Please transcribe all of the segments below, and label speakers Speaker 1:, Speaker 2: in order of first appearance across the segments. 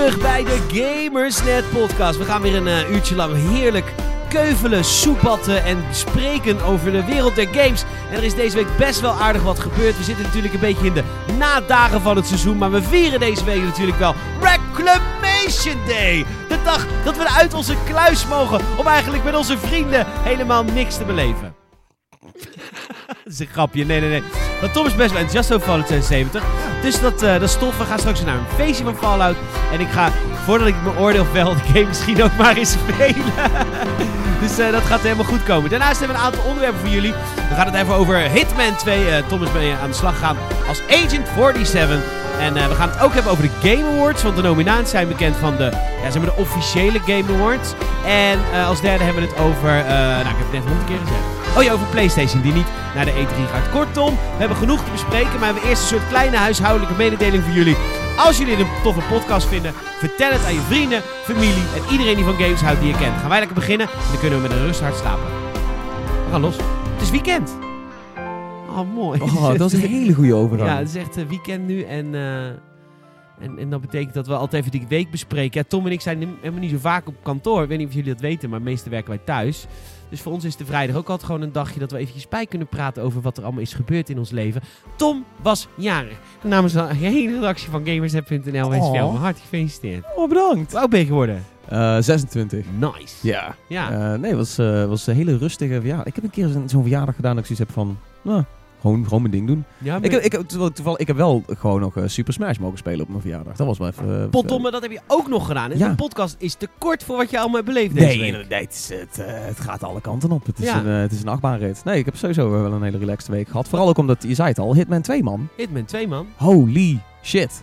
Speaker 1: Terug bij de Gamersnet podcast. We gaan weer een eh, uurtje lang heerlijk keuvelen, soepatten en spreken over de wereld der games. En er is deze week best wel aardig wat gebeurd. We zitten natuurlijk een beetje in de nadagen van het seizoen, maar we vieren deze week natuurlijk wel Reclamation Day. De dag dat we uit onze kluis mogen om eigenlijk met onze vrienden helemaal niks te beleven. Dat is een grapje, nee, nee, nee. Maar Tom is best wel enthousiast over Fallout 76. Dus dat, eh, dat is tof. We gaan straks naar een feestje van Fallout. En ik ga, voordat ik mijn oordeel vel, de game misschien ook maar eens spelen. dus eh, dat gaat helemaal goed komen. Daarnaast hebben we een aantal onderwerpen voor jullie. We gaan het even over Hitman 2. Eh, Tom is mee aan de slag gaan als Agent 47. En we gaan het ook hebben over de Game Awards. Want de nominaties zijn bekend van de, ja, zeg maar de officiële Game Awards. En als derde hebben we het over, nou ik heb het net honderd keer gezegd. Oh ja, over PlayStation die niet naar de E3 gaat. Kortom, we hebben genoeg te bespreken. Maar we hebben eerst een soort kleine huishoudelijke mededeling voor jullie. Als jullie dit een toffe podcast vinden, vertel het aan je vrienden, familie en iedereen die van games houdt die je kent. Gaan wij lekker beginnen en dan kunnen we met een rusthart slapen. We gaan los. Het is weekend. Oh, mooi.
Speaker 2: Oh, dat is een hele goede overgang.
Speaker 1: Ja, het is echt eh, weekend nu en, eh, en, en dat betekent dat we altijd even die week bespreken. Ja, Tom en ik zijn helemaal niet zo vaak op kantoor. Ik weet niet of jullie dat weten, maar meestal werken wij thuis. Dus voor ons is de vrijdag ook altijd gewoon een dagje dat we eventjes bij kunnen praten over wat er allemaal is gebeurd in ons leven. Tom was jarig. Namens de hele redactie van Gamersnet.nl wens ik jou
Speaker 2: Oh.
Speaker 1: gefeliciteerd.
Speaker 2: Oh, bedankt.
Speaker 1: Hoe oud ben je geworden?
Speaker 2: Eh 26.
Speaker 1: Nice.
Speaker 2: Ja.
Speaker 1: Ja.
Speaker 2: Eh, nee, het was, eh, was een hele rustige verjaardag. Ik heb een keer zo'n zo'n verjaardag gedaan dat ik zoiets heb van... Nou, gewoon, gewoon mijn ding doen.
Speaker 1: ja
Speaker 2: Ik heb, ik, heb, toevallig, ik heb wel gewoon nog eh, Super Smash mogen spelen op mijn verjaardag. Dat was wel even...
Speaker 1: Potdomme, dat heb je ook nog gedaan. En
Speaker 2: Ja.
Speaker 1: de podcast is te kort voor wat je allemaal hebt beleefd deze
Speaker 2: Nee,
Speaker 1: week.
Speaker 2: nee het, is, het, eh, het gaat alle kanten op. Het is,
Speaker 1: Ja.
Speaker 2: een, het is een achtbaanrit. Nee, ik heb sowieso wel een hele relaxed week gehad. Vooral ook omdat, je zei het al, Hitman 2 man.
Speaker 1: Hitman 2 man.
Speaker 2: Holy shit.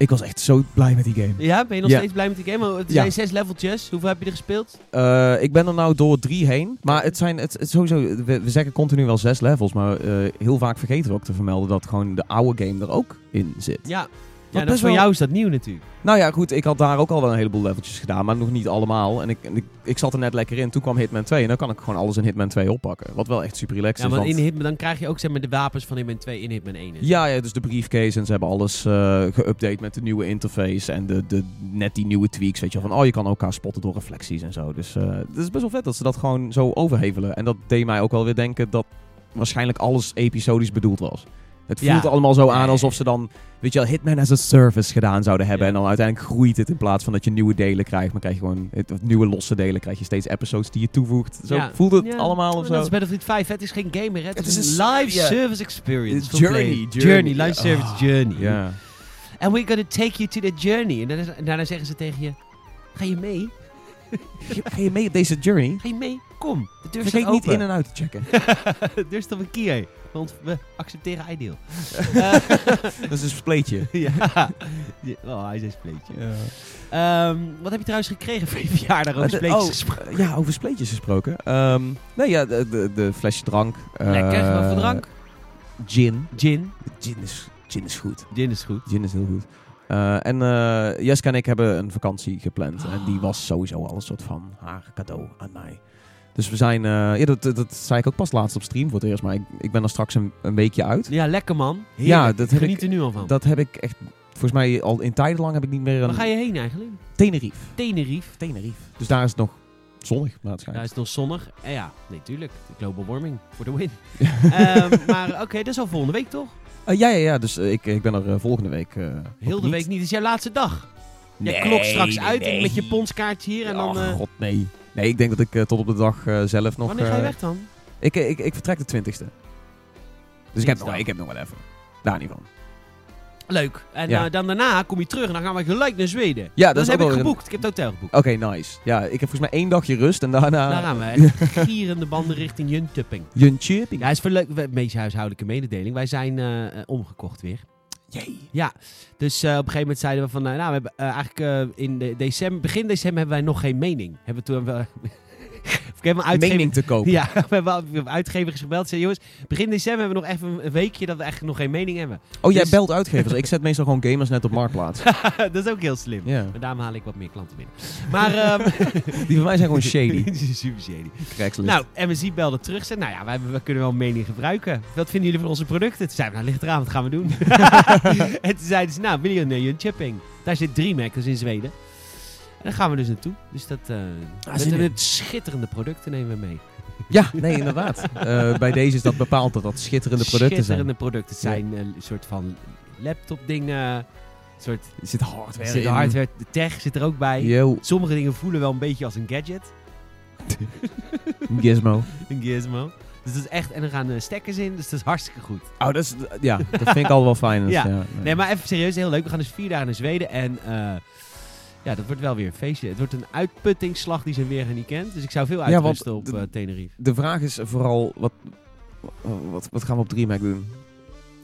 Speaker 2: Ik was echt zo blij met die game.
Speaker 1: Ja, ben je nog
Speaker 2: Ja.
Speaker 1: steeds blij met die game? Het
Speaker 2: Ja.
Speaker 1: zijn zes leveltjes. Hoeveel heb je er gespeeld?
Speaker 2: Eh, ik ben er nou door drie heen. Maar het zijn het, het sowieso. We, we zeggen continu wel zes levels. Maar eh, heel vaak vergeten we ook te vermelden dat gewoon de oude game er ook in zit.
Speaker 1: Ja. Ja, dat voor
Speaker 2: wel-
Speaker 1: jou is dat nieuw natuurlijk.
Speaker 2: Nou ja, goed. Ik had daar ook al wel een heleboel leveltjes gedaan. Maar nog niet allemaal. En ik, ik, ik zat er net lekker in. Toen kwam Hitman 2. En dan kan ik gewoon alles in Hitman 2 oppakken. Wat wel echt super relaxed
Speaker 1: Ja,
Speaker 2: is.
Speaker 1: maar
Speaker 2: want-
Speaker 1: in Hitman, dan krijg je ook zeg maar, de wapens van Hitman 2 in Hitman 1.
Speaker 2: Ja, ja, dus de briefcase en ze hebben alles eh geüpdate met de nieuwe interface en de, de, net die nieuwe tweaks, weet je. Van, oh, je kan elkaar spotten door reflecties en zo. Dus eh, het is best wel vet dat ze dat gewoon zo overhevelen. En dat deed mij ook wel weer denken dat waarschijnlijk alles episodisch bedoeld was. Het
Speaker 1: Ja.
Speaker 2: voelt allemaal zo aan alsof ze dan, weet je wel, Hitman as a Service gedaan zouden hebben.
Speaker 1: Ja.
Speaker 2: En dan uiteindelijk groeit het in plaats van dat je nieuwe delen krijgt. Maar krijg je gewoon nieuwe losse delen, krijg je steeds episodes die je toevoegt. Zo
Speaker 1: Ja.
Speaker 2: voelt het
Speaker 1: Ja,
Speaker 2: allemaal of
Speaker 1: Dat
Speaker 2: zo.
Speaker 1: is Battlefield 5. Het is geen gamer, hè. het,
Speaker 2: Het
Speaker 1: is,
Speaker 2: is
Speaker 1: een live service experience.
Speaker 2: Journey,
Speaker 1: play.
Speaker 2: journey.
Speaker 1: live service journey.
Speaker 2: Ja.
Speaker 1: And we're gonna take you to the journey. En daarna, en daarna zeggen ze tegen je, ga je mee?
Speaker 2: Ga je mee op deze journey?
Speaker 1: Ga je mee? Kom, de deur
Speaker 2: Vergeet
Speaker 1: staat
Speaker 2: niet in en uit te checken.
Speaker 1: de deur staat op een key, want we accepteren ideal.
Speaker 2: Dat is een spleetje.
Speaker 1: ja. Oh, hij is een spleetje. Ehm, wat heb je trouwens gekregen voor je verjaardag over
Speaker 2: Eh,
Speaker 1: spleetjes
Speaker 2: oh,
Speaker 1: gesproken?
Speaker 2: Ja, over spleetjes gesproken. Ehm, nee, ja, de, de, de flesje drank. eh,
Speaker 1: Lekker, wat voor drank?
Speaker 2: Gin.
Speaker 1: Gin.
Speaker 2: Gin is, gin is goed.
Speaker 1: Gin is goed.
Speaker 2: Gin is heel goed. Eh, en eh Jessica en ik hebben een vakantie gepland. En die was sowieso al een soort van haar cadeau aan mij. Dus we zijn, eh, ja, dat, dat, zei ik ook pas laatst op stream voor het eerst. Maar ik, ik ben er straks een, een weekje uit.
Speaker 1: Ja, lekker man.
Speaker 2: Ja, dat
Speaker 1: ik
Speaker 2: heb
Speaker 1: geniet
Speaker 2: ik-
Speaker 1: er nu al van.
Speaker 2: Dat heb ik echt, volgens mij al in tijden lang heb ik niet meer
Speaker 1: Waar
Speaker 2: een
Speaker 1: ga je heen eigenlijk?
Speaker 2: Tenerife.
Speaker 1: Tenerife.
Speaker 2: Tenerife. Dus daar is het nog zonnig, het schijnt.
Speaker 1: Daar is het nog zonnig. En ja, nee, tuurlijk. Global warming voor de win. Ehm, maar oké, dat is al volgende week toch?
Speaker 2: Eh, ja, ja, ja. Dus eh, ik, ik ben er eh, volgende week. eh,
Speaker 1: Heel de week niet. Het is jouw laatste dag. Je
Speaker 2: Nee,
Speaker 1: klokt straks
Speaker 2: nee,
Speaker 1: uit met je ponskaartje hier. En dan,
Speaker 2: Oh,
Speaker 1: eh,
Speaker 2: god, nee. Nee, ik denk dat ik eh, tot op de dag eh, zelf nog...
Speaker 1: wanneer ga je
Speaker 2: eh,
Speaker 1: weg dan?
Speaker 2: Ik, ik, ik vertrek de 20ste. Dus ik heb, nog, ik heb nog wel even. Daar niet van.
Speaker 1: Leuk. En
Speaker 2: Ja.
Speaker 1: dan daarna kom je terug en dan gaan we gelijk naar Zweden.
Speaker 2: Ja, dat
Speaker 1: dat
Speaker 2: is
Speaker 1: heb ik
Speaker 2: een-
Speaker 1: geboekt. Ik heb het hotel geboekt.
Speaker 2: Oké, nice. Ja, ik heb volgens mij één dagje rust en daarna...
Speaker 1: Daar gaan we. Gierende banden richting Jönköping.
Speaker 2: Jönköping.
Speaker 1: Ja, is voor leuk. Meest huishoudelijke mededeling. Wij zijn omgekocht weer.
Speaker 2: Jee.
Speaker 1: Ja, dus eh, op een gegeven moment zeiden we van, eh, nou, we hebben eh, eigenlijk in de december, begin december hebben wij nog geen mening. Hebben we toen Ik heb een uitgever...
Speaker 2: mening te kopen.
Speaker 1: Ja, we hebben, uitgevers gebeld. Zei, jongens, begin december hebben we nog even een weekje dat we eigenlijk nog geen mening hebben.
Speaker 2: Oh, jij
Speaker 1: Dus-
Speaker 2: belt uitgevers. ik zet meestal gewoon gamers net op marktplaats.
Speaker 1: dat is ook heel slim.
Speaker 2: Ja.
Speaker 1: Maar daarom haal ik wat meer klanten binnen. Maar, ehm
Speaker 2: Die van mij zijn gewoon shady.
Speaker 1: Super shady.
Speaker 2: Craigslist.
Speaker 1: Nou, MSI belde terug. Zei, nou ja, wij, we kunnen wel een mening gebruiken. Wat vinden jullie van onze producten? Toen zeiden we, nou ligt eraan, wat gaan we doen? en toen zeiden ze, nou, willen jullie een chipping? Daar zit DreamHack, dat is in Zweden. En daar gaan we dus naartoe. Dus dat, eh met, schitterende producten nemen we mee.
Speaker 2: Ja, nee, inderdaad. Eh, bij deze is dat bepaald dat dat schitterende producten
Speaker 1: schitterende
Speaker 2: zijn.
Speaker 1: producten. Het zijn eh, een soort van laptop dingen. Een soort
Speaker 2: Er zit hardware
Speaker 1: zit
Speaker 2: in.
Speaker 1: hardware, de tech zit er ook bij.
Speaker 2: Yo,
Speaker 1: Sommige dingen voelen wel een beetje als een gadget.
Speaker 2: gizmo.
Speaker 1: Een gizmo. Dus dat is echt, en er gaan stekkers in, dus dat is hartstikke goed.
Speaker 2: Oh, dat is, ja, dat vind ik al wel fijn. Dus,
Speaker 1: Ja.
Speaker 2: ja.
Speaker 1: Nee, maar even serieus, heel leuk. We gaan dus vier dagen naar Zweden en ja, dat wordt wel weer een feestje. Het wordt een uitputtingsslag die zijn weer niet kent. Dus ik zou veel
Speaker 2: Ja,
Speaker 1: uitrusten op eh, Tenerife.
Speaker 2: De vraag is vooral, wat, wat, wat gaan we op DreamHack doen?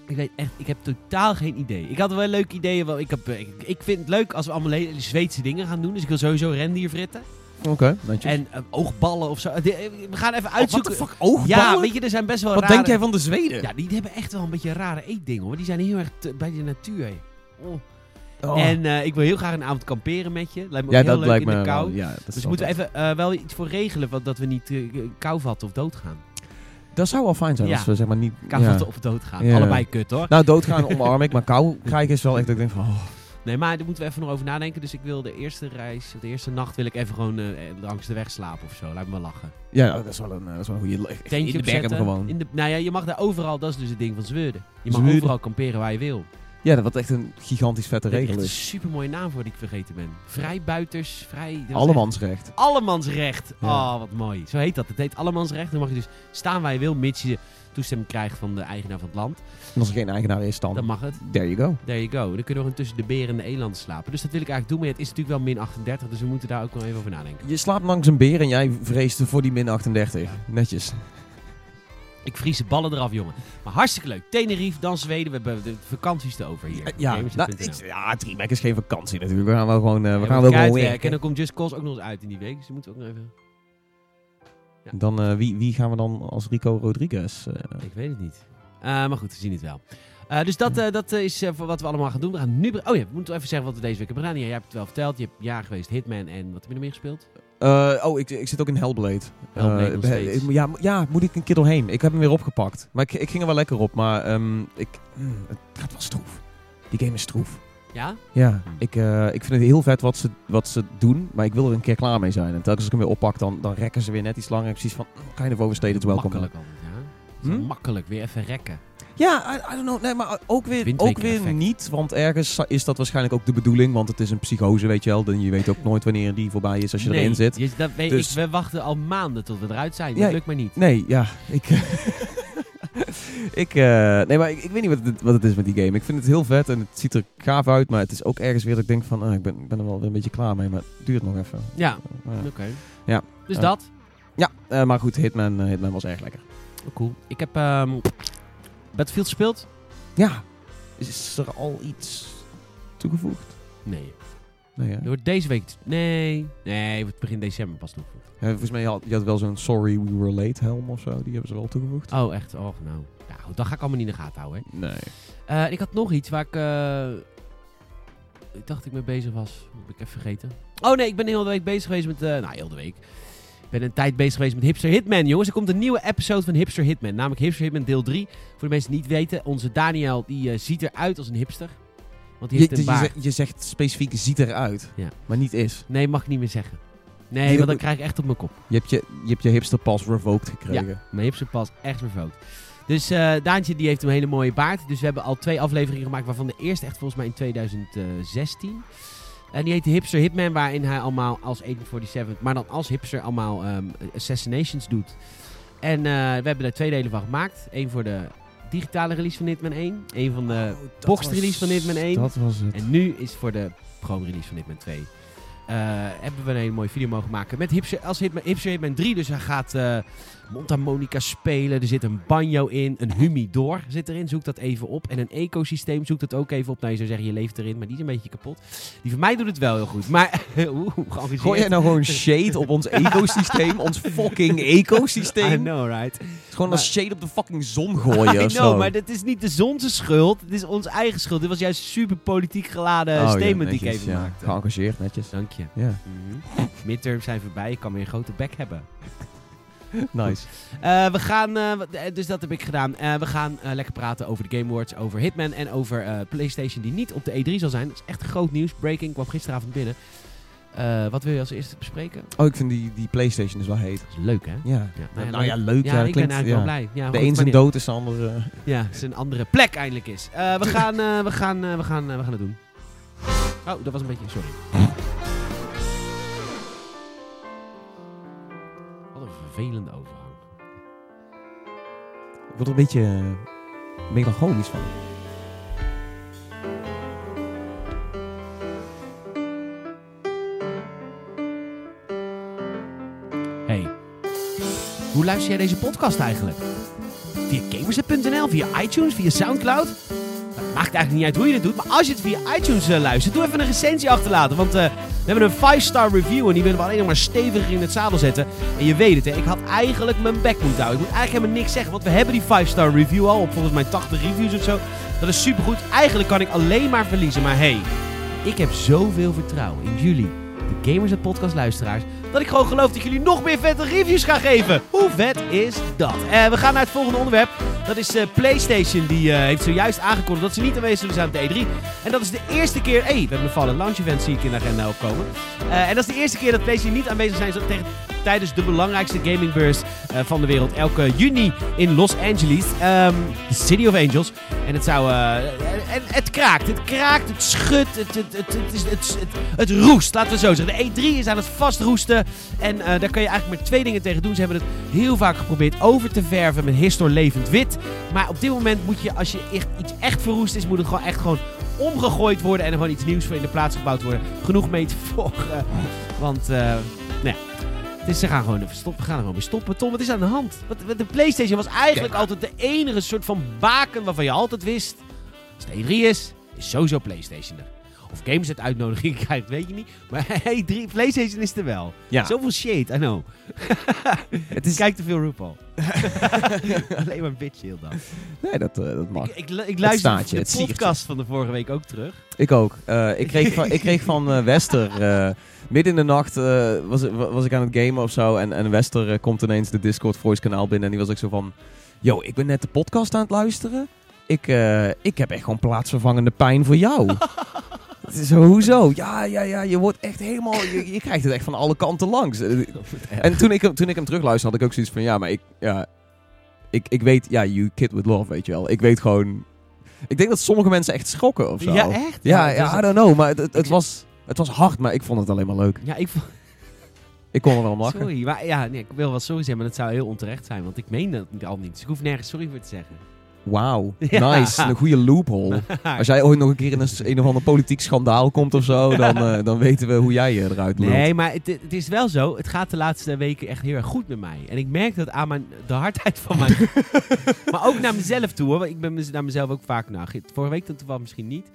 Speaker 1: Ik weet echt, ik heb totaal geen idee. Ik had wel leuke ideeën. Wel, ik, heb, eh, ik, ik vind het leuk als we allemaal Zweedse dingen gaan doen. Dus ik wil sowieso rendierfritten.
Speaker 2: Oké, netjes.
Speaker 1: En eh, oogballen of zo. We gaan even
Speaker 2: Oh,
Speaker 1: uitzoeken.
Speaker 2: the fuck, oogballen?
Speaker 1: ja, weet je, er zijn best wel
Speaker 2: Wat
Speaker 1: rare...
Speaker 2: denk jij van de Zweden?
Speaker 1: Ja, die hebben echt wel een beetje rare eetdingen hoor. Die zijn heel erg bij de natuur. Oh.
Speaker 2: Oh.
Speaker 1: En eh, ik wil heel graag een avond kamperen met je. Lijkt me
Speaker 2: ja,
Speaker 1: ook heel
Speaker 2: dat
Speaker 1: leuk
Speaker 2: lijkt
Speaker 1: in
Speaker 2: me
Speaker 1: de kou.
Speaker 2: wel. Ja, dat
Speaker 1: dus moeten we even eh, wel iets voor regelen, want dat we niet eh, kou vatten of doodgaan.
Speaker 2: Dat zou wel fijn zijn
Speaker 1: Ja.
Speaker 2: als we zeg maar niet...
Speaker 1: Kou
Speaker 2: ja.
Speaker 1: vatten of doodgaan. Allebei kut hoor.
Speaker 2: Nou, doodgaan omarm ik, maar kou krijgen is wel echt dat ik denk van... Oh.
Speaker 1: Nee, maar daar moeten we even nog over nadenken. Dus ik wil de eerste reis, de eerste nacht wil ik even gewoon langs de weg slapen of zo. Laat me wel lachen.
Speaker 2: Ja, dat is wel een, dat is wel een goede...
Speaker 1: Tentje
Speaker 2: in de bergen gewoon.
Speaker 1: In de, nou ja, je mag daar overal, dat is dus het ding van Zweden. Je mag
Speaker 2: Zweden.
Speaker 1: overal kamperen waar je wil.
Speaker 2: Ja, dat wat echt een gigantisch vette
Speaker 1: Dat is
Speaker 2: regel
Speaker 1: echt een super mooie naam voor die ik vergeten ben. Vrijbuiters, vrij... was echt-
Speaker 2: Allemansrecht.
Speaker 1: Allemansrecht.
Speaker 2: Ja.
Speaker 1: Oh, wat mooi. Zo heet dat. Het heet allemansrecht. Dan mag je dus staan waar je wil, mits je toestemming krijgt van de eigenaar van het land.
Speaker 2: En als er geen eigenaar is, dan...
Speaker 1: Dan mag het.
Speaker 2: There you go.
Speaker 1: There you go. Dan kunnen we gewoon tussen de beren en de elanden slapen. Dus dat wil ik eigenlijk doen. Maar het is natuurlijk wel min 38, dus we moeten daar ook nog even over nadenken.
Speaker 2: Je slaapt langs een beer en jij vreest voor die min 38. Netjes.
Speaker 1: Ik vries de ballen eraf, jongen. Maar hartstikke leuk. Tenerife, dan Zweden. We hebben de vakanties te over hier.
Speaker 2: Ja, nou, ik, ja, is geen vakantie natuurlijk. We gaan wel gewoon, eh, we
Speaker 1: Ja,
Speaker 2: gaan
Speaker 1: we
Speaker 2: wel gewoon werken.
Speaker 1: En dan komt Just Cause ook nog eens uit in die week. Dus die moeten we ook nog even...
Speaker 2: Dan, eh, wie, wie gaan we dan als Rico Rodriguez? eh,
Speaker 1: Ik weet het niet. Maar goed, we zien het wel. Dus dat, dat is wat we allemaal gaan doen. We gaan nu... Oh ja, we moeten even zeggen wat we deze week hebben gedaan. Ja, jij hebt het wel verteld. Je hebt jaar geweest Hitman en wat heb je nog meer gespeeld?
Speaker 2: Eh, oh, ik, ik zit ook in Hellblade.
Speaker 1: Hellblade
Speaker 2: Eh, ik- ja, ja, moet ik een keer doorheen. Ik heb hem weer opgepakt. Maar ik, ik ging er wel lekker op. Maar ehm, ik, mm, het gaat wel stroef. Die game is stroef.
Speaker 1: Ja?
Speaker 2: Ja, ik, eh, ik vind het heel vet wat ze, wat ze doen. Maar ik wil er een keer klaar mee zijn. En telkens als ik hem weer oppak, dan, dan rekken ze weer net iets langer. Ik heb precies van, mm, kind of overstated welcome.
Speaker 1: Makkelijk ja.
Speaker 2: Hm?
Speaker 1: Makkelijk, weer even rekken.
Speaker 2: Ja, I, I don't know. Nee, maar ook weer, ook weer niet. Want ergens is dat waarschijnlijk ook de bedoeling. Want het is een psychose, weet je wel. Dan je weet ook nooit wanneer die voorbij is als je
Speaker 1: nee,
Speaker 2: erin zit.
Speaker 1: je- dat weet,
Speaker 2: Dus-
Speaker 1: ik, we wachten al maanden tot we eruit zijn.
Speaker 2: Ja,
Speaker 1: Dat lukt maar niet.
Speaker 2: Nee, ja. Ik, ik, eh, nee, maar ik, ik weet niet wat het, wat het is met die game. Ik vind het heel vet en het ziet er gaaf uit. Maar het is ook ergens weer dat ik denk van... ah, ik, ben, ik ben er wel weer een beetje klaar mee. Maar het duurt nog even.
Speaker 1: Ja,
Speaker 2: Uh, ja.
Speaker 1: oké.
Speaker 2: Ja.
Speaker 1: Dus
Speaker 2: Ja.
Speaker 1: dat.
Speaker 2: ja, eh, maar goed. Hitman, eh, Hitman was erg lekker.
Speaker 1: Cool. Ik heb ehm Battlefield gespeeld.
Speaker 2: Ja. Is er al iets toegevoegd?
Speaker 1: Nee.
Speaker 2: Nee, hè?
Speaker 1: Er wordt deze week... Nee. Nee, wordt begin december pas toegevoegd.
Speaker 2: Ja, volgens mij had je had wel zo'n Sorry We Were Late helm of zo. Die hebben ze wel toegevoegd.
Speaker 1: Oh, echt? Oh, nou. Goed. Dat ga ik allemaal niet in de gaten houden. Hè.
Speaker 2: Nee.
Speaker 1: Eh, ik had nog iets waar ik... eh, ik dacht ik mee bezig was. Heb ik even vergeten. Oh nee, ik ben heel de week bezig geweest met... eh, nou, heel de week. Ik ben een tijd bezig geweest met Hipster Hitman, jongens. Er komt een nieuwe episode van Hipster Hitman. Namelijk Hipster Hitman deel 3. Voor de mensen die het niet weten. Onze Daniel, die eh, ziet eruit als een hipster. Want die
Speaker 2: Je,
Speaker 1: heeft een
Speaker 2: dus je,
Speaker 1: baard.
Speaker 2: zegt, je zegt specifiek ziet eruit.
Speaker 1: Ja.
Speaker 2: Maar niet is.
Speaker 1: Nee, mag ik niet meer zeggen. Nee, want dan krijg ik echt op mijn kop.
Speaker 2: Je hebt je, je, hebt je hipster pas revoked gekregen.
Speaker 1: Mijn hipster pas echt revoked. Dus eh Daantje die heeft een hele mooie baard. Dus we hebben al twee afleveringen gemaakt, waarvan de eerste echt volgens mij in 2016. En die heet de Hipster Hitman, waarin hij allemaal als 1847, maar dan als hipster allemaal ehm, assassinations doet. En eh, we hebben er twee delen van gemaakt. Eén voor de digitale release van Hitman 1. Eén van de
Speaker 2: Oh,
Speaker 1: boxed
Speaker 2: was-
Speaker 1: release van Hitman 1.
Speaker 2: Dat was het.
Speaker 1: En nu is voor de chrome release van Hitman 2. eh, hebben we een hele mooie video mogen maken. Met Hipster, als Hip, Hipster Hitman 3. Dus hij gaat eh mondharmonica spelen. Er zit een banjo in. Een humidor zit erin. Zoek dat even op. En een ecosysteem. Zoek dat ook even op. Nou, je zou zeggen, je leeft erin. Maar die is een beetje kapot. Die van mij doet het wel heel goed. Maar, oeh.
Speaker 2: Gooi jij nou gewoon shade op ons ecosysteem? ons fucking
Speaker 1: I
Speaker 2: ecosysteem?
Speaker 1: know, right?
Speaker 2: Het is gewoon
Speaker 1: Maar-
Speaker 2: als shade op de fucking zon gooien
Speaker 1: I know, maar dit is niet de zonse schuld. Het is onze eigen schuld. Dit was juist super politiek geladen
Speaker 2: Oh, ja,
Speaker 1: statement die ik even
Speaker 2: ja.
Speaker 1: maakte.
Speaker 2: Geëngageerd, netjes.
Speaker 1: Dank je.
Speaker 2: Ja,
Speaker 1: Mhm. Midterms zijn voorbij. Ik kan weer een grote bek hebben.
Speaker 2: nice.
Speaker 1: Eh, we gaan, eh, eh, dus dat heb ik gedaan. We gaan lekker praten over de Game Awards, over Hitman en over PlayStation die niet op de E3 zal zijn. Dat is echt groot nieuws. Breaking kwam gisteravond binnen. Wat wil je als eerste bespreken?
Speaker 2: Oh, ik vind die, die Playstation dus wel heet.
Speaker 1: Dat is leuk, hè?
Speaker 2: Ja.
Speaker 1: Ja,
Speaker 2: nou,
Speaker 1: nou
Speaker 2: ja, leuk.
Speaker 1: Ja,
Speaker 2: Ja,
Speaker 1: ik
Speaker 2: klinkt,
Speaker 1: ben eigenlijk wel blij. Ja,
Speaker 2: De een zijn dood is de andere...
Speaker 1: Ja, is een andere plek eindelijk is. We, gaan, we, gaan, we, gaan, we gaan het doen. Oh, dat was een beetje... Sorry. Vervelende overgang.
Speaker 2: Ik word er een beetje eh, melancholisch van.
Speaker 1: Hey, hoe luister jij deze podcast eigenlijk? Via gamerset.nl, via iTunes, via Soundcloud? Maakt eigenlijk niet uit hoe je het doet, maar als je het via iTunes eh, luistert, doe even een recensie achterlaten. Want eh, we hebben een 5-star review en die willen we alleen nog maar steviger in het zadel zetten. En je weet het, hè, ik had eigenlijk mijn bek moeten houden. Ik moet eigenlijk helemaal niks zeggen, want we hebben die 5-star review al op volgens mij 80 reviews of zo. Dat is supergoed. Eigenlijk kan ik alleen maar verliezen, maar hey, ik heb zoveel vertrouwen in jullie, de Gamers en Podcast luisteraars, dat ik gewoon geloof dat jullie nog meer vette reviews gaan geven. Hoe vet is dat? Eh, we gaan naar het volgende onderwerp. Dat is eh, PlayStation. Die eh, heeft zojuist aangekondigd dat ze niet aanwezig zullen zijn op de E3. En dat is de eerste keer... hey, we hebben een Fallen Launch Event zie ik in de agenda opkomen. Eh, en dat is de eerste keer dat PlayStation niet aanwezig zijn tegen, tijdens de belangrijkste gamingbeurs eh, van de wereld. Elke juni in Los Angeles. Ehm, de City of Angels. En het zou... eh, en, het kraakt. Het kraakt. Het schudt. Het, het, het, het, het, het, het roest. Laten we zo zeggen. De E3 is aan het vastroesten. En eh, daar kan je eigenlijk maar twee dingen tegen doen. Ze hebben het heel vaak geprobeerd over te verven met Histor levend wit. Maar op dit moment moet je, als je echt, iets echt verroest is, moet het gewoon echt gewoon omgegooid worden. En er gewoon iets nieuws voor in de plaats gebouwd worden. Genoeg mee te volgen. Want, eh, nou is, ze gaan gewoon even stoppen. We gaan er gewoon weer stoppen. Tom, wat is aan de hand? Wat, de PlayStation was eigenlijk altijd de enige soort van baken waarvan je altijd wist. Als het E3 is, is sowieso PlayStation er. Of games het uitnodiging krijgt, weet je niet. Maar E3, PlayStation is er wel.
Speaker 2: Ja.
Speaker 1: Zoveel shit, I know.
Speaker 2: Het is...
Speaker 1: Kijk te veel RuPaul. Alleen maar bitch heel dan.
Speaker 2: Nee, dat, eh, dat mag.
Speaker 1: Ik, ik, ik luister
Speaker 2: staartje,
Speaker 1: de
Speaker 2: het
Speaker 1: podcast van de vorige week ook terug.
Speaker 2: Ik ook. Eh, ik, kreeg van, ik kreeg van eh, Wester... midden in de nacht was, was ik aan het gamen of zo. En, en Wester komt ineens de Discord voice kanaal binnen. En die was ook zo van... Yo, ik ben net de podcast aan het luisteren. Ik, ik heb echt gewoon plaatsvervangende pijn voor jou. Zo, hoezo? Ja, ja, ja. Je wordt echt helemaal... Je, je krijgt het echt van alle kanten langs. En toen ik, hem, toen ik hem terugluisterde, had ik ook zoiets van... Ja, maar ik... Ja, ik, ik weet... Ja, you kid with love, weet je wel. Ik weet gewoon... Ik denk dat sommige mensen echt schrokken of zo.
Speaker 1: Ja, echt?
Speaker 2: Ja, ja, I don't know. Maar het, het, was, het was hard, maar ik vond het alleen maar leuk.
Speaker 1: Ja, ik vond...
Speaker 2: Ik kon er wel om lachen.
Speaker 1: Sorry, maar ja, nee, ik wil wel sorry zeggen, maar dat zou heel onterecht zijn. Want ik meen dat al niet. Dus ik hoef nergens sorry voor te zeggen.
Speaker 2: Wauw,
Speaker 1: Ja.
Speaker 2: nice. Een goede loophole. Als jij ooit nog een keer in een, een of ander politiek schandaal komt of zo, dan, eh, dan weten we hoe jij je eruit lult.
Speaker 1: Nee, maar het, het is wel zo. Het gaat de laatste weken echt heel erg goed met mij. En ik merk dat aan mijn, de hardheid van mijn... maar ook naar mezelf toe, hoor. Ik ben mez- naar mezelf ook vaak... Nou, ge- vorige week dan toevallig misschien niet.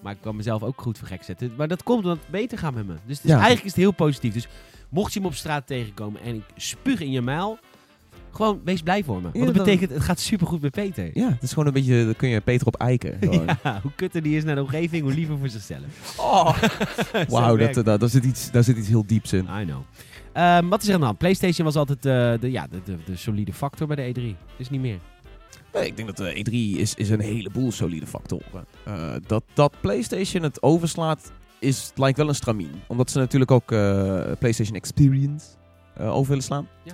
Speaker 1: Maar ik kan mezelf ook goed voor gek zetten. Maar dat komt omdat het beter gaat met me. Dus het is,
Speaker 2: Ja.
Speaker 1: eigenlijk is het heel positief. Dus mocht je me op straat tegenkomen en ik spuug in je muil... Gewoon, wees blij voor me. Want dat
Speaker 2: dan-
Speaker 1: betekent, het gaat supergoed met Peter.
Speaker 2: Ja, het is gewoon een beetje, daar kun je Peter op eiken.
Speaker 1: Ja, hoe kutter die is naar de omgeving, hoe liever voor zichzelf.
Speaker 2: Oh. Wauw, dat, dat, daar, zit iets, daar zit iets heel dieps in.
Speaker 1: I know. Ehm, wat is er aan de hand? PlayStation was altijd eh, de, ja, de, de, de solide factor bij de E3. Is niet meer.
Speaker 2: Nee, ik denk dat de E3 is, is een heleboel solide factoren. Eh, dat, dat PlayStation het overslaat, is, lijkt wel een stramien. Omdat ze natuurlijk ook eh, PlayStation Experience eh, over willen slaan.
Speaker 1: Ja.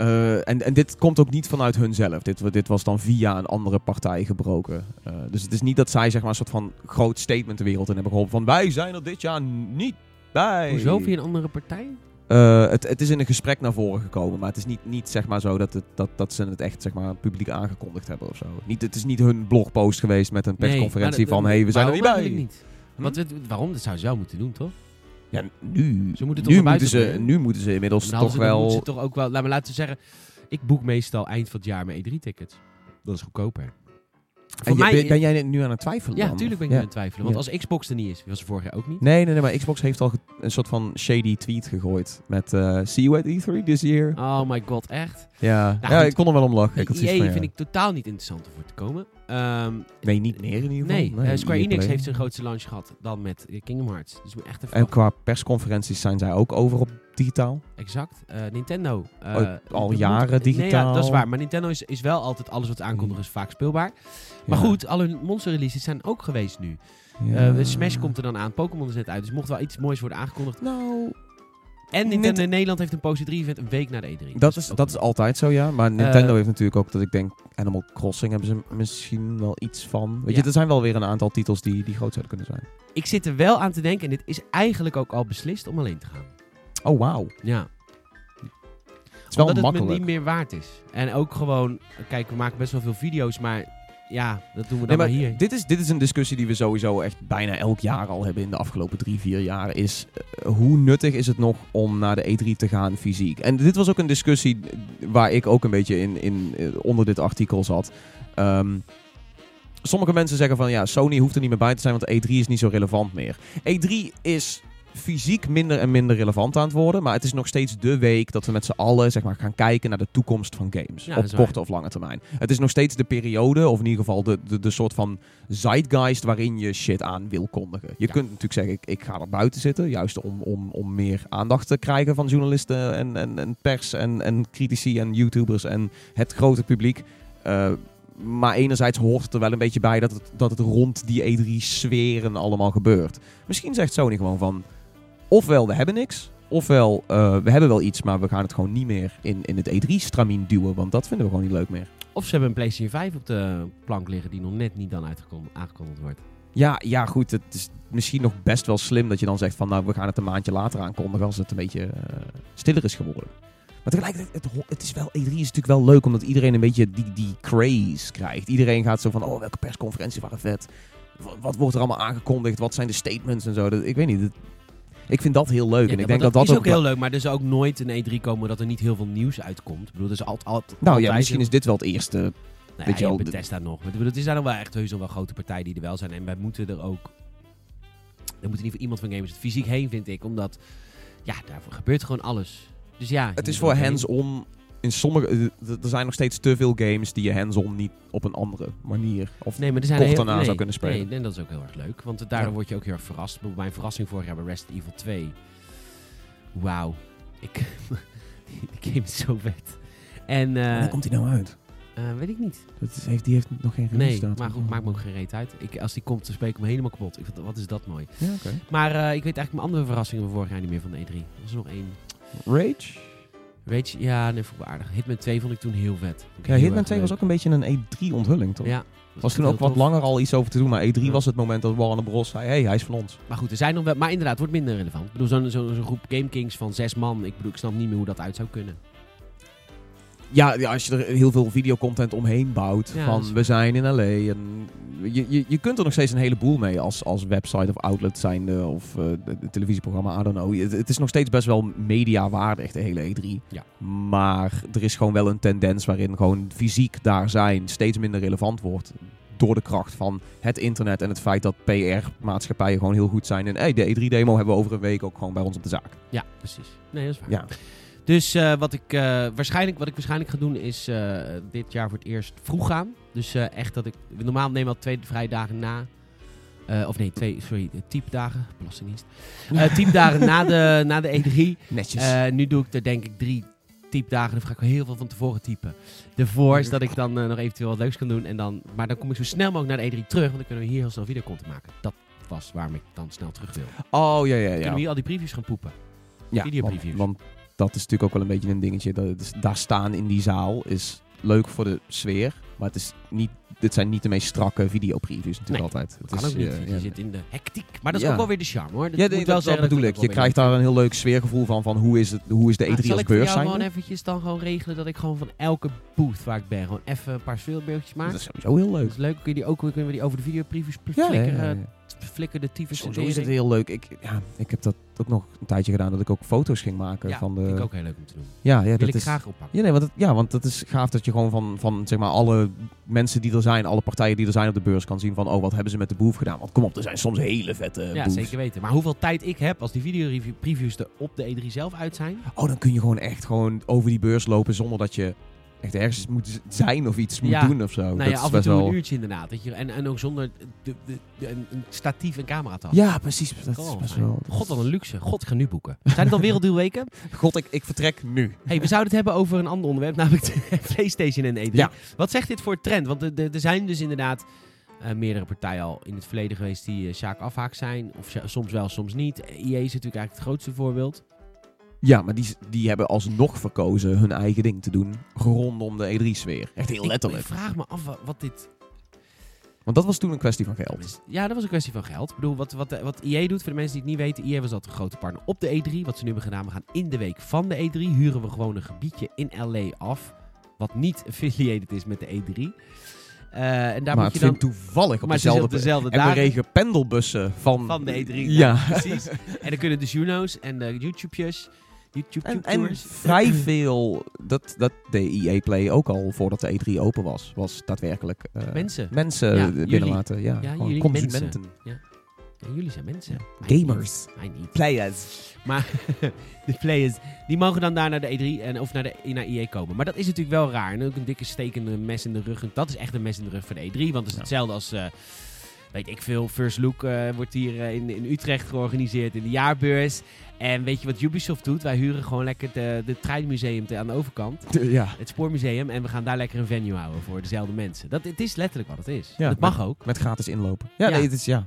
Speaker 2: Eh, en, en dit komt ook niet vanuit hunzelf. Dit, dit was dan via een andere partij gebroken. Eh, dus het is niet dat zij zeg maar, een soort van groot statement de wereld in hebben geholpen. Van wij zijn er dit jaar niet bij.
Speaker 1: Hoezo via een andere partij?
Speaker 2: Eh, het, het is in een gesprek naar voren gekomen, maar het is niet, niet zeg maar zo dat, het, dat, dat ze het echt zeg maar, publiek aangekondigd hebben of zo. Niet, het is niet hun blogpost geweest met een persconferentie
Speaker 1: Nee,
Speaker 2: van hé, we zijn er niet bij.
Speaker 1: niet? Want het- waarom? Dat zou ze wel moeten doen, toch?
Speaker 2: Ja, nu,
Speaker 1: Ze moeten toch
Speaker 2: nu, moeten ze, nu moeten ze inmiddels toch
Speaker 1: ze-
Speaker 2: wel...
Speaker 1: ze toch ook wel... Laat me laten zeggen, ik boek meestal eind van het jaar mijn E3-tickets. Dat is goedkoper.
Speaker 2: En je-
Speaker 1: mij...
Speaker 2: ben, jij nu aan het twijfelen
Speaker 1: ja, natuurlijk ben ik
Speaker 2: Ja.
Speaker 1: nu aan het twijfelen. Want
Speaker 2: Ja.
Speaker 1: als Xbox er niet is, was er vorig jaar ook niet.
Speaker 2: Nee, nee, nee, maar Xbox heeft al een soort van shady tweet gegooid. Met, eh see you at E3 this year.
Speaker 1: Oh my god, echt?
Speaker 2: Ja,
Speaker 1: Nou,
Speaker 2: ja ik kon er wel om lachen. Zoiets
Speaker 1: EA
Speaker 2: van,
Speaker 1: vind
Speaker 2: ja.
Speaker 1: ik totaal niet interessant om voor te komen. Ehm,
Speaker 2: Nee, niet meer in ieder geval.
Speaker 1: nee, eh, Square Enix heeft zijn grootste launch gehad dan met eh, Kingdom Hearts. Dus echt even
Speaker 2: En qua persconferenties zijn zij ook over op digitaal.
Speaker 1: Exact. Nintendo.
Speaker 2: al jaren
Speaker 1: moet- Nee, ja,
Speaker 2: digitaal.
Speaker 1: dat is waar. Maar Nintendo is, is wel altijd alles wat aankondigen is vaak speelbaar. Maar
Speaker 2: Ja.
Speaker 1: goed, alle monster releases zijn ook geweest nu.
Speaker 2: Ja.
Speaker 1: Eh, Smash komt er dan aan. Pokémon is net uit. Dus mocht wel iets moois worden aangekondigd.
Speaker 2: Nou,
Speaker 1: En Nintendo
Speaker 2: Nint-
Speaker 1: in Nederland heeft een Post 3 event een week na de E3.
Speaker 2: dat
Speaker 1: Dus
Speaker 2: is, dat is altijd zo, ja. Maar Nintendo
Speaker 1: Eh,
Speaker 2: heeft natuurlijk ook dat ik denk... Animal Crossing hebben ze misschien wel iets van. Weet
Speaker 1: Ja.
Speaker 2: je, er zijn wel weer een aantal titels die, die groot zouden kunnen zijn.
Speaker 1: Ik zit er wel aan te denken. En dit is eigenlijk ook al beslist om alleen te gaan.
Speaker 2: Oh, wauw.
Speaker 1: Ja.
Speaker 2: Het is wel
Speaker 1: Omdat het me niet meer waard is. En ook gewoon... Kijk, we maken best wel veel video's. Maar ja, dat doen we
Speaker 2: Nee,
Speaker 1: dan
Speaker 2: maar
Speaker 1: maar hier.
Speaker 2: dit is, dit is een discussie die we sowieso echt bijna elk jaar al hebben in de afgelopen drie, vier jaar. Is eh, hoe nuttig is het nog om naar de E3 te gaan fysiek? En dit was ook een discussie waar ik ook een beetje in, in, eh, onder dit artikel zat. Ehm, sommige mensen zeggen van ja, Sony hoeft er niet meer bij te zijn, want E3 is niet zo relevant meer. E3 is fysiek minder en minder relevant aan het worden, maar het is nog steeds de week dat we met z'n allen zeg maar, gaan kijken naar de toekomst van games.
Speaker 1: Ja,
Speaker 2: op korte of lange termijn. Het is nog steeds de periode, of in ieder geval de, de, de soort van zeitgeist waarin je shit aan wil kondigen. Je
Speaker 1: Ja.
Speaker 2: kunt natuurlijk zeggen, ik, ik ga er buiten zitten, juist om, om, om meer aandacht te krijgen van journalisten en, en, en pers en, en critici en YouTubers en het grote publiek. Eh, maar enerzijds hoort het er wel een beetje bij dat het, dat het rond die E3-sferen allemaal gebeurt. Misschien zegt Sony gewoon van, ofwel we hebben niks, ofwel eh, we hebben wel iets, maar we gaan het gewoon niet meer in, in het E3-stramien duwen, want dat vinden we gewoon niet leuk meer.
Speaker 1: Of ze hebben een PlayStation 5 op de plank liggen die nog net niet dan aangekondigd wordt.
Speaker 2: Ja, ja, goed. Het is misschien nog best wel slim dat je dan zegt van nou, we gaan het een maandje later aankondigen als het een beetje eh, stiller is geworden. Maar tegelijkertijd, het, is wel, E3 is natuurlijk wel leuk omdat iedereen een beetje die, die craze krijgt. Iedereen gaat zo van, oh, welke persconferenties waren vet. Wat, wat wordt er allemaal aangekondigd? Wat zijn de statements en zo? Dat, ik weet niet. het- ik vind dat heel leuk.
Speaker 1: Ja,
Speaker 2: en ik denk dat dat
Speaker 1: is
Speaker 2: ook...
Speaker 1: ook heel leuk, maar er zal ook nooit een E3 komen dat er niet heel veel nieuws uitkomt. Ik bedoel, er is altijd, altijd
Speaker 2: nou ja, misschien
Speaker 1: een-
Speaker 2: is dit wel het eerste.
Speaker 1: Nou ja,
Speaker 2: je
Speaker 1: Bethesda nog. Maar bedoel, Het is daar nog wel echt heus wel grote partijen die er wel zijn. En wij moeten er ook... Er moet in ieder geval iemand van gamers het fysiek heen, vind ik. Omdat, ja, daarvoor gebeurt gewoon alles. Dus ja...
Speaker 2: Het is voor hands-on. In sommige, eh, er zijn nog steeds te veel games die je hands-on niet op een andere manier. Of.
Speaker 1: Nee, maar er zijn
Speaker 2: kort daarna
Speaker 1: nee,
Speaker 2: zou kunnen spelen.
Speaker 1: Nee, en dat is ook heel erg leuk. Want daardoor
Speaker 2: Ja.
Speaker 1: word je ook heel erg verrast. Bij Mijn verrassing vorig jaar bij Resident Evil 2. Wauw. Ik... die game is zo vet. En... eh,
Speaker 2: Wanneer komt die nou uit?
Speaker 1: eh, weet ik niet.
Speaker 2: Dat is, heeft, die heeft nog geen release
Speaker 1: Nee, maar goed, maakt me ook geen reet uit. Ik, als die komt, dan spreek ik hem helemaal kapot. Ik vind, wat is dat mooi.
Speaker 2: Ja, oké.
Speaker 1: Maar eh, ik weet eigenlijk mijn andere verrassingen van vorig jaar niet meer van de E3. Er er nog één.
Speaker 2: Rage?
Speaker 1: Rage, ja, nee, vond ik wel aardig. Hitman 2 vond ik toen heel vet.
Speaker 2: Ja,
Speaker 1: heel
Speaker 2: Hitman
Speaker 1: erg
Speaker 2: 2 was ook een beetje een E3-onthulling, toch?
Speaker 1: Ja.
Speaker 2: was toen ook wat
Speaker 1: tof.
Speaker 2: langer al iets over te doen, maar E3
Speaker 1: Ja.
Speaker 2: was het moment dat Warner Bros. zei, hey, hij is van ons.
Speaker 1: Maar goed, er zijn nog wel... Maar inderdaad, het wordt minder relevant. Ik bedoel, zo'n zo'n zo'n groep Game Kings van zes man. Ik bedoel, ik snap niet meer hoe dat uit zou kunnen.
Speaker 2: Ja, ja, als je er heel veel videocontent omheen bouwt,
Speaker 1: Ja,
Speaker 2: van we zijn in LA en je, je, je kunt er nog steeds een heleboel mee als, als website of outlet zijnde of eh, televisieprogramma, I don't know. Het, het is nog steeds best wel mediawaardig, de hele E3.
Speaker 1: Ja.
Speaker 2: Maar er is gewoon wel een tendens waarin gewoon fysiek daar zijn steeds minder relevant wordt. Door de kracht van het internet en het feit dat PR-maatschappijen gewoon heel goed zijn. En hey, de E3-demo hebben we over een week ook gewoon bij ons op de zaak.
Speaker 1: Ja, precies. Nee, dat is waar.
Speaker 2: Ja.
Speaker 1: Dus eh, wat, ik, eh, waarschijnlijk, wat ik waarschijnlijk ga doen is eh, dit jaar voor het eerst vroeg gaan. Dus echt dat ik... Normaal neem ik al twee vrije dagen na. Of nee, twee, sorry, typdagen. Belastingdienst. Typdagen na de, na de E3.
Speaker 2: Netjes.
Speaker 1: Nu doe ik er denk ik drie typdagen. Dan ga ik wel heel veel van tevoren typen. Ervoor, zodat ik dan nog eventueel wat leuks kan doen. En dan, maar dan kom ik zo snel mogelijk naar de E3 terug. Want dan kunnen we hier heel snel videocontent maken. Dat was waarom ik dan snel terug wil.
Speaker 2: oh, ja, ja,
Speaker 1: Dan
Speaker 2: ja.
Speaker 1: kunnen we hier al die previews gaan poepen.
Speaker 2: Ja,
Speaker 1: Videopreviews.
Speaker 2: Want, want dat is natuurlijk ook wel een beetje een dingetje. Dat, daar staan in die zaal is leuk voor de sfeer. Maar het is niet, dit zijn niet de meest strakke videopreviews natuurlijk
Speaker 1: Nee,
Speaker 2: altijd. Het
Speaker 1: kan
Speaker 2: is,
Speaker 1: ook niet. je
Speaker 2: ja.
Speaker 1: zit in de hectiek. Maar dat is
Speaker 2: Ja.
Speaker 1: ook wel weer de charme hoor. Dat
Speaker 2: Ja,
Speaker 1: moet
Speaker 2: nee,
Speaker 1: wel
Speaker 2: dat, dat bedoel ik. Je krijgt daar een heel leuk sfeergevoel van, van hoe, is het, hoe is de
Speaker 1: leuk.
Speaker 2: E3
Speaker 1: Maar
Speaker 2: als
Speaker 1: zal ik
Speaker 2: beurs
Speaker 1: jou
Speaker 2: zijn.
Speaker 1: gewoon eventjes dan gewoon regelen dat ik gewoon van elke booth waar ik ben gewoon even een paar speelbeeldjes maak?
Speaker 2: Dat is sowieso heel leuk.
Speaker 1: Dat is leuk. Kun je die ook kunnen we die over de videopreviews flikkeren?
Speaker 2: Ja, ja.
Speaker 1: Flikker de tyfus
Speaker 2: Sowieso is het heel leuk. Ik, ja, ik heb dat ook nog een tijdje gedaan dat ik ook foto's ging maken
Speaker 1: Ja,
Speaker 2: van de.
Speaker 1: vind ik ook heel leuk om te doen.
Speaker 2: Ja, ja,
Speaker 1: Wil
Speaker 2: dat
Speaker 1: ik
Speaker 2: is.
Speaker 1: graag oppakken.
Speaker 2: Ja, nee, want het, ja, want het is gaaf dat je gewoon van, van zeg maar, alle mensen die er zijn, alle partijen die er zijn op de beurs kan zien van, oh, wat hebben ze met de boef gedaan? Want kom op, er zijn soms hele vette
Speaker 1: Ja,
Speaker 2: boefs.
Speaker 1: zeker weten. Maar hoeveel tijd ik heb als die video-previews er op de E3 zelf uit zijn?
Speaker 2: Oh, dan kun je gewoon echt gewoon over die beurs lopen zonder dat je echt ergens moet zijn of iets moet
Speaker 1: Ja.
Speaker 2: doen of zo.
Speaker 1: nou
Speaker 2: dat
Speaker 1: ja,
Speaker 2: is
Speaker 1: af en toe
Speaker 2: wel...
Speaker 1: een uurtje inderdaad. Dat je, en, en ook zonder de, de, de- een, een statief en camera te hebben.
Speaker 2: Ja, precies. Dat is best wel...
Speaker 1: God, wat een luxe. God, ik ga nu boeken. Zijn het al werelddeelweken?
Speaker 2: God, ik, ik vertrek nu.
Speaker 1: hey, we zouden het hebben over een ander onderwerp, namelijk de PlayStation en E3.
Speaker 2: Ja.
Speaker 1: Wat zegt dit voor trend? Want er- zijn dus inderdaad eh, meerdere partijen al in het verleden geweest die uh, Sjaak afhaak zijn. Of soms wel, soms niet. EA is natuurlijk eigenlijk het grootste voorbeeld.
Speaker 2: Ja, maar die, die hebben alsnog verkozen hun eigen ding te doen rondom de E3-sfeer. Echt heel letterlijk.
Speaker 1: Ik, vraag me af wa- wat dit
Speaker 2: Want dat was toen een kwestie van geld.
Speaker 1: Ja, dat was een kwestie van geld. Ik bedoel, wat, wat, wat EA doet, voor de mensen die het niet weten, EA was altijd een grote partner op de E3. Wat ze nu hebben gedaan, we gaan in de week van de E3, huren we gewoon een gebiedje in LA af, wat niet affiliated is met de E3. Eh, en daar
Speaker 2: maar
Speaker 1: moet
Speaker 2: het
Speaker 1: je dan...
Speaker 2: toevallig op dezelfde...
Speaker 1: op dezelfde
Speaker 2: en we regen pendelbussen van...
Speaker 1: van de E3.
Speaker 2: Ja.
Speaker 1: precies. En dan kunnen de Juno's en de YouTube's, YouTube
Speaker 2: En, vrij veel, dat, dat deed EA Play ook al voordat de E3 open was, was daadwerkelijk eh,
Speaker 1: Mensen.
Speaker 2: mensen
Speaker 1: Ja,
Speaker 2: binnen
Speaker 1: jullie.
Speaker 2: laten. Ja,
Speaker 1: Ja, jullie
Speaker 2: consumenten.
Speaker 1: Ja, jullie zijn mensen.
Speaker 2: Gamers.
Speaker 1: niet.
Speaker 2: Players.
Speaker 1: Maar de players, die mogen dan daar naar de E3 en, of naar, de, naar EA komen. Maar dat is natuurlijk wel raar. En ook een dikke stekende mes in de rug. En dat is echt een mes in de rug voor de E3. Want het is hetzelfde als, eh, weet ik veel, First Look eh, wordt hier eh, in, in Utrecht georganiseerd in de jaarbeurs. En weet je wat Ubisoft doet? Wij huren gewoon lekker de, de treinmuseum te- aan de overkant.
Speaker 2: ja.
Speaker 1: Het spoormuseum. En we gaan daar lekker een venue houden voor dezelfde mensen. Dat, het is letterlijk wat het is.
Speaker 2: Ja,
Speaker 1: dat mag ook.
Speaker 2: Met gratis inlopen. Ja,
Speaker 1: Ja.
Speaker 2: nee, het is ja.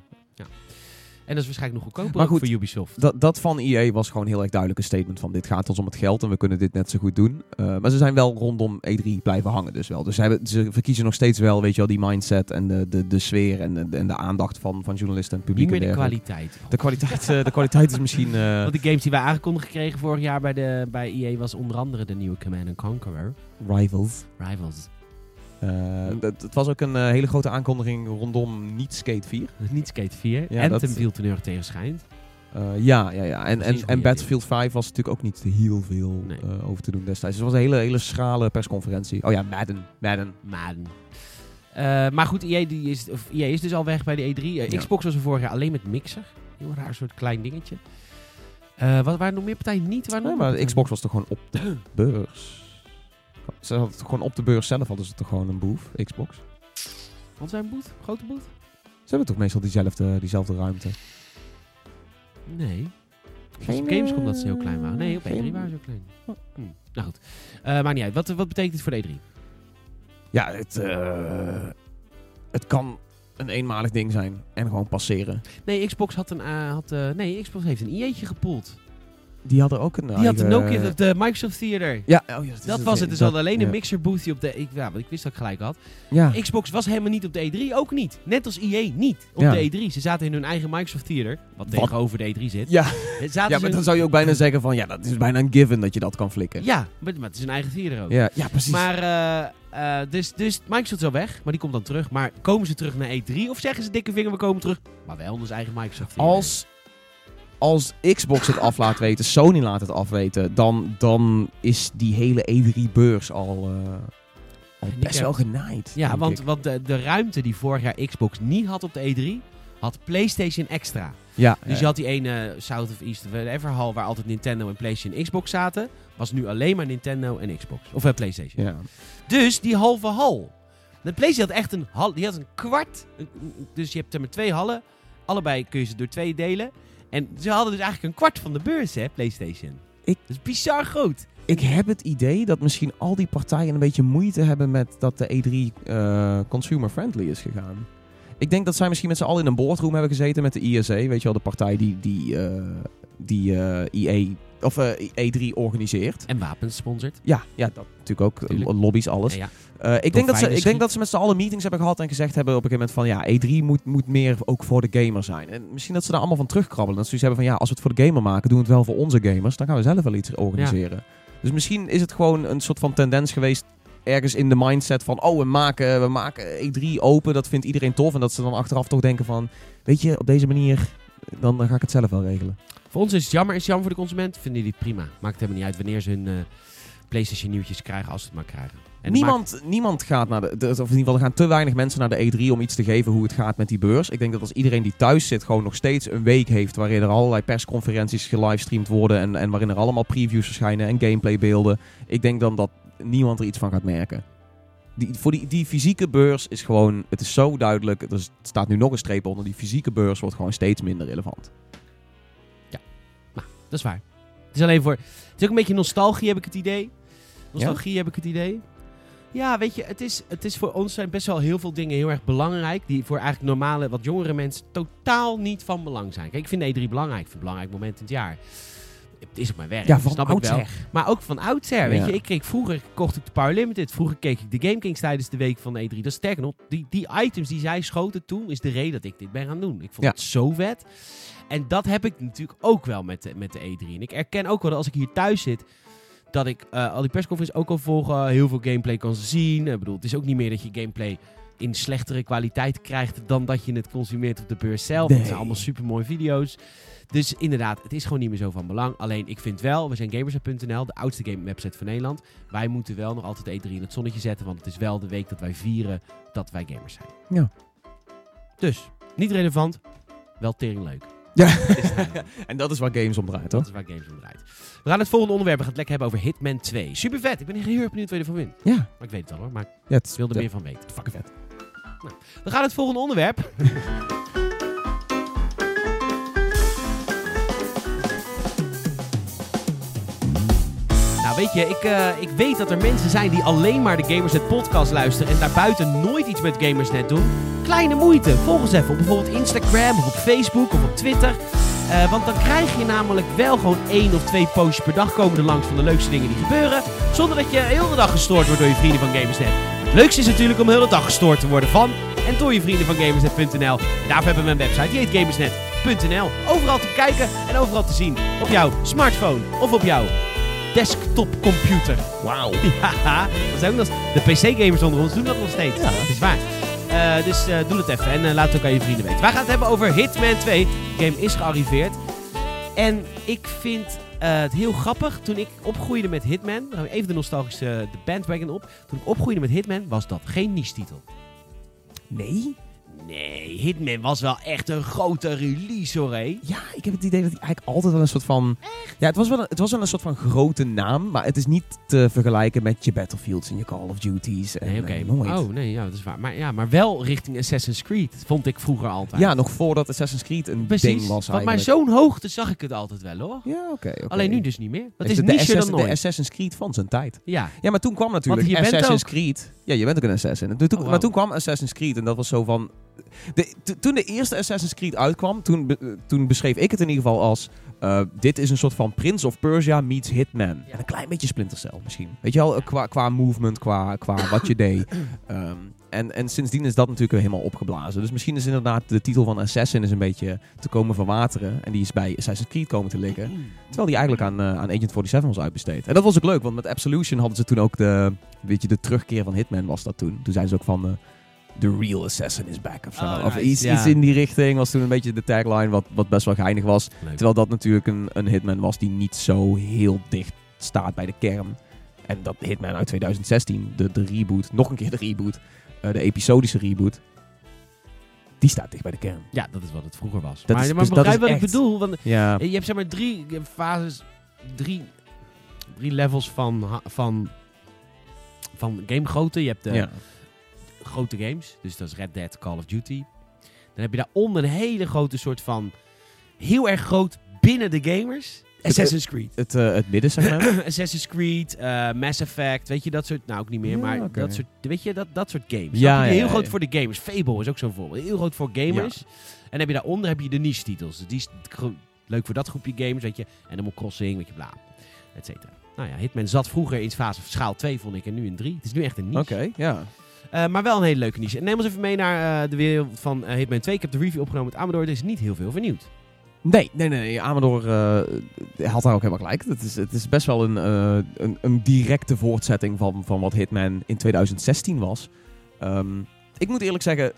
Speaker 1: En dat is waarschijnlijk nog goedkoper
Speaker 2: Maar
Speaker 1: ook
Speaker 2: goed,
Speaker 1: voor Ubisoft.
Speaker 2: Dat, dat van EA was gewoon heel erg duidelijk een statement van dit gaat ons om het geld en we kunnen dit net zo goed doen. Eh, maar ze zijn wel rondom E3 blijven hangen dus wel. Dus ze, hebben, ze verkiezen nog steeds wel, weet je wel, die mindset en de, de, de sfeer en de, en de aandacht van, van journalisten en publiek.
Speaker 1: Niet meer de kwaliteit.
Speaker 2: De kwaliteit, eh, de kwaliteit is misschien... eh,
Speaker 1: Want de games die wij aangekondigd kregen vorig jaar bij, de, bij EA was onder andere de nieuwe Command Conqueror.
Speaker 2: rivals.
Speaker 1: Rivals.
Speaker 2: Eh, dat- Het was ook een eh, hele grote aankondiging rondom niet Skate 4.
Speaker 1: Niet Skate 4.
Speaker 2: Ja,
Speaker 1: Anthem
Speaker 2: dat-
Speaker 1: viel ten erg tegen schijnt.
Speaker 2: Eh, ja, ja, ja. En, en, en Battlefield 5 was natuurlijk ook niet heel veel
Speaker 1: Nee.
Speaker 2: over te doen destijds. Dus het was een hele, hele schrale persconferentie. Oh ja, Madden. Madden.
Speaker 1: Madden. Maar goed, EA, die is, of EA is dus al weg bij de E3. Eh,
Speaker 2: Ja.
Speaker 1: Xbox was er vorig jaar alleen met Mixer. Heel raar soort klein dingetje. Wat waren nog meer partijen niet? Waren
Speaker 2: Nee, maar Xbox was toch gewoon op de beurs? Ze hadden het gewoon op de beurs zelf hadden ze toch gewoon een boef, Xbox?
Speaker 1: Wat zijn boot? Grote boot?
Speaker 2: Ze hebben toch meestal diezelfde, diezelfde ruimte?
Speaker 1: Nee. Geen,
Speaker 2: Geen,
Speaker 1: op Gamescom dat ze heel
Speaker 2: eh,
Speaker 1: klein waren. Nee, op
Speaker 2: geen-
Speaker 1: E3 waren ze heel klein. Hm. Nou goed. Maakt niet uit. Wat, wat betekent dit voor de E3?
Speaker 2: Ja, het, eh, het kan een eenmalig ding zijn en gewoon passeren.
Speaker 1: Nee, Xbox had een... had, nee, Xbox heeft een IE'tje gepoeld.
Speaker 2: Die hadden ook een
Speaker 1: Die had de
Speaker 2: eigen-
Speaker 1: Nokia, de, de Microsoft Theater.
Speaker 2: Ja, oh, ja,
Speaker 1: Dat was het. Dus hadden alleen
Speaker 2: ja.
Speaker 1: een mixer boothje op de... Ik, ja, want ik wist dat ik gelijk had.
Speaker 2: Ja,
Speaker 1: Xbox was helemaal niet op de E3, ook niet. Net als EA niet op de E3. Ze zaten in hun eigen Microsoft Theater, wat,
Speaker 2: Wat?
Speaker 1: tegenover de E3 zit.
Speaker 2: ja. Ja, maar dan zou je ook bijna zeggen van... Ja, dat is bijna een given dat je dat kan flikken.
Speaker 1: ja maar, maar het is een eigen theater ook.
Speaker 2: ja, ja precies.
Speaker 1: Maar, eh, eh, dus, dus Microsoft is wel weg, maar die komt dan terug. Maar komen ze terug naar E3 of zeggen ze dikke vinger, we komen terug? Maar wel onder zijn eigen Microsoft Theater.
Speaker 2: als, als Xbox het af laat weten, Sony laat het afweten, dan, dan is die hele E3-beurs al, eh, al best wel genaaid.
Speaker 1: Ja, want,
Speaker 2: ik.
Speaker 1: want de, de ruimte die vorig jaar Xbox niet had op de E3, had PlayStation extra.
Speaker 2: Ja,
Speaker 1: Dus je had die ene South of East whatever hall waar altijd Nintendo en PlayStation en Xbox zaten. Was nu alleen maar Nintendo en Xbox. Of uh, PlayStation.
Speaker 2: ja.
Speaker 1: Dus die halve hal. De PlayStation had echt een hal. Die had een kwart. een- Dus je hebt er maar twee hallen. Allebei kun je ze door twee delen. En ze hadden dus eigenlijk een kwart van de beurs, hè, PlayStation.
Speaker 2: Ik-
Speaker 1: Dat is bizar groot.
Speaker 2: Ik heb het idee dat misschien al die partijen een beetje moeite hebben met dat de E3 eh, consumer-friendly is gegaan. Ik denk dat zij misschien met z'n allen in een boardroom hebben gezeten met de ISA. Weet je wel, de partij die, die, eh, die eh, EA of eh, E3 organiseert.
Speaker 1: En wapens sponsort.
Speaker 2: Ja, ja, dat natuurlijk ook.
Speaker 1: Tuurlijk.
Speaker 2: Lobby's, alles.
Speaker 1: Ja,
Speaker 2: Eh, ik, denk dat ze, ik denk dat ze met z'n allen meetings hebben gehad en gezegd hebben op een gegeven moment van ja, E3 moet, moet meer ook voor de gamer zijn. En misschien dat ze daar allemaal van terugkrabbelen. Dat ze zoiets hebben van ja, als we het voor de gamer maken, doen we het wel voor onze gamers. Dan gaan we zelf wel iets organiseren. Dus misschien is het gewoon een soort van tendens geweest ergens in de mindset van oh, we maken, we maken E3 open, dat vindt iedereen tof. En dat ze dan achteraf toch denken van weet je, op deze manier, dan, dan ga ik het zelf wel regelen.
Speaker 1: Voor ons is het jammer. Is het jammer voor de consument? Vinden jullie het prima? Maakt helemaal niet uit wanneer ze hun eh, PlayStation nieuwtjes krijgen, als ze het maar krijgen.
Speaker 2: Niemand, niemand gaat naar de, Of in ieder geval, er gaan te weinig mensen naar de E3 om iets te geven hoe het gaat met die beurs. Ik denk dat als iedereen die thuis zit gewoon nog steeds een week heeft waarin er allerlei persconferenties gelivestreamd worden en, en waarin er allemaal previews verschijnen en gameplaybeelden. Ik denk dan dat niemand er iets van gaat merken. Die, voor die, die fysieke beurs is gewoon, het is zo duidelijk, er staat nu nog een streep onder, die fysieke beurs wordt gewoon steeds minder relevant.
Speaker 1: Dat is waar. Het is alleen voor... Het is ook een beetje nostalgie, heb ik het idee. Nostalgie, heb ik het idee. Ja, weet je, het is, het is voor ons zijn best wel heel veel dingen heel erg belangrijk. Die voor eigenlijk normale, wat jongere mensen totaal niet van belang zijn. Kijk, ik vind de E3 belangrijk. Ik vind het een belangrijk moment in het jaar. Het is op mijn werk,
Speaker 2: Ja, van
Speaker 1: snap ik wel. Maar ook van oudsher, weet je. Ik kreeg vroeger, kocht ik de Power Limited. Vroeger keek ik de Game Kings tijdens de week van de E3. Dat is sterker nog, die, die items die zij schoten toen, is de reden dat ik dit ben gaan doen. Ik vond
Speaker 2: Ja.
Speaker 1: het zo vet. En dat heb ik natuurlijk ook wel met de, met de E3. En ik erken ook wel dat als ik hier thuis zit, dat ik eh, al die persconferenties ook al volgen. Heel veel gameplay kan zien. Ik bedoel, het is ook niet meer dat je gameplay in slechtere kwaliteit krijgt dan dat je het consumeert op de beurs zelf. Het
Speaker 2: Nee.
Speaker 1: zijn allemaal super mooie video's. Dus inderdaad, het is gewoon niet meer zo van belang. Alleen, ik vind wel, we zijn gamers.nl, de oudste game website van Nederland. Wij moeten wel nog altijd E3 in het zonnetje zetten, want het is wel de week dat wij vieren dat wij gamers zijn.
Speaker 2: Ja.
Speaker 1: Dus, niet relevant, wel tering leuk.
Speaker 2: Ja. En dat is waar games om draait,
Speaker 1: Dat
Speaker 2: toch?
Speaker 1: is waar games om draait. We gaan het volgende onderwerp, we gaan het lekker hebben over Hitman 2. Super vet, ik ben heel erg benieuwd wat je ervan vindt.
Speaker 2: Ja.
Speaker 1: Maar ik weet het al hoor, maar
Speaker 2: ja
Speaker 1: ik wil er
Speaker 2: ja,
Speaker 1: meer van weten.
Speaker 2: Fucking vet.
Speaker 1: We gaan het volgende onderwerp. Nou, weet je, ik, eh, ik weet dat er mensen zijn die alleen maar de Gamersnet podcast luisteren en daarbuiten nooit iets met Gamersnet doen. Kleine moeite. Volg ons even op bijvoorbeeld Instagram of op Facebook of op Twitter. Eh, want dan krijg je namelijk wel gewoon één of twee postjes per dag komen er langs van de leukste dingen die gebeuren. Zonder dat je heel de dag gestoord wordt door je vrienden van Gamersnet. Het leukste is natuurlijk om heel de dag gestoord te worden van en door je vrienden van Gamersnet.nl. En daarvoor hebben we een website, die. Overal te kijken en overal te zien. Op jouw smartphone of op jouw desktopcomputer.
Speaker 2: Wauw.
Speaker 1: Ja, dat is ook nog, de PC-gamers onder ons doen dat nog steeds.
Speaker 2: Ja.
Speaker 1: Dat is waar. Eh, dus eh, doe het even en eh, laat het ook aan je vrienden weten. Wij gaan het hebben over Hitman 2. De game is gearriveerd. En ik vind het heel grappig. Toen ik opgroeide met Hitman, dan gaan we even de nostalgische de bandwagon op. Toen ik opgroeide met Hitman, was dat geen niche-titel.
Speaker 2: Nee?
Speaker 1: Nee, Hitman was wel echt een grote release hoor, hé.
Speaker 2: Ja, ik heb het idee dat hij eigenlijk altijd wel een soort van... Ja, het was, wel een, het was wel een soort van grote naam, maar het is niet te vergelijken met je Battlefields en je Call of Duties. En,
Speaker 1: Nee, oké.
Speaker 2: nooit.
Speaker 1: Oh, nee, ja, dat is waar. Maar, ja, maar wel richting Assassin's Creed, vond ik vroeger altijd.
Speaker 2: Ja, nog voordat Assassin's Creed een
Speaker 1: Precies,
Speaker 2: ding was
Speaker 1: want maar
Speaker 2: eigenlijk.
Speaker 1: zo'n hoogte zag ik het altijd wel hoor.
Speaker 2: Ja, oké.
Speaker 1: Alleen nu dus niet meer. Dat
Speaker 2: Weet
Speaker 1: is
Speaker 2: de
Speaker 1: niche dan
Speaker 2: Assassin- De
Speaker 1: nooit.
Speaker 2: Assassin's Creed van zijn tijd.
Speaker 1: Ja,
Speaker 2: Ja, maar toen kwam natuurlijk
Speaker 1: je bent
Speaker 2: Assassin's
Speaker 1: ook-
Speaker 2: Creed. Ja, je bent ook een assassin. En toen,
Speaker 1: Oh.
Speaker 2: Maar toen kwam Assassin's Creed en dat was zo van... De, to- toen de eerste Assassin's Creed uitkwam, toen, be- eh, toen beschreef ik het in ieder geval als... eh, dit is een soort van Prince of Persia meets Hitman. En een klein beetje Splinter Cell misschien. Weet je wel, eh, qua, qua movement, qua, qua wat je deed. Ehm, en, en sindsdien is dat natuurlijk helemaal opgeblazen. Dus misschien is inderdaad de titel van Assassin is een beetje te komen verwateren. En die is bij Assassin's Creed komen te liggen. Terwijl die eigenlijk aan, aan Agent 47 was uitbesteed. En dat was ook leuk, want met Absolution hadden ze toen ook de, weet je, de terugkeer van Hitman was dat toen. Toen zeiden ze ook van, the real assassin is back of zo.
Speaker 1: Oh,
Speaker 2: of
Speaker 1: nice,
Speaker 2: iets,
Speaker 1: ja.
Speaker 2: iets in die richting was toen een beetje de tagline, wat, wat best wel geinig was.
Speaker 1: Leuk.
Speaker 2: Terwijl dat natuurlijk een, een Hitman was die niet zo heel dicht staat bij de kern. En dat Hitman uit 2016, de, de reboot, nog een keer de reboot, eh, de episodische reboot, die staat dicht bij de kern.
Speaker 1: Ja, dat is wat het vroeger was.
Speaker 2: Dat
Speaker 1: maar
Speaker 2: is-
Speaker 1: maar
Speaker 2: dus
Speaker 1: begrijp wat ik bedoel. Want
Speaker 2: Ja,
Speaker 1: je hebt zeg maar drie fases, drie, drie levels van, van, van gamegrootte. Je hebt de
Speaker 2: ja.
Speaker 1: Grote games, dus dat is Red Dead, Call of Duty. Dan heb je daaronder een hele grote soort van, heel erg groot binnen de gamers. Assassin's Creed.
Speaker 2: Het, eh, het middensegment.
Speaker 1: Assassin's Creed, eh, Mass Effect, weet je, dat soort, nou ook niet meer,
Speaker 2: Ja,
Speaker 1: maar dat soort, weet je, dat, dat soort games.
Speaker 2: Ja,
Speaker 1: heel
Speaker 2: ja,
Speaker 1: groot voor de gamers. Fable is ook zo'n voorbeeld. Heel groot voor gamers. En dan heb je daaronder heb je de niche titels. Die is leuk voor dat groepje gamers, weet je. Animal Crossing, weet je, bla, et cetera. Nou ja, Hitman zat vroeger in fase schaal 2, vond ik, en nu in 3. Het is nu echt een niche.
Speaker 2: Oké, ja.
Speaker 1: Uh, maar wel een hele leuke niche. Neem ons even mee naar uh, de wereld van uh, Hitman 2. Ik heb de review opgenomen met Amador. Er is niet heel veel vernieuwd.
Speaker 2: Nee, nee, nee. Amador had daar ook helemaal gelijk. Het is, het is best wel een, een, een, directe voortzetting van, van wat Hitman in 2016 was. Um, ik moet eerlijk zeggen,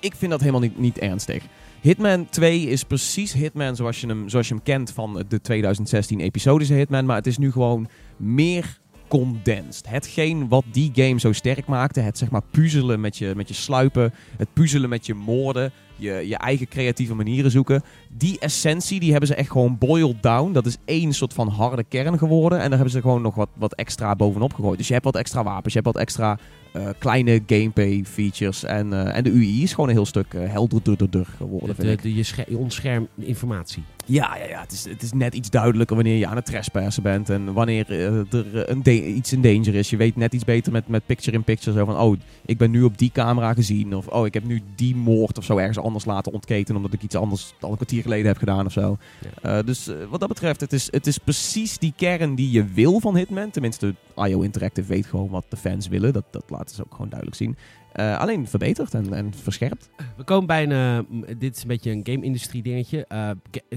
Speaker 2: ik vind dat helemaal niet, niet ernstig. Hitman 2 is precies Hitman zoals je hem, zoals je hem kent van de 2016 episodische Hitman. Maar het is nu gewoon meer condensed. Hetgeen wat die game zo sterk maakte, het zeg maar puzzelen met je, met je sluipen, het puzzelen met je moorden, je, je eigen creatieve manieren zoeken. Die essentie, die hebben ze echt gewoon boiled down. Dat is één soort van harde kern geworden. En daar hebben ze gewoon nog wat, wat extra bovenop gegooid. Dus je hebt wat extra wapens, je hebt wat extra uh, kleine gameplay features. En, uh, en de UI is gewoon een heel stuk uh, helderder geworden,
Speaker 1: de, de, je onscherm informatie.
Speaker 2: Ja, ja, ja. Het, is, het is net iets duidelijker wanneer je aan het trespassen bent. En wanneer er een iets in danger is. Je weet net iets beter met, met picture-in-picture. Zo van, oh, ik ben nu op die camera gezien. Of, oh, ik heb nu die moord of zo ergens anders laten ontketen. Omdat ik iets anders al een kwartier geleden heb gedaan of zo. Ja. dus wat dat betreft, het is, het is precies die kern die je wil van Hitman. Tenminste, IO Interactive weet gewoon wat de fans willen. Dat, dat laten ze ook gewoon duidelijk zien. Uh, alleen verbeterd en, en verscherpt.
Speaker 1: We komen bij een. Uh, dit is een beetje een game-industrie dingetje. Uh,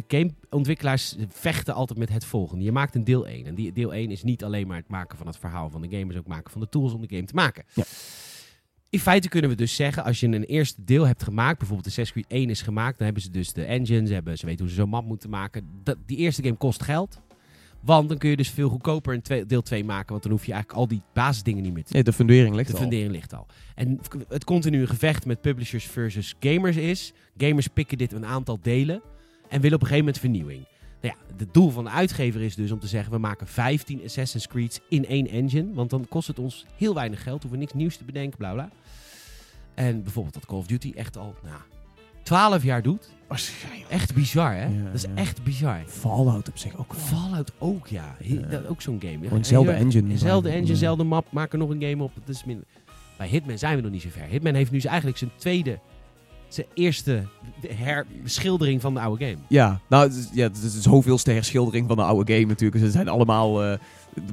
Speaker 1: gameontwikkelaars vechten altijd met het volgende. Je maakt een deel 1. En die deel 1 is niet alleen maar het maken van het verhaal van de game, maar ook maken van de tools om de game te maken.
Speaker 2: Ja.
Speaker 1: In feite kunnen we dus zeggen, als je een eerste deel hebt gemaakt, bijvoorbeeld de Assassin's Creed 1 is gemaakt, dan hebben ze dus de engine, ze, hebben, ze weten hoe ze zo'n map moeten maken. Dat, die eerste game kost geld. Want dan kun je dus veel goedkoper een twee, deel 2 maken. Want dan hoef je eigenlijk al die basisdingen niet meer te
Speaker 2: Nee, de fundering ligt
Speaker 1: de
Speaker 2: al.
Speaker 1: De fundering ligt al. En het continue gevecht met publishers versus gamers is... Gamers pikken dit een aantal delen en willen op een gegeven moment vernieuwing. Nou ja, het doel van de uitgever is dus om te zeggen... we maken 15 Assassin's Creeds in één engine. Want dan kost het ons heel weinig geld. Hoeven we niks nieuws te bedenken, bla bla. En bijvoorbeeld dat Call of Duty echt al... Nou, 12 jaar doet.
Speaker 2: Waarschijnlijk.
Speaker 1: Echt bizar, hè?
Speaker 2: Ja,
Speaker 1: dat is
Speaker 2: ja.
Speaker 1: echt bizar.
Speaker 2: Fallout op zich ook wel.
Speaker 1: Fallout ook, ja. He- dat, ook zo'n game.
Speaker 2: Gewoon dezelfde engine.
Speaker 1: Dezelfde engine,
Speaker 2: Ja.
Speaker 1: dezelfde map. Maak er nog een game op. Dat is minder. Bij Hitman zijn we nog niet zo ver. Hitman heeft nu eigenlijk zijn tweede, zijn eerste herbeschildering van de oude game.
Speaker 2: Ja, nou, het is, ja, het is zoveelste herschildering van de oude game natuurlijk. Ze zijn allemaal... eh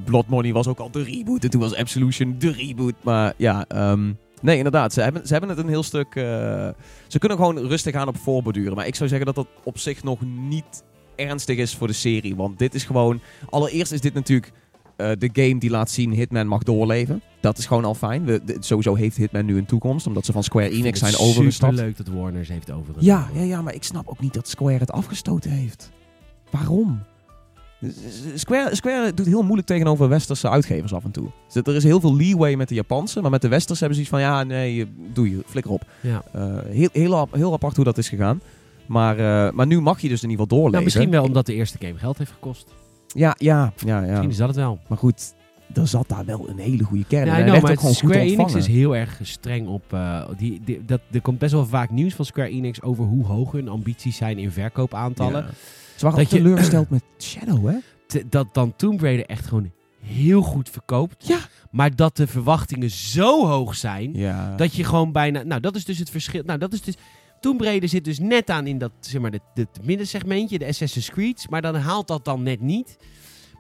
Speaker 2: Blood Money was ook al de reboot. En toen was Absolution de reboot. Maar ja, ehm, nee, inderdaad. Ze hebben, ze hebben het een heel stuk... eh, ze kunnen gewoon rustig aan op voorborduren. Maar ik zou zeggen dat dat op zich nog niet ernstig is voor de serie. Want dit is gewoon... Allereerst is dit natuurlijk eh, de game die laat zien Hitman mag doorleven. Dat is gewoon al fijn. We, de- sowieso heeft Hitman nu een toekomst. Omdat ze van Square Enix zijn overgestapt.
Speaker 1: leuk dat Warner ze heeft overgenomen.
Speaker 2: Ja, ja, ja, maar ik snap ook niet dat Square het afgestoten heeft. Waarom? Square, Square doet heel moeilijk tegenover westerse uitgevers af en toe. Dus er is heel veel leeway met de Japanse, maar met de westers hebben ze iets van ja, nee, doe je, flikker op.
Speaker 1: Ja.
Speaker 2: Eh, heel, heel, ap- heel apart hoe dat is gegaan. Maar, eh, maar nu mag je dus in ieder geval doorleven.
Speaker 1: Nou, misschien wel omdat de eerste game geld heeft gekost.
Speaker 2: Ja, ja, ja, ja.
Speaker 1: Misschien is dat het wel.
Speaker 2: Maar goed, er zat daar wel een hele goede kern.
Speaker 1: Ja, maar
Speaker 2: ook
Speaker 1: Square Enix is heel erg streng op... eh, die, die- dat, er komt best wel vaak nieuws van Square Enix over hoe hoog hun ambities zijn in verkoopaantallen.
Speaker 2: Ja. Ze waren
Speaker 1: Dat
Speaker 2: ook
Speaker 1: je-
Speaker 2: teleurgesteld met Shadow, hè?
Speaker 1: Te- dat dan Tomb Raider echt gewoon heel goed verkoopt.
Speaker 2: Ja.
Speaker 1: Maar dat de verwachtingen zo hoog zijn...
Speaker 2: Ja.
Speaker 1: Dat je gewoon bijna... Nou, dat is dus het verschil. Nou, dat is dus... Tomb Raider zit dus net aan in dat, zeg maar, het, het middensegmentje, de Assassin's Creed. Maar dan haalt dat dan net niet.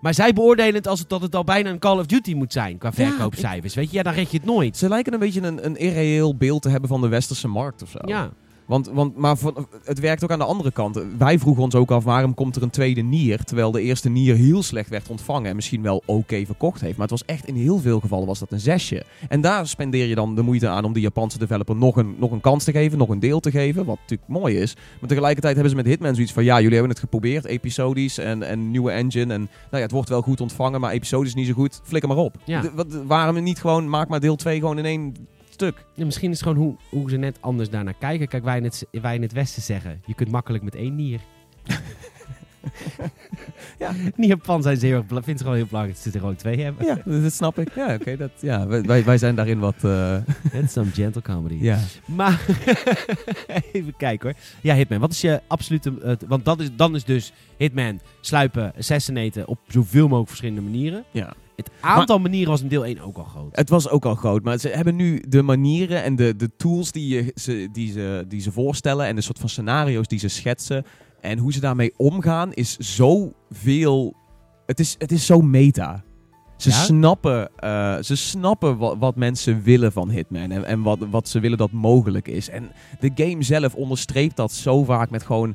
Speaker 1: Maar zij beoordelen het als het, dat het al bijna een Call of Duty moet zijn qua
Speaker 2: Ja,
Speaker 1: verkoopcijfers. Weet je, ja, dan red je het nooit.
Speaker 2: Ze lijken een beetje een, een irreëel beeld te hebben van de westerse markt of zo.
Speaker 1: Ja,
Speaker 2: Want, want, maar van, het werkt ook aan de andere kant. Wij vroegen ons ook af waarom komt er een tweede Nier, terwijl de eerste Nier heel slecht werd ontvangen en misschien wel oké verkocht heeft. Maar het was echt in heel veel gevallen was dat een zesje. En daar spendeer je dan de moeite aan om die Japanse developer nog een, nog een kans te geven, nog een deel te geven, wat natuurlijk mooi is. Maar tegelijkertijd hebben ze met Hitman zoiets van, ja, jullie hebben het geprobeerd, episodisch en, en nieuwe engine. En nou ja, het wordt wel goed ontvangen, maar episodisch niet zo goed. Flikker maar op.
Speaker 1: Ja.
Speaker 2: De- wat, waarom niet gewoon, maak maar deel 2 gewoon in één stuk.
Speaker 1: Ja, misschien is het gewoon hoe, hoe ze net anders daarnaar kijken. Kijk, wij in, het, wij in het Westen zeggen, je kunt makkelijk met één nier.
Speaker 2: Ja.
Speaker 1: In Japan zijn ze heel erg, vinden ze gewoon heel belangrijk dat ze er gewoon twee hebben.
Speaker 2: Ja, dat snap ik. Ja, oké. dat ja, wij- wij, zijn daarin wat... eh,
Speaker 1: That's some gentle comedy.
Speaker 2: ja.
Speaker 1: Maar even kijken hoor. Ja, Hitman. Wat is je absolute... eh, want dat is, dan is dus Hitman sluipen, assassinaten op zoveel mogelijk verschillende manieren.
Speaker 2: ja.
Speaker 1: Het aantal manieren was in deel 1 ook al groot.
Speaker 2: Het was ook al groot, maar ze hebben nu de manieren en de, de tools die, je, ze, die, ze, die ze voorstellen en de soort van scenario's die ze schetsen En hoe ze daarmee omgaan is zoveel... Het is, het is zo meta. Ze
Speaker 1: Ja?
Speaker 2: snappen, eh, ze snappen wat, wat mensen willen van Hitman. En, en wat, wat ze willen dat mogelijk is. En de game zelf onderstreept dat zo vaak met gewoon...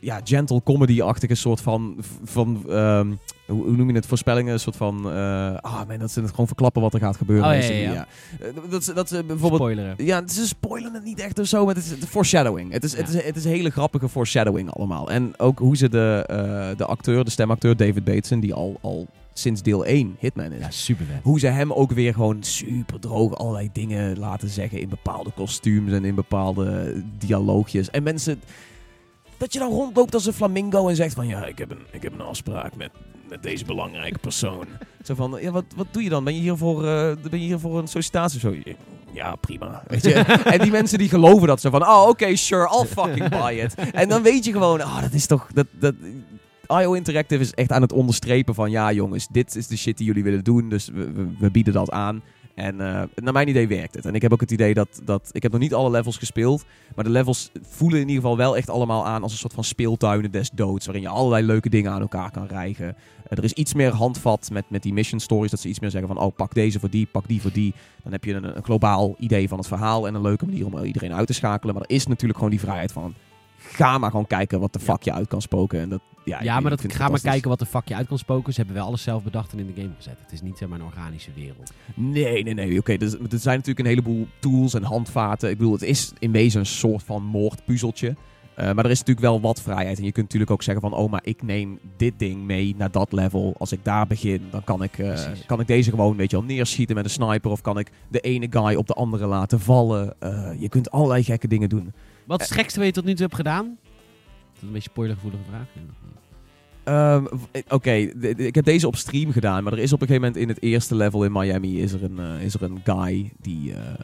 Speaker 2: Ja, gentle comedy-achtige soort van... van ehm, hoe, hoe noem je het? Voorspellingen. Een soort van... eh, ah man, dat ze het gewoon verklappen wat er gaat gebeuren.
Speaker 1: Oh, ja, ja, ja.
Speaker 2: Eh, Dat, ze- dat ze bijvoorbeeld...
Speaker 1: Spoileren.
Speaker 2: Ja, ze spoilen het niet echt of zo, maar het is is foreshadowing. Het is, het, is, het is hele grappige foreshadowing allemaal. En ook hoe ze de, eh, de acteur, de stemacteur David Bateson, die al, al sinds deel 1 Hitman is.
Speaker 1: Ja, super vet.
Speaker 2: Hoe ze hem ook weer gewoon super droog allerlei dingen laten zeggen in bepaalde kostuums en in bepaalde dialoogjes. En mensen, dat je dan rondloopt als een flamingo en zegt van ja, ik heb een, ik heb een afspraak met, met deze belangrijke persoon. Zo van, ja, wat, wat doe je dan? Ben je hier voor, eh, ben je hier voor een sollicitatie of zo? Ja, prima. Weet je? en die mensen die geloven dat ze van, oh oké, sure, I'll fucking buy it. En dan weet je gewoon, ah, dat is toch, dat, dat, IO Interactive is echt aan het onderstrepen van, ja jongens, dit is de shit die jullie willen doen, dus we, we, we bieden dat aan. En eh, naar mijn idee werkt het. En ik heb ook het idee dat, dat... Ik heb nog niet alle levels gespeeld. Maar de levels voelen in ieder geval wel echt allemaal aan als een soort van speeltuinen des doods. Waarin je allerlei leuke dingen aan elkaar kan rijgen. Eh, er is iets meer handvat met, met die mission stories. Dat ze iets meer zeggen van... Oh, pak deze voor die, pak die voor die. Dan heb je een, een globaal idee van het verhaal. En een leuke manier om iedereen uit te schakelen. Maar er is natuurlijk gewoon die vrijheid van... Ga maar gewoon kijken wat de fuck je uit kan spoken. En dat, ja,
Speaker 1: Ja, maar dat, ga maar kijken wat de fuck je uit kan spoken. Ze hebben wel alles zelf bedacht en in de game gezet. Het is niet zeg maar een organische wereld.
Speaker 2: Nee, nee, nee. Oké, dus, er zijn natuurlijk een heleboel tools en handvaten. Ik bedoel, het is in wezen een soort van moordpuzzeltje. Eh, maar er is natuurlijk wel wat vrijheid. En je kunt natuurlijk ook zeggen van... Oh, maar ik neem dit ding mee naar dat level. Als ik daar begin, dan kan ik, eh, kan ik deze gewoon weet je wel, neerschieten met een sniper. Of kan ik de ene guy op de andere laten vallen. Eh, je kunt allerlei gekke dingen doen.
Speaker 1: Wat is het gekste wat je tot nu toe hebt gedaan? Dat is een beetje spoilergevoelige vraag.
Speaker 2: Ehm, v- Oké, ik heb deze op stream gedaan. Maar er is op een gegeven moment in het eerste level in Miami... is er een, eh, is er een guy die, eh,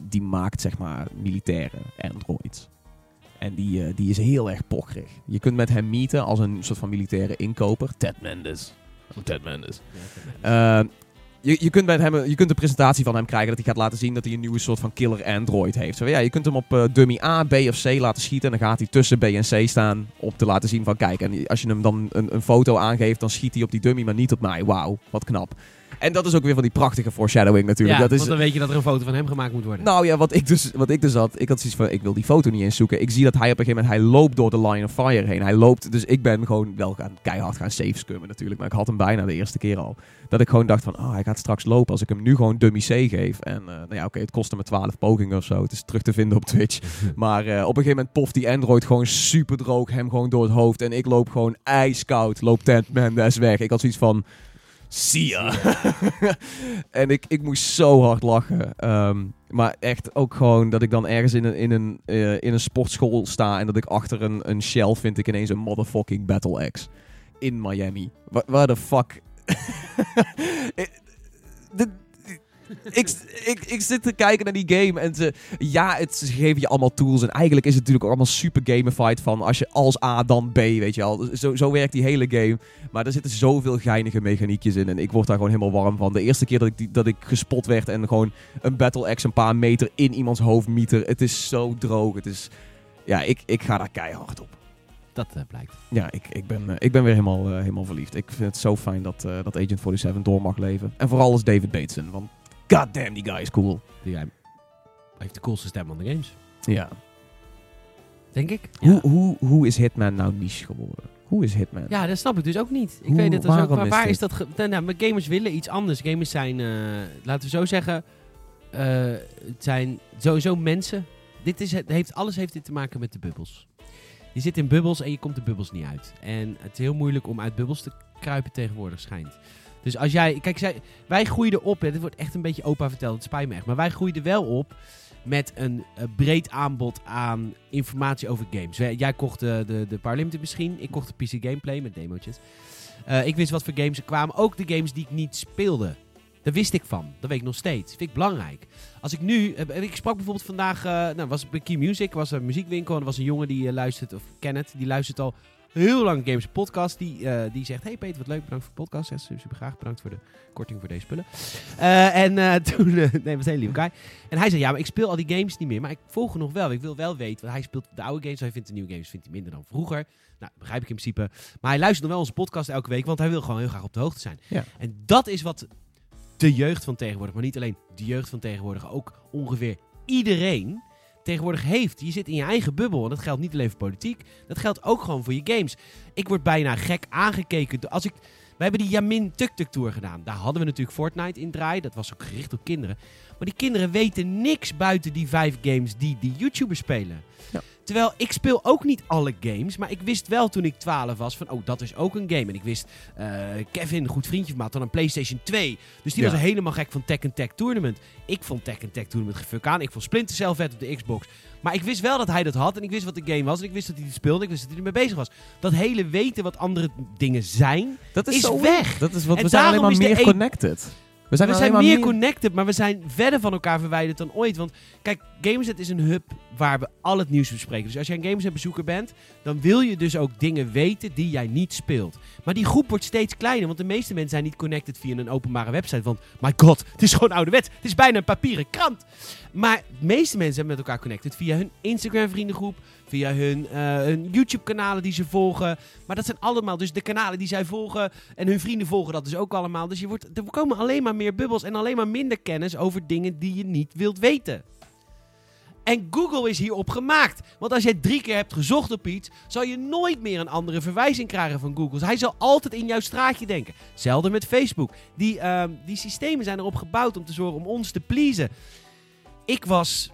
Speaker 2: die maakt zeg maar militaire androids. En die, eh, die is heel erg pocherig. Je kunt met hem meeten als een soort van militaire inkoper. Ted Mendes. Oh, Ted Mendes. Je, je, kunt met hem, je kunt een presentatie van hem krijgen dat hij gaat laten zien dat hij een nieuwe soort van killer android heeft. Zo, ja, je kunt hem op eh, dummy A, B of C laten schieten en dan gaat hij tussen B en C staan om te laten zien van kijk. En als je hem dan een, een foto aangeeft, dan schiet hij op die dummy, maar niet op mij. Wauw, wat knap. En dat is ook weer van die prachtige foreshadowing natuurlijk.
Speaker 1: Ja,
Speaker 2: dat is,
Speaker 1: want dan weet je dat er een foto van hem gemaakt moet worden.
Speaker 2: nou ja, wat ik, dus, wat ik dus had, ik had zoiets van, ik wil die foto niet eens zoeken. Ik zie dat hij op een gegeven moment, hij loopt door de line of fire heen. Hij loopt, dus ik ben gewoon wel gaan, keihard gaan safe scummen natuurlijk. Maar ik had hem bijna de eerste keer al. Dat ik gewoon dacht van, oh, hij gaat straks lopen als ik hem nu gewoon dummy C geef. En eh, nou ja, oké, het kostte me 12 pogingen of zo. Het is terug te vinden op Twitch. maar eh, op een gegeven moment poft die Android gewoon super droog hem gewoon door het hoofd. En ik loop gewoon ijskoud, loopt Tent Mendes weg. Ik had zoiets van, zie ya. en ik, ik moest zo hard lachen. Ehm, maar echt ook gewoon dat ik dan ergens in een, in een, eh, in een sportschool sta en dat ik achter een, een shelf vind ik ineens een motherfucking Battle Axe. In Miami. Wa- Waar de fuck... Ik- de- ik, ik, ik zit te kijken naar die game en ze, ja, het, ze geven je allemaal tools. En eigenlijk is het natuurlijk ook allemaal super gamified van als je als A dan B, weet je wel. Zo, zo werkt die hele game. Maar er zitten zoveel geinige mechaniekjes in en ik word daar gewoon helemaal warm van. De eerste keer dat ik, die, dat ik gespot werd en gewoon een battle axe een paar meter in iemands hoofd mieter. Het is zo droog. Het is, ja, ik, ik ga daar keihard op.
Speaker 1: Dat eh, blijkt.
Speaker 2: Ja, ik, ik, ben, eh, ik ben weer helemaal, eh, helemaal verliefd. Ik vind het zo fijn dat, dat Agent 47 door mag leven. En vooral als David Bateson, want goddamn, die guy is cool.
Speaker 1: Die guy heeft de coolste stem van de games.
Speaker 2: Ja.
Speaker 1: Denk ik.
Speaker 2: Hoe, hoe, hoe is Hitman nou niche geworden? Hoe is Hitman?
Speaker 1: Ja, dat snap ik dus ook niet. Ik
Speaker 2: Hoe-
Speaker 1: weet het dus ook.
Speaker 2: is
Speaker 1: waar
Speaker 2: dit?
Speaker 1: is dat? nou, nou, maar gamers willen iets anders. Gamers zijn, eh, laten we zo zeggen, eh, het zijn sowieso mensen. Dit is het, heeft, alles heeft dit te maken met de bubbels. Je zit in bubbels en je komt de bubbels niet uit. En het is heel moeilijk om uit bubbels te kruipen tegenwoordig, schijnt. Dus als jij, kijk, zij, wij groeiden op, hè, dit wordt echt een beetje opa verteld, het spijt me echt. Maar wij groeiden wel op met een eh, breed aanbod aan informatie over games. Jij kocht de, de, de Paralympic misschien, ik kocht de PC Gameplay met demootjes. Eh, ik wist wat voor games er kwamen. Ook de games die ik niet speelde. Daar wist ik van. Dat weet ik nog steeds. Vind ik belangrijk. Als ik nu... eh, ik sprak bijvoorbeeld vandaag... nou, was bij Key Music. was een muziekwinkel. En er was een jongen die luistert... Of Kenneth. Die luistert al heel lang Games Podcast. Die, eh, die zegt, hey Peter, wat leuk, bedankt voor de podcast. Zegt ze, super graag, bedankt voor de korting voor deze spullen. Eh, en eh, toen, nee, was een hele lieve guy. En hij zei, ja, maar ik speel al die games niet meer, maar ik volg er nog wel. Ik wil wel weten, want hij speelt de oude games, hij vindt de nieuwe games vindt hij minder dan vroeger. Nou, begrijp ik in principe. Maar hij luistert nog wel onze podcast elke week, want hij wil gewoon heel graag op de hoogte zijn.
Speaker 2: Ja.
Speaker 1: En dat is wat de jeugd van tegenwoordig, maar niet alleen de jeugd van tegenwoordig, ook ongeveer iedereen tegenwoordig heeft. Je zit in je eigen bubbel en dat geldt niet alleen voor politiek, dat geldt ook gewoon voor je games. Ik word bijna gek aangekeken. Als ik, we hebben die Yamin Tuk Tuk Tour gedaan. Daar hadden we natuurlijk Fortnite in draai. Dat was ook gericht op kinderen. Maar die kinderen weten niks buiten die vijf games die die YouTubers spelen.
Speaker 2: Ja.
Speaker 1: Terwijl ik speel ook niet alle games, maar ik wist wel toen ik 12 was van, oh, dat is ook een game. En ik wist, eh, Kevin, een goed vriendje van had dan een PlayStation 2. Dus die
Speaker 2: Ja.
Speaker 1: was helemaal gek van Tekken Tag Tournament. Ik vond Tekken Tag Tournament gefuck aan. Ik vond Splinter Cell vet op de Xbox. Maar ik wist wel dat hij dat had en ik wist wat de game was. En ik wist dat hij het speelde. Ik wist dat hij ermee bezig was. Dat hele weten wat andere dingen zijn,
Speaker 2: Dat is,
Speaker 1: is
Speaker 2: zo
Speaker 1: weg.
Speaker 2: Dat is wat,
Speaker 1: En
Speaker 2: we zijn alleen maar meer connected. We zijn,
Speaker 1: we zijn
Speaker 2: maar
Speaker 1: meer connected, maar we zijn verder van elkaar verwijderd dan ooit. Want kijk, Gamersnet is een hub waar we al het nieuws bespreken. Dus als jij een Gamersnet bezoeker bent, dan wil je dus ook dingen weten die jij niet speelt. Maar die groep wordt steeds kleiner, want de meeste mensen zijn niet connected via een openbare website. Want, my god, het is gewoon ouderwets. Het is bijna een papieren krant. Maar de meeste mensen zijn met elkaar connected via hun Instagram vriendengroep, via hun, eh, hun YouTube kanalen die ze volgen. Maar dat zijn allemaal dus de kanalen die zij volgen en hun vrienden volgen dat dus ook allemaal. Dus je wordt, er komen alleen maar meer bubbels en alleen maar minder kennis over dingen die je niet wilt weten. En Google is hierop gemaakt. Want als jij drie keer hebt gezocht op iets, zal je nooit meer een andere verwijzing krijgen van Google. Hij zal altijd in jouw straatje denken. Hetzelfde met Facebook. Die, ehm, die systemen zijn erop gebouwd om te zorgen om ons te pleasen. Ik was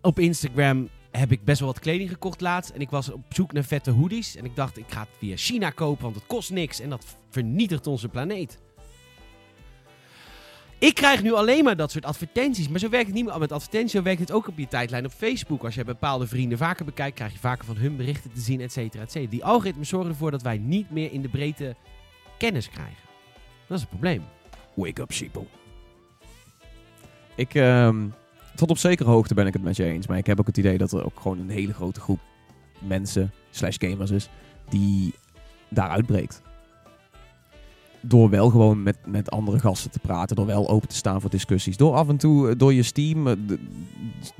Speaker 1: op Instagram heb ik best wel wat kleding gekocht laatst. En ik was op zoek naar vette hoodies. En ik dacht, ik ga het via China kopen, want het kost niks. En dat vernietigt onze planeet. Ik krijg nu alleen maar dat soort advertenties. Maar zo werkt het niet meer met advertenties. Zo werkt het ook op je tijdlijn op Facebook. Als je bepaalde vrienden vaker bekijkt, krijg je vaker van hun berichten te zien, et cetera, et cetera. Die algoritmes zorgen ervoor dat wij niet meer in de breedte kennis krijgen. Dat is het probleem.
Speaker 2: Wake up, sheeple. Ik, ehm, tot op zekere hoogte ben ik het met je eens. Maar ik heb ook het idee dat er ook gewoon een hele grote groep mensen, slash gamers is, die daar uitbreekt. Door wel gewoon met, met andere gasten te praten. Door wel open te staan voor discussies. Door af en toe eh, door je Steam eh,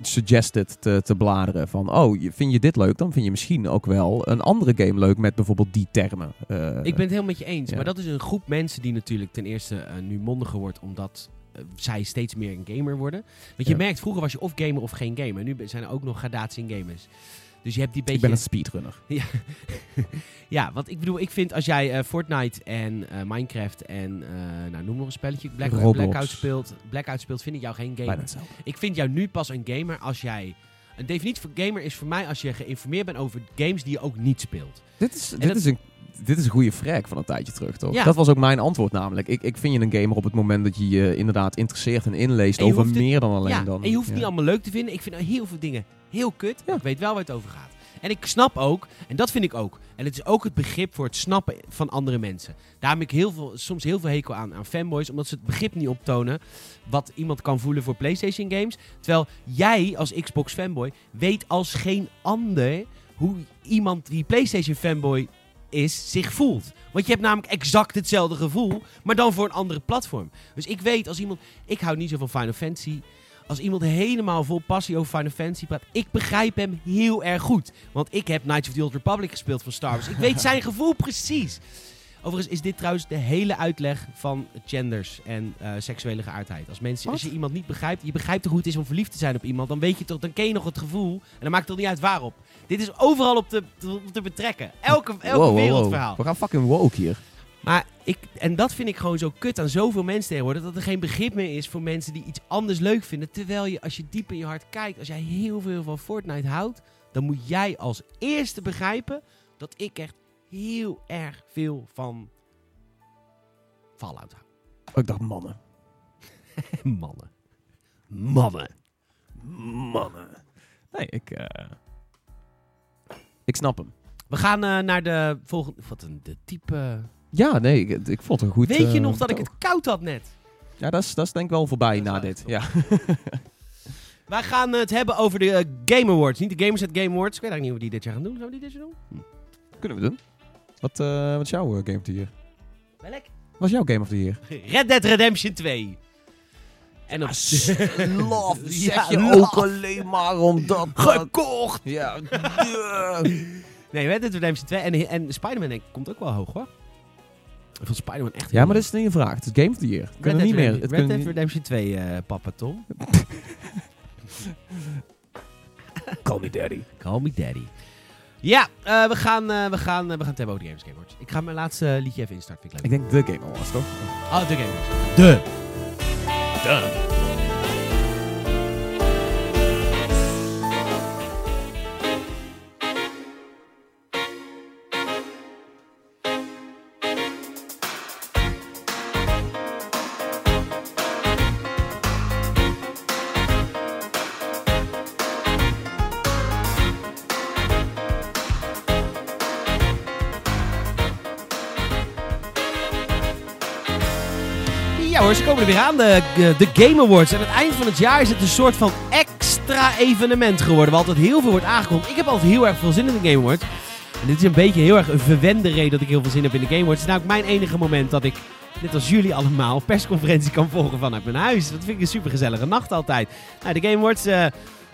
Speaker 2: suggested te, te bladeren. Van, oh, vind je dit leuk? Dan vind je misschien ook wel een andere game leuk met bijvoorbeeld die termen. Eh,
Speaker 1: Ik ben het helemaal met je eens.
Speaker 2: ja.
Speaker 1: Maar dat is een groep mensen die natuurlijk ten eerste nu mondiger wordt. Omdat zij steeds meer een gamer worden. Want je
Speaker 2: Ja.
Speaker 1: merkt, vroeger was je of gamer of geen gamer. Nu zijn er ook nog gradatie in gamers. Dus je hebt die beetje...
Speaker 2: Ik ben een speedrunner.
Speaker 1: Ja, want ik bedoel, ik vind als jij eh, Fortnite en eh, Minecraft en eh, nou, noem nog een spelletje, Black,
Speaker 2: Roblox.
Speaker 1: Blackout speelt, Blackout speelt, vind ik jou geen gamer. Ik vind jou nu pas een gamer als jij een definitie voor gamer is voor mij als je geïnformeerd bent over games die je ook niet speelt.
Speaker 2: Dit is, dit
Speaker 1: dat-
Speaker 2: is een dit is een goede frag van een tijdje terug, toch?
Speaker 1: Ja.
Speaker 2: Dat was ook mijn antwoord namelijk. Ik, ik vind je een gamer op het moment dat je je inderdaad interesseert en inleest
Speaker 1: En
Speaker 2: over
Speaker 1: het-
Speaker 2: meer dan alleen
Speaker 1: ja,
Speaker 2: dan...
Speaker 1: en je hoeft het niet allemaal leuk te vinden. Ik vind heel veel dingen heel kut. Ik weet wel waar het over gaat. En ik snap ook, en dat vind ik ook. En het is ook het begrip voor het snappen van andere mensen. Daar heb ik heel veel, soms heel veel hekel aan, aan fanboys, omdat ze het begrip niet optonen wat iemand kan voelen voor PlayStation games. Terwijl jij als Xbox fanboy weet als geen ander hoe iemand die PlayStation fanboy is zich voelt. Want je hebt namelijk exact hetzelfde gevoel, maar dan voor een andere platform. Dus ik weet als iemand, ik hou niet zo van Final Fantasy. Als iemand helemaal vol passie over Final Fantasy praat, ik begrijp hem heel erg goed. Want ik heb Knights of the Old Republic gespeeld van Star Wars. Ik weet zijn gevoel precies. Overigens is dit trouwens de hele uitleg van genders en eh, seksuele geaardheid. Als, mensen, als je iemand niet begrijpt, je begrijpt toch hoe het is om verliefd te zijn op iemand, dan weet je toch, dan ken je nog het gevoel. En dan maakt het toch niet uit waarop. Dit is overal op te, te, te betrekken. Elke, elke
Speaker 2: Wow, wow, wow.
Speaker 1: wereldverhaal.
Speaker 2: We gaan fucking woke hier.
Speaker 1: Maar ik, en dat vind ik gewoon zo kut aan zoveel mensen tegenwoordig. Dat er geen begrip meer is voor mensen die iets anders leuk vinden. Terwijl je, als je diep in je hart kijkt, als jij heel veel van Fortnite houdt. Dan moet jij als eerste begrijpen dat ik echt heel erg veel van Fallout hou.
Speaker 2: Ik dacht mannen.
Speaker 1: Mannen. Mannen.
Speaker 2: Mannen. Nee, ik... eh, Ik snap hem.
Speaker 1: We gaan eh, naar de volgende... Wat een de type...
Speaker 2: Ja, nee, ik, ik vond het een goed...
Speaker 1: Weet je
Speaker 2: eh,
Speaker 1: nog dat ik het koud had net?
Speaker 2: Ja, dat is, dat is denk ik wel voorbij na dit. Ja.
Speaker 1: Wij gaan het hebben over de eh, Game Awards. Niet de Gamers at Game Awards. Ik weet eigenlijk niet hoe we die dit jaar gaan doen. Gaan we die dit jaar doen?
Speaker 2: Kunnen we doen. Wat, eh, wat is jouw Game of the Year?
Speaker 1: Welk?
Speaker 2: Wat is jouw Game of the Year?
Speaker 1: Red Dead Redemption 2. En op...
Speaker 2: love
Speaker 1: zeg je ook
Speaker 2: alleen maar omdat...
Speaker 1: Gekocht!
Speaker 2: Ja.
Speaker 1: Nee, Red Dead Redemption 2. En, en Spider-Man denk ik, komt ook wel hoog hoor. Ik vond Spider-Man echt
Speaker 2: ja, maar dat is niet een vraag. Het is Game of the Year.
Speaker 1: Red Dead,
Speaker 2: niet meer.
Speaker 1: Redemption,
Speaker 2: Het
Speaker 1: Red
Speaker 2: kunnen
Speaker 1: Dead
Speaker 2: niet-
Speaker 1: Redemption 2, eh, papa Tom.
Speaker 2: Call me daddy.
Speaker 1: Call me daddy. Ja, eh, we, gaan, eh, we, gaan, we gaan het hebben over de Gamers Game Awards. Ik ga mijn laatste liedje even instarten. Vind ik leuk.
Speaker 2: Ik denk de Game Awards, toch?
Speaker 1: Oh, de Game Awards. De. De. Weer aan, de, de Game Awards. En het eind van het jaar is het een soort van extra evenement geworden. Waar altijd heel veel wordt aangekondigd. Ik heb altijd heel erg veel zin in de Game Awards. En dit is een beetje heel erg een verwende reden dat ik heel veel zin heb in de Game Awards. Het is namelijk mijn enige moment dat ik, net als jullie allemaal, persconferentie kan volgen vanuit mijn huis. Dat vind ik een supergezellige nacht altijd. Nou, de Game Awards eh,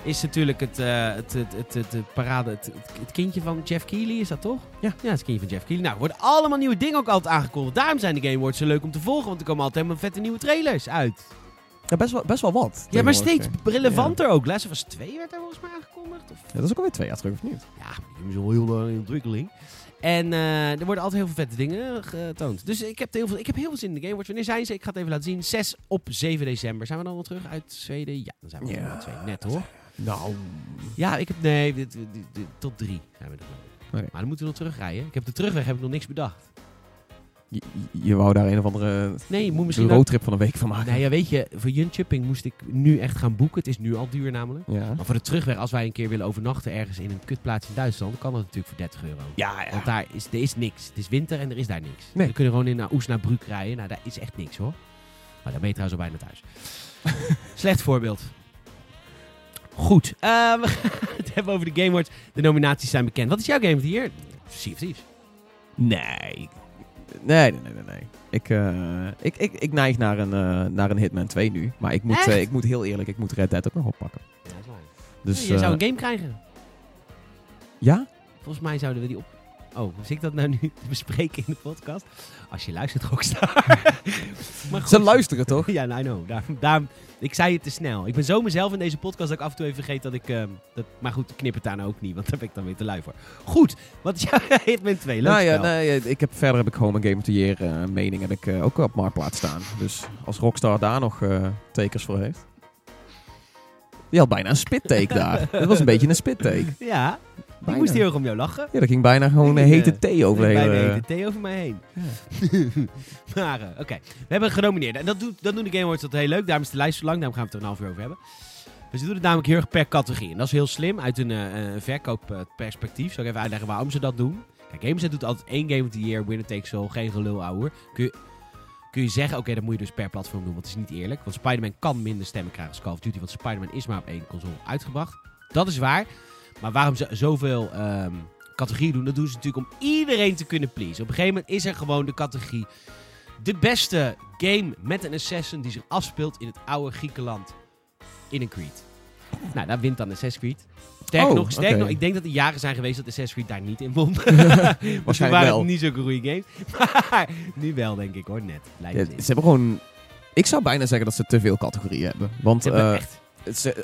Speaker 1: is natuurlijk het, eh, het, het, het, parade, het, het, kindje van Jeff Keighley, is dat toch?
Speaker 2: Ja.
Speaker 1: Ja, het kindje van Jeff Keighley. Nou, er worden allemaal nieuwe dingen ook altijd aangekondigd. Daarom zijn de Game Awards zo leuk om te volgen, want er komen altijd helemaal vette nieuwe trailers uit.
Speaker 2: Ja, best wel, best wel wat.
Speaker 1: Ja, maar steeds relevanter ook. Last of Us 2 werd er volgens mij aangekondigd. Of...
Speaker 2: Ja, dat is ook alweer twee jaar terug, of niet?
Speaker 1: Ja, die is al heel lang in ontwikkeling. En eh, er worden altijd heel veel vette dingen getoond. Dus ik heb, heel veel, ik heb heel veel zin in de Game Awards. Wanneer zijn ze? Ik ga het even laten zien. 6 op 7 december. Zijn we dan wel terug uit Zweden? Ja, dan zijn we
Speaker 2: Ja.
Speaker 1: ja. twee. Net hoor.
Speaker 2: Nou...
Speaker 1: Ja, ik heb... Nee, dit, dit- dit- tot drie zijn we er.
Speaker 2: Oké.
Speaker 1: Maar dan moeten we nog terugrijden. Ik heb de terugweg heb ik nog niks bedacht.
Speaker 2: Je, je wou daar een of andere
Speaker 1: Nee, je moet misschien...
Speaker 2: roadtrip van een week van maken.
Speaker 1: Nee, ja, weet je, voor Jönköping moest ik nu echt gaan boeken. Het is nu al duur namelijk.
Speaker 2: Ja.
Speaker 1: Maar voor de terugweg, als wij een keer willen overnachten ergens in een kutplaats in Duitsland, dan kan dat natuurlijk voor 30 euro.
Speaker 2: Ja, ja.
Speaker 1: Want daar is, er is niks. Het is winter en er is daar niks.
Speaker 2: Nee.
Speaker 1: We kunnen gewoon in naar Oesnabrück rijden. Nou, daar is echt niks hoor. Maar daar ben je trouwens al bijna thuis. Slecht voorbeeld. Goed. eh, we gaan het hebben over de Game Awards. De nominaties zijn bekend. Wat is jouw Game of the Year? Sea of Thieves.
Speaker 2: Nee. Nee, nee, nee, nee. nee. Ik, eh, ik, ik, ik neig naar een, eh, naar een Hitman 2 nu. Maar ik moet, eh, ik moet heel eerlijk, ik moet Red Dead ook nog oppakken. Dus,
Speaker 1: je zou een game krijgen.
Speaker 2: ja?
Speaker 1: Volgens mij zouden we die op... Oh, zit ik dat nou nu te bespreken in de podcast? Als je luistert, Rockstar. maar
Speaker 2: Ze
Speaker 1: goed.
Speaker 2: luisteren toch?
Speaker 1: Ja, nou, I know. Daar, daar, ik zei het te snel. Ik ben zo mezelf in deze podcast dat ik af en toe even vergeet dat ik... ehm, dat, maar goed, knip het daar nou ook niet, want daar ben ik dan weer te lui voor. Goed, wat is jouw Hitman 2? Leuk
Speaker 2: nou ja, nee, ik heb, verder heb ik gewoon mijn Game of the Year eh, mening heb ik, eh, ook op Marktplaats staan. Dus als Rockstar daar nog eh, tekens voor heeft. Die had bijna een spit-take daar. Dat was een beetje een spit-take.
Speaker 1: Ja,
Speaker 2: Bijna.
Speaker 1: moest heel erg om jou lachen.
Speaker 2: Ja, dat ging bijna gewoon een
Speaker 1: Ik,
Speaker 2: hete
Speaker 1: eh,
Speaker 2: thee over de hele...
Speaker 1: bijna heet de thee over mij heen. maar, eh, oké. We hebben genomineerd. En dat, doet, dat doen de Game Awards dat heel leuk. Daarom is de lijst zo lang. Daarom gaan we het er een half uur over hebben. Dus ze doen het namelijk heel erg per categorie. En dat is heel slim uit een eh, eh, verkoopperspectief. Zal ik even uitleggen waarom ze dat doen. Kijk, Gameset doet altijd één Game of the Year, winner takes all, geen gelul, ouwe. Kun je, kun je zeggen, oké, dat moet je dus per platform doen, want het is niet eerlijk. Want Spider-Man kan minder stemmen krijgen als Call of Duty, want Spider-Man is maar op één console uitgebracht. Dat is waar. Maar waarom ze zoveel ehm, categorieën doen, dat doen ze natuurlijk om iedereen te kunnen pleasen. Op een gegeven moment is er gewoon de categorie de beste game met een assassin die zich afspeelt in het oude Griekenland in een Creed. Nou, daar wint dan Assassin's Creed. Sterker
Speaker 2: Oh,
Speaker 1: nog, sterker
Speaker 2: oké.
Speaker 1: nog, ik denk dat er jaren zijn geweest dat Assassin's Creed daar niet in won. Waarschijnlijk waren
Speaker 2: wel.
Speaker 1: niet zulke goede games. Maar nu wel, denk ik hoor, net.
Speaker 2: Ja, ze hebben gewoon... Ik zou bijna zeggen dat ze te veel categorieën hebben. Want
Speaker 1: Ze hebben
Speaker 2: eh,
Speaker 1: echt...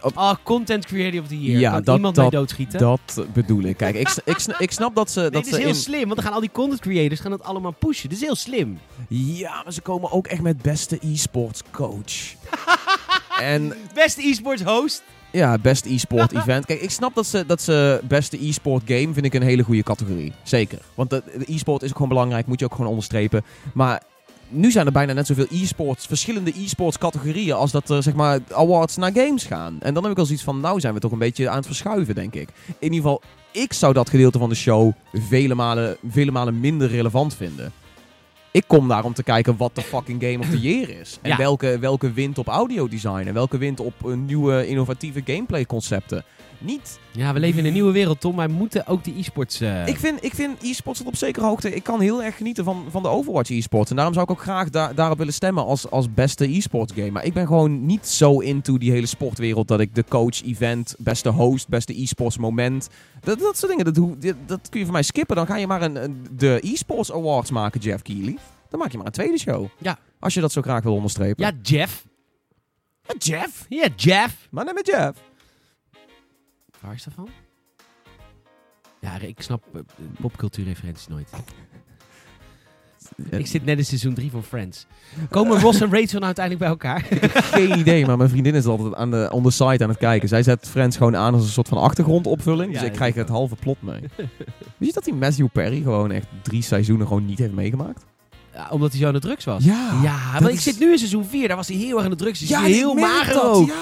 Speaker 2: op,
Speaker 1: Oh, Content Creator of the Year.
Speaker 2: Ja,
Speaker 1: kan
Speaker 2: dat-
Speaker 1: iemand
Speaker 2: dat-
Speaker 1: mij doodschieten?
Speaker 2: dat bedoel ik. Kijk, ik, ik, sn- ik snap dat ze...
Speaker 1: Nee,
Speaker 2: dat
Speaker 1: dit is
Speaker 2: ze
Speaker 1: heel
Speaker 2: in,
Speaker 1: slim, want dan gaan al die content creators gaan het allemaal pushen. Dit is heel slim.
Speaker 2: Ja, maar ze komen ook echt met beste e-sports coach. en
Speaker 1: Beste e-sports host.
Speaker 2: ja, best e-sport event. Kijk, ik snap dat ze, dat ze beste e-sport game vind ik een hele goede categorie. Zeker. Want e-sport is ook gewoon belangrijk, moet je ook gewoon onderstrepen. Maar nu zijn er bijna net zoveel e-sports, verschillende e-sports categorieën als dat er zeg maar awards naar games gaan. En dan heb ik al zoiets van, nou zijn we toch een beetje aan het verschuiven, denk ik. In ieder geval, ik zou dat gedeelte van de show vele malen, vele malen minder relevant vinden. Ik kom daar om te kijken wat de fucking Game of the Year is. En
Speaker 1: Ja.
Speaker 2: welke, welke wint op audiodesign. En welke wint op eh, nieuwe innovatieve gameplay concepten. Niet
Speaker 1: Ja, we leven in een nieuwe wereld, Tom. Wij moeten ook die e-sports... eh,
Speaker 2: Ik vind, ik vind e-sports tot op zekere hoogte. Ik kan heel erg genieten van, van de Overwatch e-sports. En daarom zou ik ook graag da- daarop willen stemmen als, als beste e-sports game. Maar ik ben gewoon niet zo into die hele sportwereld dat ik de coach, event, beste host, beste e-sports moment. Dat, dat soort dingen, dat, dat kun je voor mij skippen. Dan ga je maar een, een- de e-sports awards maken, Jeff Keighley. Dan maak je maar een tweede show.
Speaker 1: Ja.
Speaker 2: Als je dat zo graag wil onderstrepen.
Speaker 1: Ja, Jeff.
Speaker 2: Ja, Jeff.
Speaker 1: Ja, Jeff.
Speaker 2: Maar met Jeff.
Speaker 1: Waar is dat van? Ja, ik snap eh, popcultuurreferenties nooit. Ik zit net in seizoen 3 van Friends. Komen Ross en Rachel nou uiteindelijk bij elkaar?
Speaker 2: Geen idee, maar mijn vriendin is altijd aan de, on the side aan het kijken. Zij zet Friends gewoon aan als een soort van achtergrondopvulling.
Speaker 1: Ja,
Speaker 2: dus ik krijg het halve plot mee. Weet je dat die Matthew Perry gewoon echt drie seizoenen gewoon niet heeft meegemaakt?
Speaker 1: Ja, omdat hij zo aan de drugs was.
Speaker 2: Ja,
Speaker 1: want ik
Speaker 2: is-
Speaker 1: zit nu in seizoen 4. Daar was hij heel erg aan de drugs. Dus ja,
Speaker 2: ik
Speaker 1: heel mager
Speaker 2: dat,
Speaker 1: ook.
Speaker 2: Ja.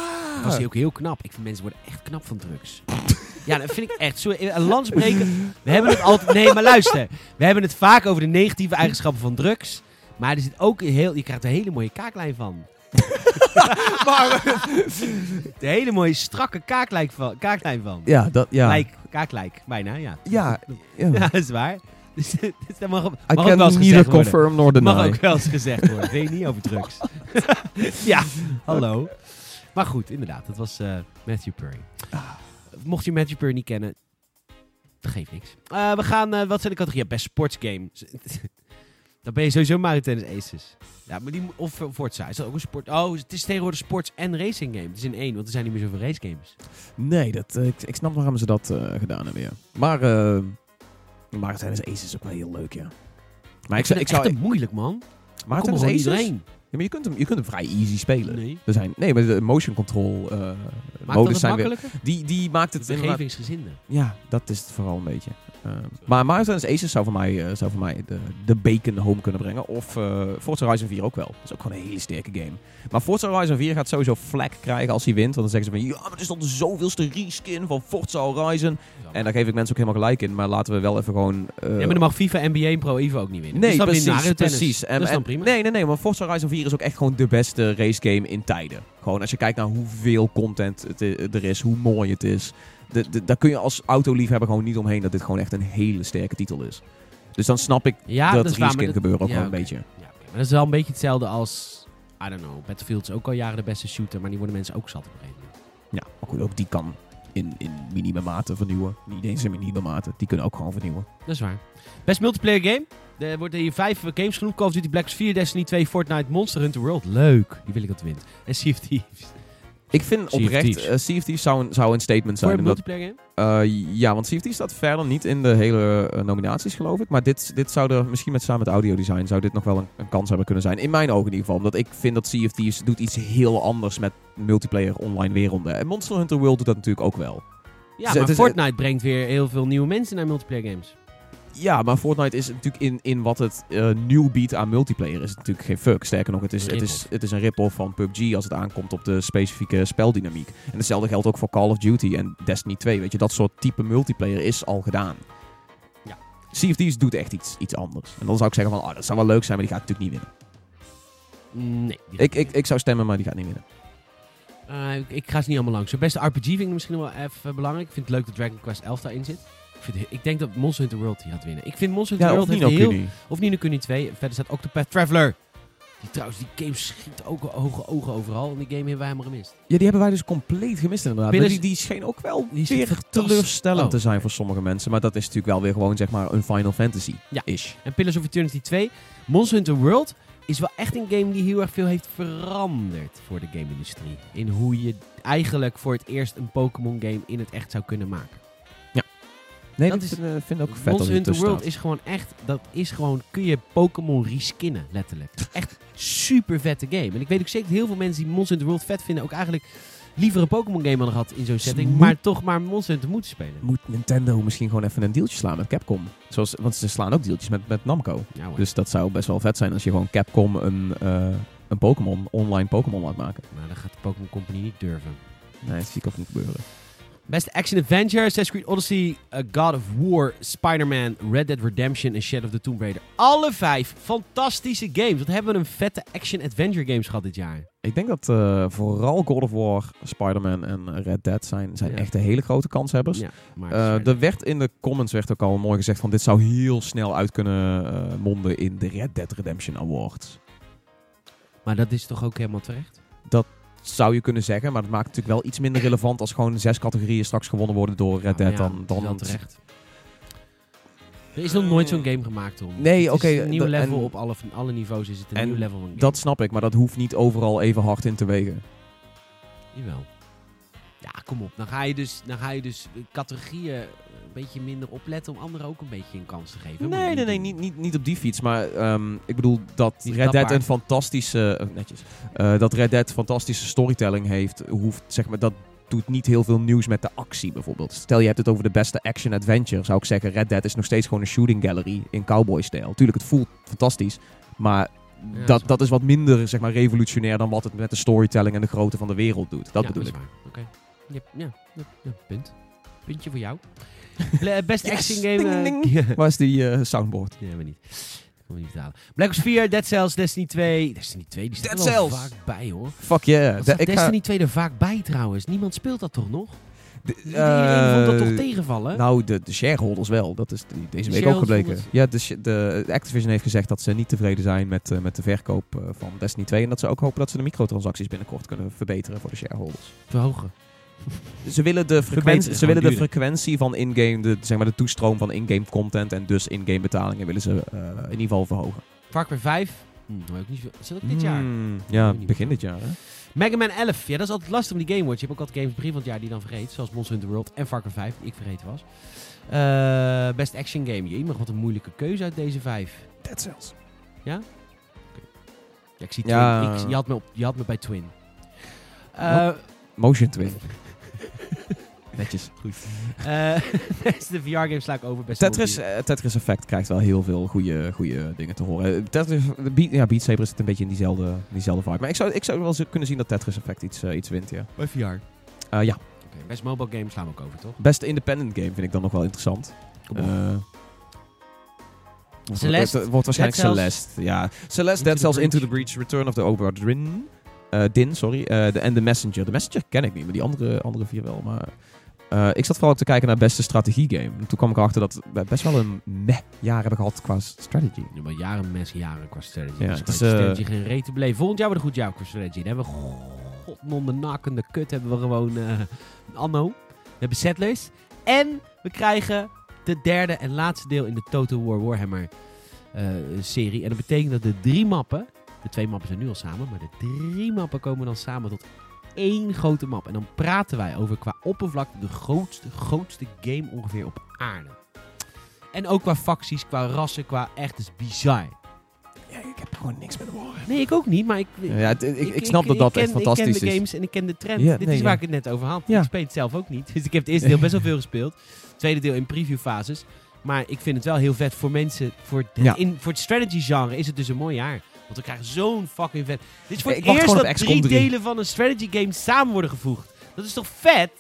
Speaker 1: Was hij ook heel knap. Ik vind mensen worden echt knap van drugs. ja, dat vind ik echt. Sorry, een lans breken. We hebben het altijd... Nee, maar luister. We hebben het vaak over de negatieve eigenschappen van drugs. Maar er zit ook een heel... Je krijgt een hele mooie kaaklijn van. de hele mooie strakke kaaklijn van. Kaaklijn van.
Speaker 2: Ja, dat, ja.
Speaker 1: Lijk, kaaklijk, bijna, ja.
Speaker 2: Ja, ja.
Speaker 1: Ja, dat is waar. Dus, dat mag, mag ook wel eens gezegd
Speaker 2: confirm nor deny.
Speaker 1: Mag ook wel eens gezegd worden. Weet niet over drugs. ja, hallo. Maar goed, inderdaad. Dat was eh, Matthew Perry. Mocht je Matthew Perry niet kennen, dat geeft niks. Eh, we gaan, eh, wat zijn de categorieën? Best sportsgame. Dan ben je sowieso Mario Tennis Aces. Ja, maar die, of Forza. Is dat ook een sport? Oh, het is tegenwoordig sports en racing game. Het is in één, want er zijn niet meer zoveel race games.
Speaker 2: Nee, dat, ik, ik snap nog waarom ze dat gedaan hebben, ja. Maar, maar Tennis Ace is ook wel heel leuk, ja. Maar ik, ik
Speaker 1: het
Speaker 2: zou...
Speaker 1: echt moeilijk, man.
Speaker 2: Maar
Speaker 1: Kom er
Speaker 2: Tennis
Speaker 1: gewoon
Speaker 2: Ace is...
Speaker 1: iedereen.
Speaker 2: Ja, maar je kunt, hem, je kunt hem vrij easy spelen.
Speaker 1: Nee.
Speaker 2: Er zijn, nee, maar de motion control
Speaker 1: Maakt dat
Speaker 2: modus
Speaker 1: het
Speaker 2: zijn weer...
Speaker 1: makkelijker?
Speaker 2: Die, die maakt het inderdaad...
Speaker 1: Begevingsgezinde.
Speaker 2: Ja, dat is het vooral een beetje. Uh, maar Mario Tennis Aces zou voor mij, eh, zou voor mij de, de bacon home kunnen brengen. Of eh Forza Horizon 4 ook wel. Dat is ook gewoon een hele sterke game. Maar Forza Horizon 4 gaat sowieso flag krijgen als hij wint. Want dan zeggen ze van, ja, maar het is dan de zoveelste reskin van Forza Horizon. En daar geef ik mensen ook helemaal gelijk in. Maar laten we wel even gewoon... eh,
Speaker 1: Ja, maar dan mag FIFA, NBA en Pro Evo ook niet winnen.
Speaker 2: Nee,
Speaker 1: dus
Speaker 2: precies, precies. En,
Speaker 1: dat is dan
Speaker 2: en-
Speaker 1: prima.
Speaker 2: Nee, nee, nee, maar Forza Horizon 4 is ook echt gewoon de beste race game in tijden. Gewoon als je kijkt naar hoeveel content het, er is, hoe mooi het is. De, de, daar kun je als autoliefhebber gewoon niet omheen dat dit gewoon echt een hele sterke titel is. Dus dan snap ik
Speaker 1: ja,
Speaker 2: dat
Speaker 1: maar
Speaker 2: reskin
Speaker 1: dat-
Speaker 2: gebeuren ook
Speaker 1: ja,
Speaker 2: wel een beetje.
Speaker 1: Ja. Maar dat is wel een beetje hetzelfde als... I don't know. Battlefield is ook al jaren de beste shooter, maar die worden mensen ook zat op een gegeven moment.
Speaker 2: Ja, maar goed, ook die kan in, in minime mate vernieuwen. Niet eens in minime mate, die kunnen ook gewoon vernieuwen.
Speaker 1: Dat is waar. Best multiplayer game. Er worden hier vijf eh, games genoemd. Call of Duty Black Ops 4, Destiny 2, Fortnite, Monster Hunter World. Leuk. Die wil ik dat wint. En Sea of Thieves.
Speaker 2: Ik vind oprecht,
Speaker 1: Thieves
Speaker 2: zou een, zou een statement
Speaker 1: Voor
Speaker 2: zijn.
Speaker 1: een
Speaker 2: omdat-
Speaker 1: multiplayer game?
Speaker 2: Eh, ja, want Thieves staat verder niet in de hele eh, nominaties, geloof ik. Maar dit, dit zou er, misschien met samen met audiodesign, zou dit nog wel een, een kans hebben kunnen zijn. In mijn ogen in ieder geval. Omdat ik vind dat Thieves doet iets heel anders met multiplayer online werelden. En Monster Hunter World doet dat natuurlijk ook wel.
Speaker 1: Ja,
Speaker 2: Dus
Speaker 1: maar Fortnite brengt weer heel veel nieuwe mensen naar multiplayer games.
Speaker 2: Ja, maar Fortnite is natuurlijk in, in wat het eh, nieuw biedt aan multiplayer is het natuurlijk geen fuck. Sterker nog, het is,
Speaker 1: Een
Speaker 2: het is, het is een rip-off van PUBG als het aankomt op de specifieke speldynamiek. En hetzelfde geldt ook voor Call of Duty en Destiny 2. Weet je, dat soort type multiplayer is al gedaan.
Speaker 1: Ja.
Speaker 2: Sea of Thieves doet echt iets, iets anders. En dan zou ik zeggen van, oh, dat zou wel leuk zijn, maar die gaat natuurlijk niet winnen.
Speaker 1: Nee.
Speaker 2: Ik, ik, ik zou stemmen, maar die gaat niet winnen.
Speaker 1: Eh, ik, ik ga ze niet allemaal langs. De beste RPG vind ik misschien wel even belangrijk. Ik vind het leuk dat Dragon Quest 11 daarin zit. Ik, vind, ik denk dat Monster Hunter World die gaat winnen. Ik vind Monster Hunter
Speaker 2: Ja,
Speaker 1: World heeft heel... Of Nino Kuni 2. Verder staat Octopath Traveler. Die trouwens, die game schiet ook hoge ogen overal. En die game hebben wij helemaal gemist.
Speaker 2: Ja, die hebben wij dus compleet gemist inderdaad.
Speaker 1: Pillars-
Speaker 2: Die, die scheen ook wel
Speaker 1: Die is
Speaker 2: weer teleurstellend
Speaker 1: Oh.
Speaker 2: te zijn voor sommige mensen. Maar dat is natuurlijk wel weer gewoon, zeg maar, een Final Fantasy-ish.
Speaker 1: En Pillars of Eternity 2. Monster Hunter World is wel echt een game die heel erg veel heeft veranderd voor de game-industrie. In hoe je eigenlijk voor het eerst een Pokémon game in het echt zou kunnen maken.
Speaker 2: Nee,
Speaker 1: Dat
Speaker 2: dat
Speaker 1: is-
Speaker 2: vind, eh, vind ik ook vet
Speaker 1: Monster Hunter World
Speaker 2: staat.
Speaker 1: is gewoon echt, dat is gewoon, kun je Pokémon reskinnen, letterlijk. Echt super vette game. En ik weet ook zeker dat heel veel mensen die Monster Hunter World vet vinden, ook eigenlijk liever een Pokémon game hadden gehad in zo'n setting,
Speaker 2: moet-
Speaker 1: maar toch maar Monster Hunter moeten spelen.
Speaker 2: Moet Nintendo misschien gewoon even een deeltje slaan met Capcom? Zoals, want ze slaan ook deeltjes met, met Namco.
Speaker 1: Ja.
Speaker 2: Dus dat zou best wel vet zijn als je gewoon Capcom een, eh, een Pokémon, online Pokémon laat maken.
Speaker 1: Maar dat gaat de Pokémon Company niet durven.
Speaker 2: Nee, dat zie ik ook niet gebeuren.
Speaker 1: Beste Action Adventure, Assassin's Creed Odyssey, God of War, Spider-Man, Red Dead Redemption en Shadow of the Tomb Raider. Alle vijf fantastische games. Wat hebben we een vette Action Adventure games gehad dit jaar.
Speaker 2: Ik denk dat eh, vooral God of War, Spider-Man en Red Dead zijn, zijn
Speaker 1: Ja.
Speaker 2: echt de hele grote kanshebbers.
Speaker 1: Ja, maar
Speaker 2: Eh, er werd in de comments werd ook al mooi gezegd van dit zou heel snel uit kunnen eh, monden in de Red Dead Redemption Awards.
Speaker 1: maar dat is toch ook helemaal terecht?
Speaker 2: Zou je kunnen zeggen, maar dat maakt het natuurlijk wel iets minder relevant als gewoon zes categorieën straks gewonnen worden door Red Dead
Speaker 1: ja,
Speaker 2: dan, dan
Speaker 1: terecht. Er is nog nooit zo'n game gemaakt, Tom.
Speaker 2: Nee, oké,
Speaker 1: een nieuw level
Speaker 2: en-
Speaker 1: op alle, alle niveaus is het een
Speaker 2: En
Speaker 1: nieuw level van game.
Speaker 2: Dat snap ik, maar dat hoeft niet overal even hard in te wegen.
Speaker 1: Jawel. Ja, kom op. Dan ga je dus, dan ga je dus categorieën een beetje minder opletten om anderen ook een beetje een kans te geven. Dat
Speaker 2: Nee, nee, nee, niet, niet, niet op die fiets. Maar ehm, ik bedoel dat
Speaker 1: Niet
Speaker 2: Red Dead een fantastische... eh, netjes. Eh, dat Red Dead fantastische storytelling heeft, hoeft, zeg maar, dat doet niet heel veel nieuws met de actie bijvoorbeeld. Stel je hebt het over de beste action-adventure, zou ik zeggen Red Dead is nog steeds gewoon een shooting gallery in cowboy-stijl. Tuurlijk, het voelt fantastisch, maar
Speaker 1: Ja, dat
Speaker 2: dat,
Speaker 1: is
Speaker 2: dat wat minder zeg maar, revolutionair dan wat het met de storytelling en de grootte van de wereld doet. Dat
Speaker 1: Ja,
Speaker 2: bedoel
Speaker 1: is
Speaker 2: ik.
Speaker 1: Oké. Ja, ja, punt. Puntje voor jou. Best
Speaker 2: Yes.
Speaker 1: action game. eh,
Speaker 2: Ding, ding. Waar is die eh, soundboard?
Speaker 1: Ja, maar niet. Dat kan we niet betalen. Black Ops 4, Dead Cells, Destiny 2. Destiny 2, die staat
Speaker 2: Dead
Speaker 1: er wel
Speaker 2: Cells.
Speaker 1: vaak bij hoor.
Speaker 2: Fuck yeah.
Speaker 1: Wat
Speaker 2: De-
Speaker 1: staat
Speaker 2: ik ga-
Speaker 1: Destiny 2 er vaak bij trouwens? Niemand speelt dat toch nog?
Speaker 2: de-
Speaker 1: Iedereen vond dat
Speaker 2: eh,
Speaker 1: toch tegenvallen?
Speaker 2: Nou, de, de shareholders wel. Dat is die- deze
Speaker 1: De
Speaker 2: week ook gebleken. Ja, de, de, de Activision heeft gezegd dat ze niet tevreden zijn met, eh, met de verkoop eh, van Destiny 2. En dat ze ook hopen dat ze de microtransacties binnenkort kunnen verbeteren voor de shareholders.
Speaker 1: Verhogen.
Speaker 2: Ze willen de, frequentie, ze willen de frequentie van in-game, de, zeg maar de toestroom van in-game content en dus in-game betalingen willen ze eh, in ieder geval verhogen.
Speaker 1: Far Cry 5. Hm, nou, ook niet veel. Is dat ook dit jaar?
Speaker 2: Hmm, ja, begin
Speaker 1: meer.
Speaker 2: dit jaar hè?
Speaker 1: Mega Man 11. Ja, dat is altijd lastig met die Game Watch. Je hebt ook altijd games begin van het jaar die je dan vergeet. Zoals Monster Hunter World en Far Cry 5, die ik vergeten was. Eh, best action game. Jemig, wat een moeilijke keuze uit deze vijf.
Speaker 2: Dead Cells.
Speaker 1: Ja, ik zie Twin.
Speaker 2: Ja.
Speaker 1: Ik, je, had me op, je had me bij Twin. Eh,
Speaker 2: Motion Twin. Netjes.
Speaker 1: Goed. Eh, de VR-game sla ik over. Best
Speaker 2: Tetris, eh, Tetris Effect krijgt wel heel veel goede, goede dingen te horen. Eh, Tetris, de Beat, ja, Beat Saber zit een beetje in diezelfde, diezelfde vibe. Maar ik zou, ik zou wel kunnen zien dat Tetris Effect iets, iets wint, ja.
Speaker 1: Bij VR.
Speaker 2: Eh, ja,
Speaker 1: best mobile game slaan we ook over, toch?
Speaker 2: beste independent game vind ik dan nog wel interessant. Eh,
Speaker 1: Celeste,
Speaker 2: Het wordt waarschijnlijk. Celeste. Ja. Celeste, Dead Cells, Into the Breach, Return of the Obra Dinn. Eh, Din, sorry. Eh, de- en The Messenger. The Messenger ken ik niet, maar die andere, andere vier wel. Maar eh, ik zat vooral ook te kijken naar beste strategiegame. En toen kwam ik erachter dat we best wel een meh jaar hebben gehad qua strategy.
Speaker 1: Ja, maar jaren mes, jaren qua strategy.
Speaker 2: Ja,
Speaker 1: dus
Speaker 2: het is,
Speaker 1: strategy geen reet te beleven. Volgend jaar wordt een goed jaar qua strategy. Dan hebben we godnonde nakkende kut. Hebben we gewoon anno. We hebben settlers. En we krijgen de derde en laatste deel in de Total War Warhammer serie. En dat betekent dat de drie mappen, de twee mappen zijn nu al samen, maar de drie mappen komen dan samen tot één grote map. En dan praten wij over qua oppervlakte de grootste, grootste game ongeveer op aarde. En ook qua facties, qua rassen, qua echt, is bizar.
Speaker 2: Ja, ik heb gewoon niks met de war.
Speaker 1: Nee, ik ook niet, maar ik...
Speaker 2: Ja, ik, ik, snap dat dat
Speaker 1: ken,
Speaker 2: echt fantastisch
Speaker 1: Ik ken de
Speaker 2: is.
Speaker 1: games en ik ken de trend.
Speaker 2: Ja,
Speaker 1: Dit
Speaker 2: nee,
Speaker 1: is waar
Speaker 2: ja.
Speaker 1: ik het net over had.
Speaker 2: Ja.
Speaker 1: Ik speel het zelf ook niet. Dus ik heb het eerste deel best wel veel gespeeld. Het tweede deel in previewfases. Maar ik vind het wel heel vet voor mensen. Voor het, in, voor het strategy genre is het dus een mooi jaar. Want we krijgen zo'n fucking vet. Dit is voor het eerst dat drie
Speaker 2: XCOM 3.
Speaker 1: delen van een strategy game samen worden gevoegd. Dat is toch vet?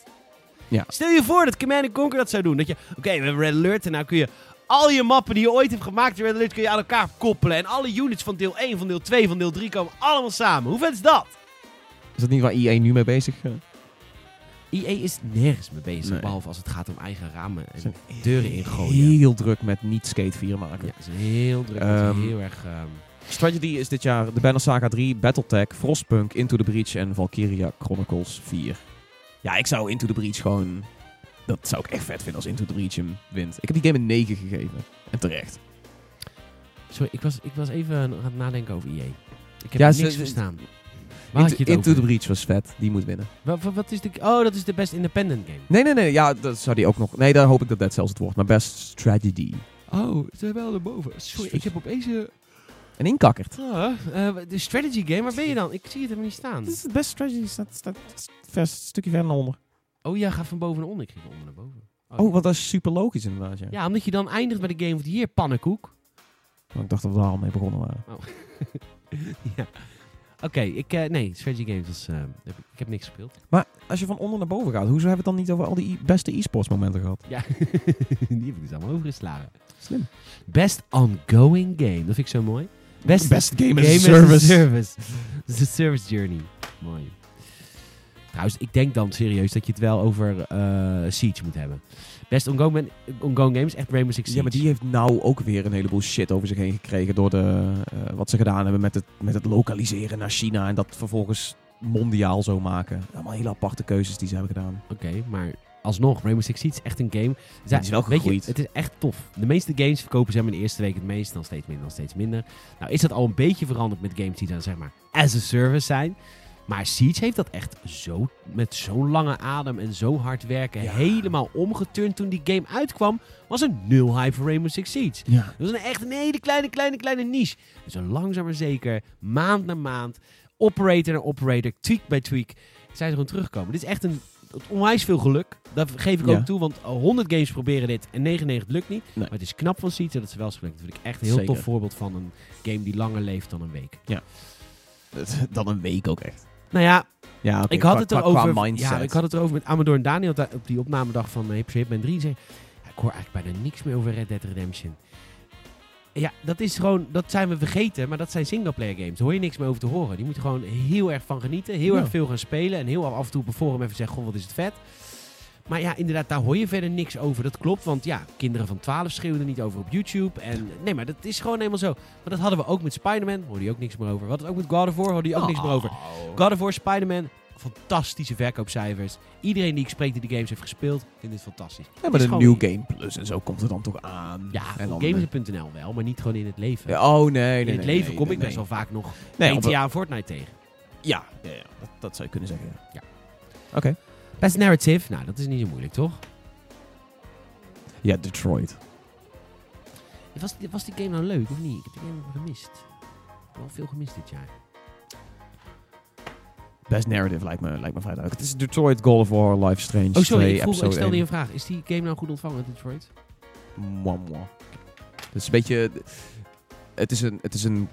Speaker 2: Ja.
Speaker 1: Stel je voor dat Command Conquer dat zou doen. Dat je, oké, we hebben Red Alert en nou kun je al je mappen die je ooit hebt gemaakt in Red Alert kun je aan elkaar koppelen. En alle units van deel 1, van deel 2, van deel 3 komen allemaal samen. Hoe vet is dat?
Speaker 2: Is dat niet waar EA nu mee bezig eh,
Speaker 1: EA is nergens mee bezig,
Speaker 2: Nee.
Speaker 1: behalve als het gaat om eigen ramen en
Speaker 2: zijn
Speaker 1: deuren ingooien.
Speaker 2: heel druk met niet Skate 4 maken.
Speaker 1: Ja, ze zijn heel druk. Ze heel erg... ehm,
Speaker 2: Strategy is dit jaar de Banner Saga 3, Battletech, Frostpunk, Into the Breach en Valkyria Chronicles 4. Ja, ik zou Into the Breach gewoon... Dat zou ik echt vet vinden als Into the Breach hem wint. Ik heb die game een 9 gegeven. En terecht.
Speaker 1: sorry, ik was, ik was even aan het nadenken over EA. Ik heb
Speaker 2: Ja,
Speaker 1: niks
Speaker 2: ze-
Speaker 1: verstaan. Waar had
Speaker 2: Into,
Speaker 1: je het
Speaker 2: Into the Breach was vet. Die moet winnen.
Speaker 1: Wat, wat, wat is de... Oh, dat is de best independent game.
Speaker 2: Nee, nee, nee. Ja, dat zou die ook nog... Nee, daar hoop ik dat dat zelfs het wordt. Maar best strategy.
Speaker 1: Oh, ze zijn wel erboven. Sorry, ik heb opeens... een
Speaker 2: En inkakkerd.
Speaker 1: Ah, eh, de strategy game, waar ben je dan? Ik zie het helemaal niet staan.
Speaker 2: Dit is het best strategy. Staat, staat een stukje verder naar onder.
Speaker 1: Oh ja, ga van boven naar onder. Ik ging van onder naar boven.
Speaker 2: Oh, want dat is super logisch inderdaad, ja.
Speaker 1: Ja, omdat je dan eindigt bij de Game of the Year, pannenkoek.
Speaker 2: Oh, ik dacht dat we daar al mee begonnen waren.
Speaker 1: ja. Oké, ik, eh, nee, Strategy Games, was, eh, heb ik, ik heb niks gespeeld.
Speaker 2: Maar als je van onder naar boven gaat, hoezo hebben we het dan niet over al die e- beste e-sports momenten gehad?
Speaker 1: Ja, die heb ik dus allemaal overgeslagen.
Speaker 2: Slim.
Speaker 1: Best ongoing game, dat vind ik zo mooi. Best,
Speaker 2: Best game as a
Speaker 1: game
Speaker 2: service.
Speaker 1: service. De service journey. Mooi. Trouwens, ik denk dan serieus dat je het wel over eh, Siege moet hebben. Best ongoing, ongoing games, echt Rainbow Six Siege.
Speaker 2: Ja, maar die heeft nou ook weer een heleboel shit over zich heen gekregen door de, eh, wat ze gedaan hebben met het, met het lokaliseren naar China en dat vervolgens mondiaal zo maken. Allemaal hele aparte keuzes die ze hebben gedaan.
Speaker 1: Oké, maar alsnog, Rainbow Six Siege is echt een game.
Speaker 2: Ja, die is wel
Speaker 1: je,
Speaker 2: gegroeid.
Speaker 1: het is echt tof. De meeste games verkopen maar in de eerste week het meest, dan steeds minder, dan steeds minder. Nou is dat al een beetje veranderd met games die dan zeg maar as a service zijn. Maar Siege heeft dat echt zo, met zo'n lange adem en zo hard werken,
Speaker 2: Ja.
Speaker 1: helemaal omgeturnd toen die game uitkwam. Was er nul hype voor Rainbow Six Siege.
Speaker 2: Ja.
Speaker 1: Dat was een echt een hele kleine, kleine, kleine niche. En zo langzaam maar zeker, maand na maand, operator naar operator, tweak bij tweak, zijn ze gewoon teruggekomen. Dit is echt een onwijs veel geluk. Dat geef ik
Speaker 2: Ja.
Speaker 1: ook toe, want 100 games proberen dit en 99 lukt niet.
Speaker 2: Nee.
Speaker 1: Maar het is knap van Siege dat ze wel spelen. Dat vind ik echt een heel
Speaker 2: Zeker.
Speaker 1: tof voorbeeld van een game die langer leeft dan een week.
Speaker 2: Dan een week ook echt.
Speaker 1: Nou ja,
Speaker 2: Ja,
Speaker 1: ik had
Speaker 2: qua-
Speaker 1: het erover.
Speaker 2: Qua.
Speaker 1: Ja, ik had het erover met Amador en Daniel da- op die opnamedag van Hyper Hitman 3. Die zei, ja, ik hoor eigenlijk bijna niks meer over Red Dead Redemption. Ja, dat is gewoon, dat zijn we vergeten, maar dat zijn singleplayer games. Daar hoor je niks meer over te horen. Die moeten gewoon heel erg van genieten, heel
Speaker 2: Ja.
Speaker 1: erg veel gaan spelen en heel af en toe op een forum even zeggen, goh, wat is het vet. Maar ja, inderdaad, daar hoor je verder niks over. Dat klopt, want ja, kinderen van 12 schreeuwen er niet over op YouTube. En nee, maar dat is gewoon helemaal zo. Maar dat hadden we ook met Spider-Man, hoorde je ook niks meer over. We hadden het ook met God of War, hoorde je ook niks meer over.
Speaker 2: Oh.
Speaker 1: God of War, Spider-Man, fantastische verkoopcijfers. Iedereen die ik spreek die de games heeft gespeeld, vindt dit fantastisch.
Speaker 2: Ja,
Speaker 1: Het
Speaker 2: maar de New Game Plus en zo komt er dan toch aan.
Speaker 1: Ja, Games.nl wel, maar niet gewoon in het leven.
Speaker 2: Ja, oh, nee, nee,
Speaker 1: in het
Speaker 2: nee,
Speaker 1: leven
Speaker 2: nee,
Speaker 1: kom ik best wel vaak nog
Speaker 2: Nee,
Speaker 1: GTA en Fortnite tegen.
Speaker 2: Ja, ja, ja dat, dat zou je kunnen zeggen. Ja. Oké.
Speaker 1: Best narrative, nou dat is niet zo moeilijk toch?
Speaker 2: Ja, Detroit.
Speaker 1: Was die, was die game nou leuk of niet? Ik heb die game gemist. Ik heb wel veel gemist dit jaar.
Speaker 2: Best narrative lijkt me, lijkt me vrij duidelijk. Het is Detroit, God of War, Life Strange.
Speaker 1: Oh sorry,
Speaker 2: 2,
Speaker 1: ik, vroeg, ik
Speaker 2: episode
Speaker 1: stelde je
Speaker 2: 1.
Speaker 1: een vraag. Is die game nou goed ontvangen, Detroit?
Speaker 2: Mwah, mwah. Het is een beetje... Het is een... Het is een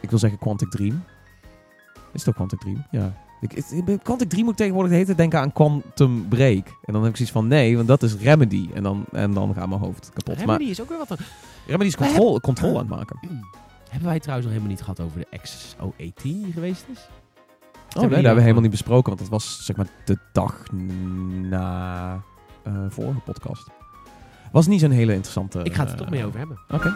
Speaker 2: ik wil zeggen Quantic Dream. Is het ook Quantic Dream? Ja. Ik, Quantic Dream moet ik tegenwoordig de hele tijd denken aan Quantum Break. En dan heb ik zoiets van, nee, want dat is Remedy. En dan, en dan gaat mijn hoofd kapot.
Speaker 1: Remedy
Speaker 2: Maar
Speaker 1: is ook weer wat dan.
Speaker 2: Remedy is controle, controle aan het maken.
Speaker 1: Hebben wij trouwens nog helemaal niet gehad over de XO18 die geweest is?
Speaker 2: Oh nee, dat hebben we helemaal niet besproken, want dat was zeg maar de dag na eh vorige podcast. Was niet zo'n hele interessante...
Speaker 1: Ik ga het er
Speaker 2: eh,
Speaker 1: toch mee over hebben.
Speaker 2: Oké.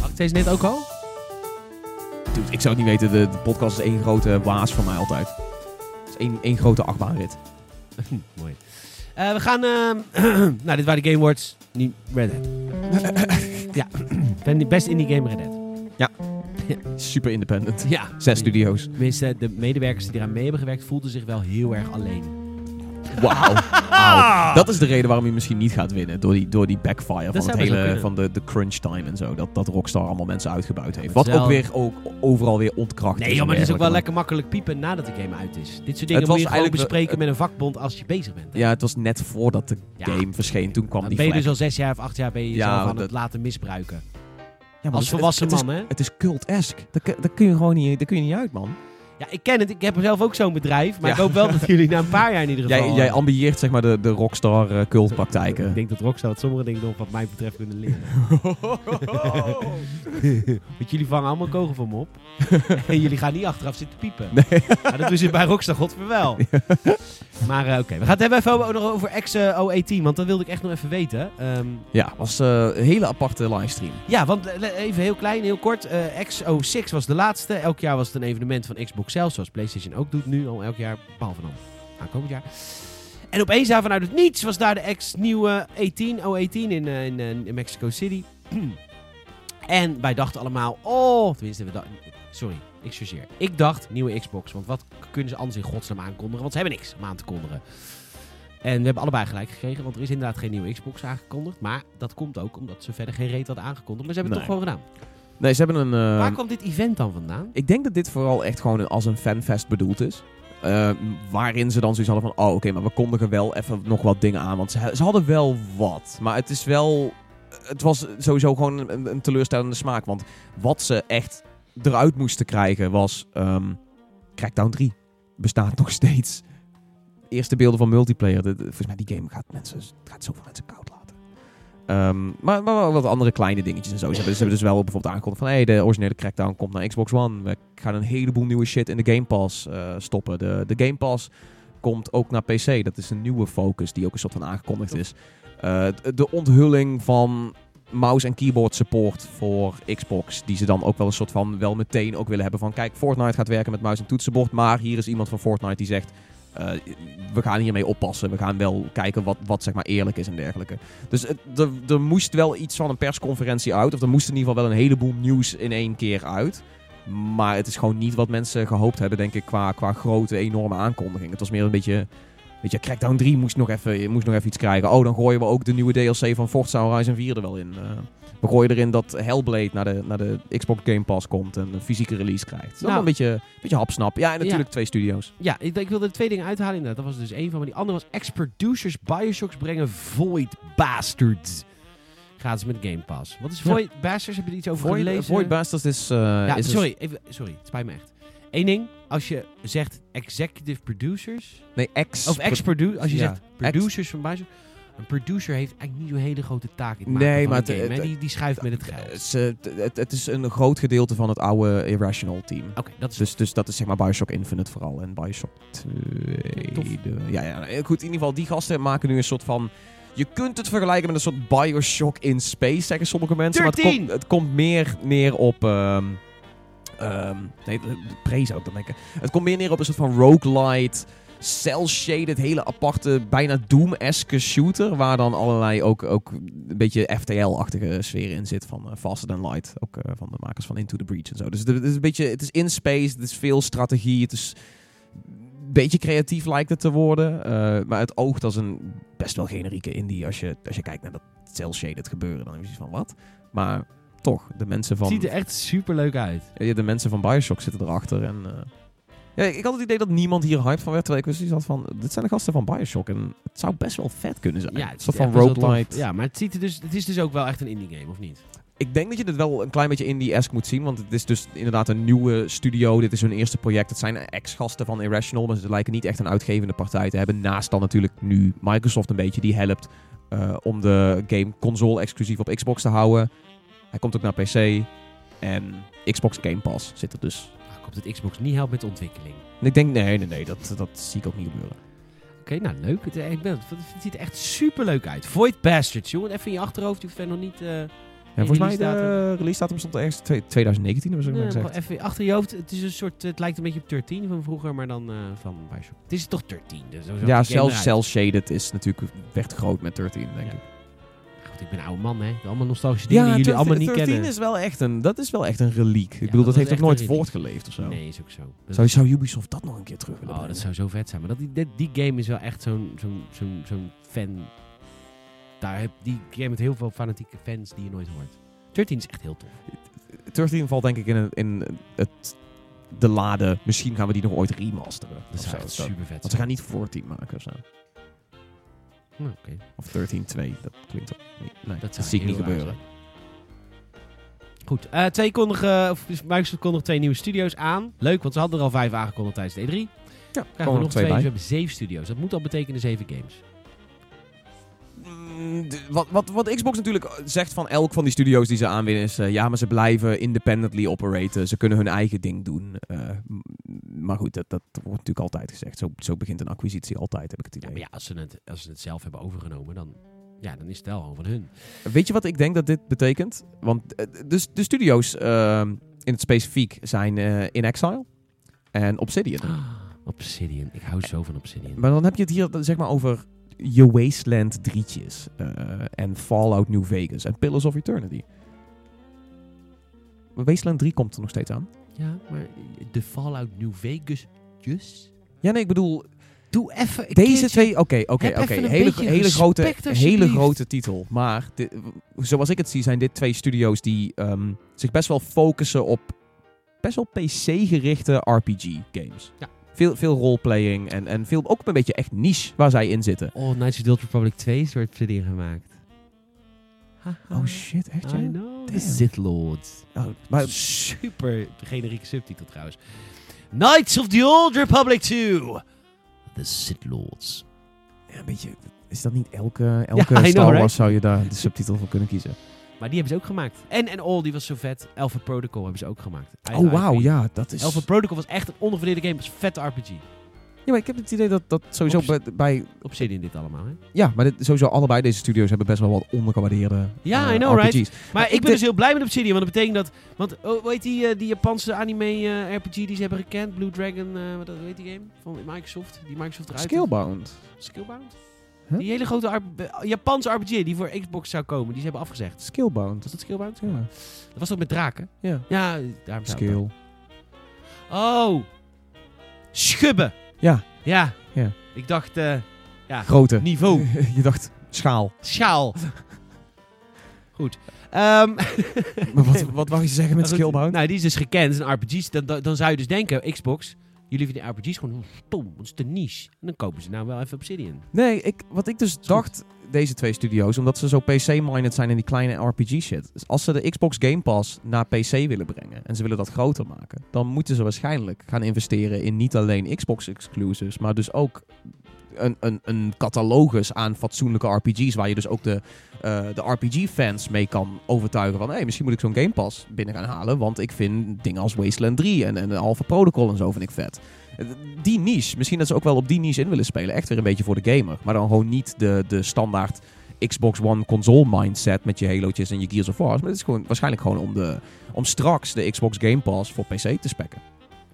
Speaker 1: Had ik deze net ook al?
Speaker 2: Dude, ik zou het niet weten, de, de podcast is één grote waas voor mij altijd. Het is één, één grote achtbaanrit.
Speaker 1: Mooi. Eh, we gaan... ehm, nou, dit waren de Game Awards. Niet Red Dead. ja. Best indie game Red Dead.
Speaker 2: Super independent.
Speaker 1: Ja.
Speaker 2: Zes studio's.
Speaker 1: Tenminste, de medewerkers die eraan mee hebben gewerkt voelden zich wel heel erg alleen.
Speaker 2: Wauw. Wauw. Dat is de reden waarom je misschien niet gaat winnen. Door die, door die backfire van, het hele, van de, de crunch time en zo. Dat, dat Rockstar allemaal mensen uitgebuit heeft.
Speaker 1: het
Speaker 2: Wat ook weer ook, overal weer ontkracht
Speaker 1: Nee,
Speaker 2: is. en
Speaker 1: maar het is ook wel lekker makkelijk piepen nadat de game uit is. Dit soort
Speaker 2: Het
Speaker 1: dingen
Speaker 2: was
Speaker 1: moet je
Speaker 2: eigenlijk
Speaker 1: bespreken met een vakbond als je bezig bent. hè.
Speaker 2: Ja, het was net voordat de
Speaker 1: Ja.
Speaker 2: game verscheen. Toen kwam
Speaker 1: Dan
Speaker 2: die
Speaker 1: ben je
Speaker 2: vlek.
Speaker 1: dus al zes jaar of acht jaar ben je
Speaker 2: Ja,
Speaker 1: aan het
Speaker 2: het-
Speaker 1: laten misbruiken.
Speaker 2: Ja,
Speaker 1: Als
Speaker 2: het-
Speaker 1: volwassen
Speaker 2: het,
Speaker 1: man, hè?
Speaker 2: Het is cult-esque. Dat, kun- je gewoon niet, dat kun je niet uit, man.
Speaker 1: Ja, ik ken het. Ik heb zelf ook zo'n bedrijf. Maar
Speaker 2: Ja.
Speaker 1: ik hoop wel dat jullie na een paar jaar in ieder geval...
Speaker 2: Jij, jij ambieert zeg maar de, de Rockstar eh,
Speaker 1: Ik
Speaker 2: cultpraktijken.
Speaker 1: denk dat Rockstar het sommige dingen nog wat mij betreft kunnen leren. Want jullie vangen allemaal kogel van me op. en jullie gaan niet achteraf zitten piepen.
Speaker 2: Nee.
Speaker 1: Ja, dat doen ze bij Rockstar godver wel. Maar eh, oké, we gaan het hebben even over, nog over XO18. Want dat wilde ik echt nog even weten. Ehm,
Speaker 2: Ja, was eh, een hele aparte livestream.
Speaker 1: ja, want eh, even heel klein, heel kort. eh, XO6 was de laatste. Elk jaar was het een evenement van Xbox zelf. Zoals PlayStation ook doet nu al elk jaar. Behalve dan aankomend jaar. En opeens daar vanuit het niets was daar de ex-nieuwe 18, O18 in, eh, in, eh, in Mexico City. en wij dachten allemaal, oh, tenminste, we dachten, sorry, ik chargeer. Ik dacht, nieuwe Xbox, want wat kunnen ze anders in godsnaam aankondigen? Want ze hebben niks om aan te kondigen. En we hebben allebei gelijk gekregen, want er is inderdaad geen nieuwe Xbox aangekondigd. Maar dat komt ook omdat ze verder geen reet hadden aangekondigd. Maar ze hebben het
Speaker 2: Nee.
Speaker 1: toch gewoon gedaan.
Speaker 2: Nee, ze hebben een... eh,
Speaker 1: Waar kwam dit event dan vandaan?
Speaker 2: Ik denk dat dit vooral echt gewoon als een fanfest bedoeld is. Eh, waarin ze dan zoiets hadden van, oh oké, maar we kondigen wel even nog wat dingen aan. Want ze, ze hadden wel wat. Maar het is wel, het was sowieso gewoon een teleurstellende smaak. Want wat ze echt eruit moesten krijgen was ehm Crackdown 3. Bestaat nog steeds. Eerste beelden van multiplayer. De- de- volgens mij die game gaat mensen, het gaat zoveel mensen koud laten. Ehm, maar, wat andere kleine dingetjes en zo. Ze hebben, ze hebben dus wel bijvoorbeeld aangekondigd van... Hey, de originele Crackdown komt naar Xbox One. We gaan een heleboel nieuwe shit in de Game Pass eh, stoppen. De, de Game Pass komt ook naar PC. Dat is een nieuwe focus die ook een soort van aangekondigd is. Eh, de onthulling van mouse en keyboard support voor Xbox. Die ze dan ook wel een soort van wel meteen ook willen hebben van... Kijk, Fortnite gaat werken met muis en toetsenbord. Maar hier is iemand van Fortnite die zegt... eh, we gaan hiermee oppassen. We gaan wel kijken wat, wat zeg maar eerlijk is en dergelijke. Dus er- er moest wel iets van een persconferentie uit. Of er moest in ieder geval wel een heleboel nieuws in één keer uit. Maar het is gewoon niet wat mensen gehoopt hebben, denk ik, qua, qua grote, enorme aankondiging. Het was meer een beetje... Weet je, Crackdown 3 moest nog, even, moest nog even iets krijgen. Oh, dan gooien we ook de nieuwe DLC van Forza Horizon 4 er wel in. Eh, we gooien erin dat Hellblade naar de, naar de Xbox Game Pass komt en een fysieke release krijgt. Dat is
Speaker 1: Nou.
Speaker 2: een beetje, een beetje hapsnap. Ja, en natuurlijk twee studio's.
Speaker 1: Ja, ik, ik wilde er twee dingen uithalen inderdaad. Dat was dus één van. Maar die andere was ex-producers Bioshocks brengen Void Bastards. Gratis met Game Pass. Wat is
Speaker 2: Ja.
Speaker 1: Void Bastards? Heb je er iets over
Speaker 2: Void,
Speaker 1: gelezen?
Speaker 2: Void Bastards is... eh,
Speaker 1: ja,
Speaker 2: is
Speaker 1: sorry, even, sorry. Het spijt me echt. Eén ding. Als je zegt executive producers...
Speaker 2: nee, ex...
Speaker 1: Of ex-producers... Als je
Speaker 2: Ja,
Speaker 1: zegt producers van Bioshock... Een producer heeft eigenlijk niet zo'n hele grote taak in het
Speaker 2: Nee, maar
Speaker 1: game, die, die schuift met het geld.
Speaker 2: het, het is een groot gedeelte van het oude Irrational team.
Speaker 1: Oké, dat is...
Speaker 2: Dus, dus dat is zeg maar Bioshock Infinite vooral. En Bioshock 2.
Speaker 1: Tof.
Speaker 2: Ja, ja, goed. In ieder geval, die gasten maken nu een soort van... Je kunt het vergelijken met een soort Bioshock in space, zeggen sommige mensen. Maar het
Speaker 1: 13!
Speaker 2: komt, het komt meer neer op... ehm ehm nee, pre zou ik dan denken. Het komt meer neer op een soort van roguelite, cel-shaded, hele aparte, bijna Doom-esque shooter. Waar dan allerlei ook, ook een beetje FTL-achtige sfeer in zit. Van eh, Faster Than Light. Ook eh, van de makers van Into the Breach en zo. Dus het is een beetje, het is in space, het is veel strategie, het is een beetje creatief lijkt het te worden. eh, maar het oogt als een best wel generieke indie. Als je, als je kijkt naar dat cel-shaded gebeuren, dan heb je van wat? Maar toch, de mensen van...
Speaker 1: Het ziet er echt super leuk uit.
Speaker 2: Ja, de mensen van Bioshock zitten erachter. En, eh, ja, ik had het idee dat niemand hier hyped van werd. Terwijl ik zoiets had van, dit zijn de gasten van Bioshock. En het zou best wel vet kunnen zijn.
Speaker 1: Ja, het
Speaker 2: soort van roguelite.
Speaker 1: Ja, maar het, ziet er dus, het is dus ook wel echt een indie game, of niet?
Speaker 2: Ik denk dat je dit wel een klein beetje indie-esque moet zien. Want het is dus inderdaad een nieuwe studio. Dit is hun eerste project. Het zijn ex-gasten van Irrational. Maar ze lijken niet echt een uitgevende partij te hebben. Naast dan natuurlijk nu Microsoft een beetje. Die helpt eh, om de game console exclusief op Xbox te houden. Hij komt ook naar PC. En Xbox Game Pass zit er dus.
Speaker 1: Nou, komt het Xbox niet helpt met de ontwikkeling.
Speaker 2: En ik denk, nee, nee, nee. Dat, dat zie ik ook niet gebeuren.
Speaker 1: Oké, nou leuk. Het, ik ben, het ziet er echt super leuk uit. Void Bastards, jongen. Even in je achterhoofd. Je hoeft nog niet... eh,
Speaker 2: Ja, volgens mij
Speaker 1: release
Speaker 2: de release datum stond ergens twee- 2019, hebben ze
Speaker 1: nee,
Speaker 2: gezegd.
Speaker 1: even achter je hoofd. Het is een soort... Het lijkt een beetje op 13 van vroeger, maar dan eh, van Bioshock. Het is toch 13? Dus
Speaker 2: Ja, zelfs
Speaker 1: eruit.
Speaker 2: cel shaded is natuurlijk werd groot met 13, denk
Speaker 1: Ja.
Speaker 2: ik.
Speaker 1: Goed, ik ben een oude man, hè. Allemaal nostalgische dingen die jullie
Speaker 2: 13
Speaker 1: allemaal niet
Speaker 2: 13
Speaker 1: kennen.
Speaker 2: is wel echt een, dat is wel echt een reliek. ik bedoel, dat, heeft ook nooit voortgeleefd of zo.
Speaker 1: Nee, is ook zo. Dat
Speaker 2: Zou, zou Ubisoft dat nog een keer terug willen
Speaker 1: Oh,
Speaker 2: brengen?
Speaker 1: dat zou zo vet zijn. Maar dat, die, die, game is wel echt zo'n zo'n zo'n zo'n fan... Daar heb, die game met heel veel fanatieke fans die je nooit hoort. 13 is echt heel tof.
Speaker 2: 13 valt denk ik in, in het, de lade. Misschien gaan we die nog ooit remasteren.
Speaker 1: Dat zou super vet
Speaker 2: Want ze gaan niet 14 maken of zo.
Speaker 1: Nou, oké.
Speaker 2: Of 13-2, dat klinkt ook. Nee, dat,
Speaker 1: zou
Speaker 2: zie ik niet gebeuren.
Speaker 1: zijn. Goed, eh, twee kondigen, of Microsoft kondigt twee nieuwe studio's aan. Leuk, want ze hadden er al vijf aangekondigd tijdens de E3.
Speaker 2: Ja,
Speaker 1: Krijgen we nog twee,
Speaker 2: twee
Speaker 1: dus we hebben zeven studio's. Dat moet al betekenen zeven games.
Speaker 2: Wat, wat, wat Xbox natuurlijk zegt van elk van die studio's die ze aanwinnen is... eh, ja, maar ze blijven independently operaten. Ze kunnen hun eigen ding doen. Eh, maar goed, dat, dat wordt natuurlijk altijd gezegd. Zo, zo begint een acquisitie altijd, heb ik het
Speaker 1: Ja,
Speaker 2: idee.
Speaker 1: maar ja, als ze, het, als ze het zelf hebben overgenomen, dan, ja, dan is het wel gewoon van hun.
Speaker 2: Weet je wat ik denk dat dit betekent? Want eh, de, de studio's ehm, in het specifiek zijn In Exile en Obsidian.
Speaker 1: Obsidian. Ik hou zo van Obsidian.
Speaker 2: Maar dan heb je het hier zeg maar over je Wasteland 3'tjes. eh, en Fallout New Vegas en Pillars of Eternity. Wasteland 3 komt er nog steeds aan.
Speaker 1: Ja, maar de Fallout New Vegas, just...
Speaker 2: Ja, nee, ik bedoel,
Speaker 1: Doe even
Speaker 2: deze twee, oké, oké, oké, hele, grote, hele grote titel. Maar dit- zoals ik het zie, zijn dit twee studio's die ehm, zich best wel focussen op best wel PC-gerichte RPG-games.
Speaker 1: Ja.
Speaker 2: Veel, veel roleplaying en, en veel, ook een beetje echt niche waar zij in zitten.
Speaker 1: Oh, Knights of the Old Republic 2 is door Obsidian gemaakt. Haha.
Speaker 2: Oh shit, echt ja?
Speaker 1: The. Sith Lords.
Speaker 2: Oh, maar
Speaker 1: Super generieke subtitel trouwens. Knights of the Old Republic 2. The Sith Lords.
Speaker 2: ja, een beetje, is dat niet elke, elke
Speaker 1: know,
Speaker 2: Star Wars
Speaker 1: right?
Speaker 2: zou je daar de subtitel voor kunnen kiezen?
Speaker 1: Maar die hebben ze ook gemaakt. En, en All, die was zo vet. Alpha Protocol hebben ze ook gemaakt.
Speaker 2: Oh wauw, ja, dat is...
Speaker 1: Alpha Protocol was echt een onderverdeelde game. was een vette RPG.
Speaker 2: Ja, maar ik heb het idee dat dat sowieso bij, bij
Speaker 1: Obsidian dit allemaal, hè?
Speaker 2: ja, maar dit, sowieso allebei deze studio's hebben best wel wat ondergewaardeerde
Speaker 1: Ja,
Speaker 2: eh,
Speaker 1: I know,
Speaker 2: RPG's.
Speaker 1: right? Maar ik
Speaker 2: ik
Speaker 1: ben dus heel blij met Obsidian, want dat betekent dat... Want, oh, hoe heet die, eh, die Japanse anime eh, RPG die ze hebben gekend? Blue Dragon, wat heet die game? Van Microsoft? Die Microsoft eruit...
Speaker 2: Skillbound.
Speaker 1: Skillbound?
Speaker 2: Huh?
Speaker 1: Die hele grote eh, Japanse RPG die voor Xbox zou komen, die ze hebben afgezegd.
Speaker 2: Skillbound.
Speaker 1: Was dat Skillbound?
Speaker 2: Ja.
Speaker 1: Dat was ook met draken?
Speaker 2: ja.
Speaker 1: Ja, daar
Speaker 2: Skill.
Speaker 1: Oh! Schubben!
Speaker 2: Ja.
Speaker 1: Ja.
Speaker 2: Ja.
Speaker 1: Ik dacht, eh, ja,
Speaker 2: Grote.
Speaker 1: niveau.
Speaker 2: je dacht schaal.
Speaker 1: Sjaal. Goed. Ehm,
Speaker 2: Maar wat, wat wou je zeggen met Skillbound?
Speaker 1: Nou, die is dus gekend. Een. Dan, dan, dan zou je dus denken, Xbox, jullie vinden RPG's gewoon stom. Dat is te niche. En dan kopen ze nou wel even Obsidian.
Speaker 2: Nee, ik, wat ik dus dacht, deze twee studio's, omdat ze zo PC-minded zijn in die kleine RPG-shit. Dus als ze de Xbox Game Pass naar PC willen brengen en ze willen dat groter maken, dan moeten ze waarschijnlijk gaan investeren in niet alleen Xbox-exclusives, maar dus ook een, een, een catalogus aan fatsoenlijke RPG's, waar je dus ook de, eh, de RPG-fans mee kan overtuigen van, hé, misschien moet ik zo'n Game Pass binnen gaan halen, want ik vind dingen als Wasteland 3 en, en Alpha Protocol en zo vind ik vet. Eh, Die niche, misschien dat ze ook wel op die niche in willen spelen. Echt weer een beetje voor de gamer. Maar dan gewoon niet de, de standaard Xbox One console mindset met je Halo'tjes en je Gears of War. Maar het is gewoon, waarschijnlijk gewoon om, de, om straks de Xbox Game Pass voor PC te spekken.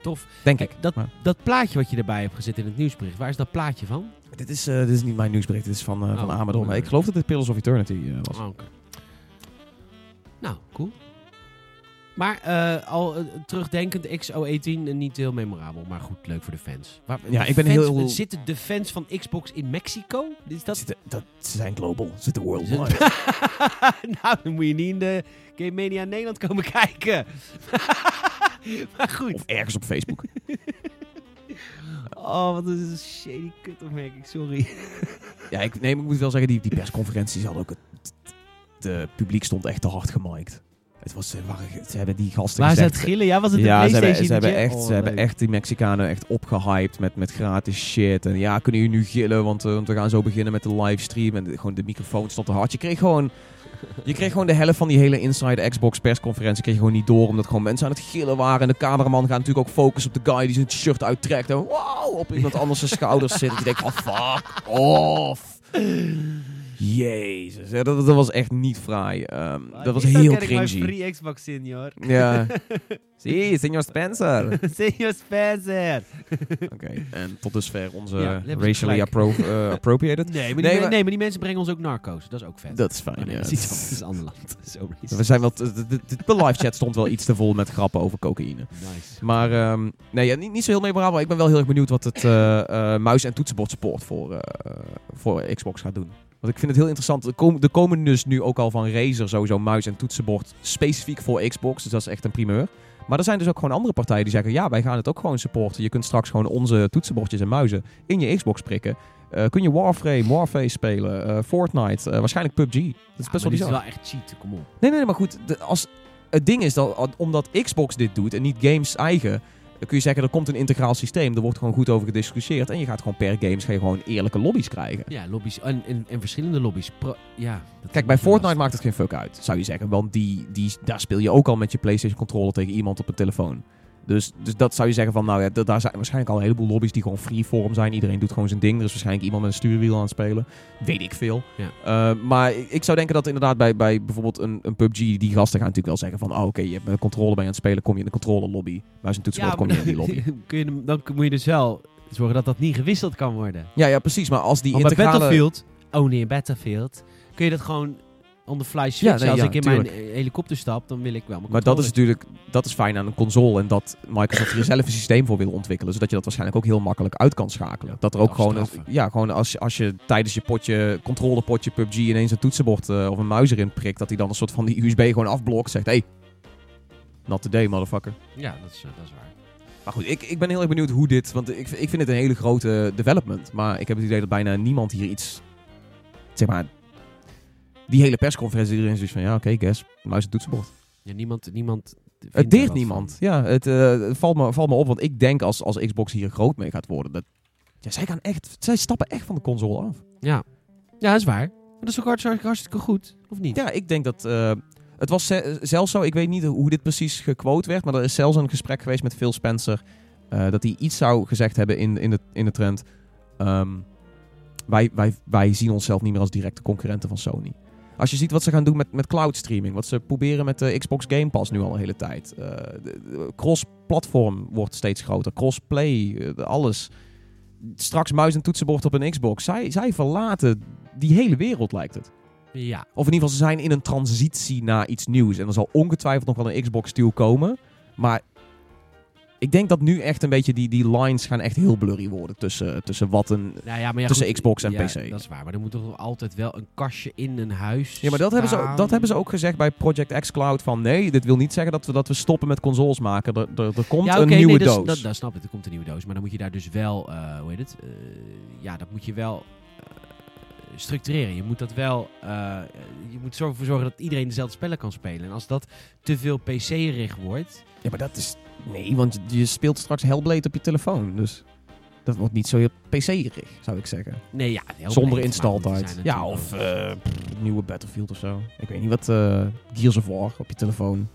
Speaker 1: Tof.
Speaker 2: Denk ik.
Speaker 1: Dat,
Speaker 2: Maar-
Speaker 1: dat plaatje wat je erbij hebt gezet in het nieuwsbericht, waar is dat plaatje van?
Speaker 2: Dit is, eh, dit is niet mijn nieuwsbericht, dit is van, eh van
Speaker 1: Oh,
Speaker 2: Amador. Maar ik geloof dat dit Pillars of Eternity eh, was.
Speaker 1: Oh. Nou, cool. Maar al terugdenkend, XO18 eh, niet heel memorabel, maar goed, leuk voor de fans. Waar,
Speaker 2: Ja,
Speaker 1: de
Speaker 2: ik ben
Speaker 1: fans-
Speaker 2: heel-
Speaker 1: Zitten de fans van Xbox in Mexico? Is dat...
Speaker 2: Zitten- dat, zijn global, ze zitten worldwide.
Speaker 1: nou, dan moet je niet in de Game Mania Nederland komen kijken. maar goed.
Speaker 2: Of ergens op Facebook.
Speaker 1: Oh, wat een shady kutopmerking, sorry.
Speaker 2: ja, ik, nee, maar ik moet wel zeggen, die, die persconferenties hadden ook... Het, de publiek stond echt te hard gemiked. Het was, ze, waren, ze hebben die gasten
Speaker 1: Waar ze het gillen? Ja, was het de
Speaker 2: ja, ze hebben, ze, hebben echt,
Speaker 1: Oh,
Speaker 2: ze hebben
Speaker 1: leuk.
Speaker 2: echt die Mexicanen echt opgehyped met, met gratis shit. En ja, kunnen jullie nu gillen, want, eh, want we gaan zo beginnen met de livestream. En de- gewoon de microfoon stond te hard. Je kreeg gewoon... Je kreeg gewoon de helft van die hele Inside Xbox persconferentie kreeg je gewoon niet door. Omdat gewoon mensen aan het gillen waren. En de cameraman gaat natuurlijk ook focussen op de guy die zijn shirt uittrekt. En wow, op iemand anders zijn schouders zit. Dat je denkt van fuck off. Jezus, ja, dat, dat was echt niet fraai. Ehm, dat was heel cringy.
Speaker 1: free Xbox, senior.
Speaker 2: Ja. Zie, Senior Spencer.
Speaker 1: senior Spencer.
Speaker 2: Oké, en tot dusver onze
Speaker 1: Ja,
Speaker 2: racially appro eh, appropriated.
Speaker 1: Nee maar,
Speaker 2: Nee,
Speaker 1: die,
Speaker 2: maar-
Speaker 1: nee, maar die mensen brengen ons ook narco's. Dat is ook vet.
Speaker 2: Dat is fijn, ja.
Speaker 1: dat is iets van, dat is een ander land.
Speaker 2: We zijn wel, de, de, de live chat stond wel iets te vol met grappen over cocaïne.
Speaker 1: Nice.
Speaker 2: Maar ehm, nee, ja, niet, niet zo heel memorabel. Ik ben wel heel erg benieuwd wat het eh, eh, muis- en toetsenbord support voor, eh, voor Xbox gaat doen. Want ik vind het heel interessant. Er komen, er komen dus nu ook al van Razer sowieso muis- en toetsenbord specifiek voor Xbox. Dus dat is echt een primeur. Maar er zijn dus ook gewoon andere partijen die zeggen... ja, wij gaan het ook gewoon supporten. Je kunt straks gewoon onze toetsenbordjes en muizen in je Xbox prikken. Eh, kun je Warframe, Warface spelen, eh, Fortnite, eh, waarschijnlijk PUBG. Dat is
Speaker 1: Ja,
Speaker 2: best wel
Speaker 1: dit is
Speaker 2: bizar.
Speaker 1: wel echt cheat, kom op.
Speaker 2: Nee, nee, maar goed. De, als, het ding is dat omdat Xbox dit doet en niet games eigen, dan kun je zeggen er komt een integraal systeem. Er wordt gewoon goed over gediscussieerd. En je gaat gewoon per games ga je gewoon eerlijke lobby's krijgen.
Speaker 1: Ja, lobby's. En, en, en verschillende lobby's. Pro- ja,
Speaker 2: Kijk, bij Fortnite
Speaker 1: lastig.
Speaker 2: maakt het geen fuck uit, zou je zeggen. Want die, die, daar speel je ook al met je PlayStation controller tegen iemand op een telefoon. Dus, dus dat zou je zeggen van, nou ja, da- daar zijn waarschijnlijk al een heleboel lobby's die gewoon freeform zijn. Iedereen doet gewoon zijn ding. Er is waarschijnlijk iemand met een stuurwiel aan het spelen. Weet ik veel.
Speaker 1: Ja.
Speaker 2: Eh, maar ik zou denken dat inderdaad bij, bij bijvoorbeeld een, een PUBG, die gasten gaan natuurlijk wel zeggen van, oh, oké, je hebt een controller ben je aan het spelen, kom je in de controller lobby. Maar een toetsenbord kom je in die lobby.
Speaker 1: kun je, dan moet je dus wel zorgen dat dat niet gewisseld kan worden.
Speaker 2: Ja, ja, precies. Maar als die
Speaker 1: Want bij
Speaker 2: integrale...
Speaker 1: Battlefield, oh nee, Battlefield, kun je dat gewoon on the fly switchen.
Speaker 2: nee,
Speaker 1: Als
Speaker 2: ja,
Speaker 1: ik in
Speaker 2: tuurlijk.
Speaker 1: mijn helikopter stap, dan wil ik wel mijn
Speaker 2: Maar dat is natuurlijk dat is fijn aan een console. En dat Microsoft er zelf een systeem voor wil ontwikkelen. Zodat je dat waarschijnlijk ook heel makkelijk uit kan schakelen. Dat er ook gewoon, een, ja, gewoon als, je- als je tijdens je potje, controlepotje PUBG ineens een toetsenbord eh, of een muis erin prikt. Dat hij dan een soort van die USB gewoon afblokt. Zegt, hey, not today motherfucker.
Speaker 1: Ja, dat is, eh, dat is waar.
Speaker 2: Maar goed, ik, ik ben heel erg benieuwd hoe dit... Want ik, ik vind het een hele grote development. Maar ik heb het idee dat bijna niemand hier iets... Zeg maar... Die hele persconferentie iedereen is van... Ja, oké, guess. Muis en toetsenbord.
Speaker 1: Ja, niemand, niemand
Speaker 2: Het deert niemand.
Speaker 1: van.
Speaker 2: Ja, het, eh, het valt, me, valt me op. Want ik denk als, als Xbox hier groot mee gaat worden... Dat, ja, zij, gaan echt, zij stappen echt van de console af.
Speaker 1: Ja. ja, dat is waar. Maar dat is ook hartstikke, hartstikke goed, of niet?
Speaker 2: Ja, ik denk dat... eh, het was ze- zelfs zo, ik weet niet hoe dit precies gequote werd, maar er is zelfs een gesprek geweest met Phil Spencer. eh, dat hij iets zou gezegd hebben in, in, de, in de trend. ehm, wij, wij, wij zien onszelf niet meer als directe concurrenten van Sony. Als je ziet wat ze gaan doen met, met cloud streaming, wat ze proberen met de Xbox Game Pass nu al een hele tijd. Eh, de Cross-platform wordt steeds groter, crossplay, eh, alles. Straks muis en toetsenbord op een Xbox. Zij, zij verlaten die hele wereld, lijkt het.
Speaker 1: Ja.
Speaker 2: Of in ieder geval, ze zijn in een transitie naar iets nieuws. En er zal ongetwijfeld nog wel een Xbox-deal komen. Maar ik denk dat nu echt een beetje die, die lines gaan echt heel blurry worden tussen, tussen wat een...
Speaker 1: Nou ja, maar ja,
Speaker 2: Tussen
Speaker 1: goed,
Speaker 2: Xbox en
Speaker 1: ja,
Speaker 2: PC.
Speaker 1: Dat is waar, maar er moet toch altijd wel een kastje in een huis
Speaker 2: Ja, maar dat hebben, ze, dat hebben ze ook gezegd bij Project X Cloud. Van nee, dit wil niet zeggen dat we, dat we stoppen met consoles maken. Er, er, er komt een nieuwe
Speaker 1: nee, dat,
Speaker 2: doos.
Speaker 1: Dat, dat snap ik, er komt een nieuwe doos. Maar dan moet je daar dus wel, eh, hoe heet het? Eh, ja, dat moet je wel eh, structureren. Je moet dat wel, je moet ervoor zorgen dat iedereen dezelfde spellen kan spelen. En als dat te veel PC-rig wordt,
Speaker 2: Ja, maar dat is... Nee, want je, speelt straks Hellblade op je telefoon. Dus dat wordt niet zo heel PC-rig, zou ik zeggen.
Speaker 1: nee ja.
Speaker 2: Zonder
Speaker 1: breed,
Speaker 2: install
Speaker 1: maar die
Speaker 2: tijd.
Speaker 1: zijn
Speaker 2: Ja, of eh, pff, nieuwe Battlefield of zo. Ik weet niet wat. eh Gears of War op je telefoon.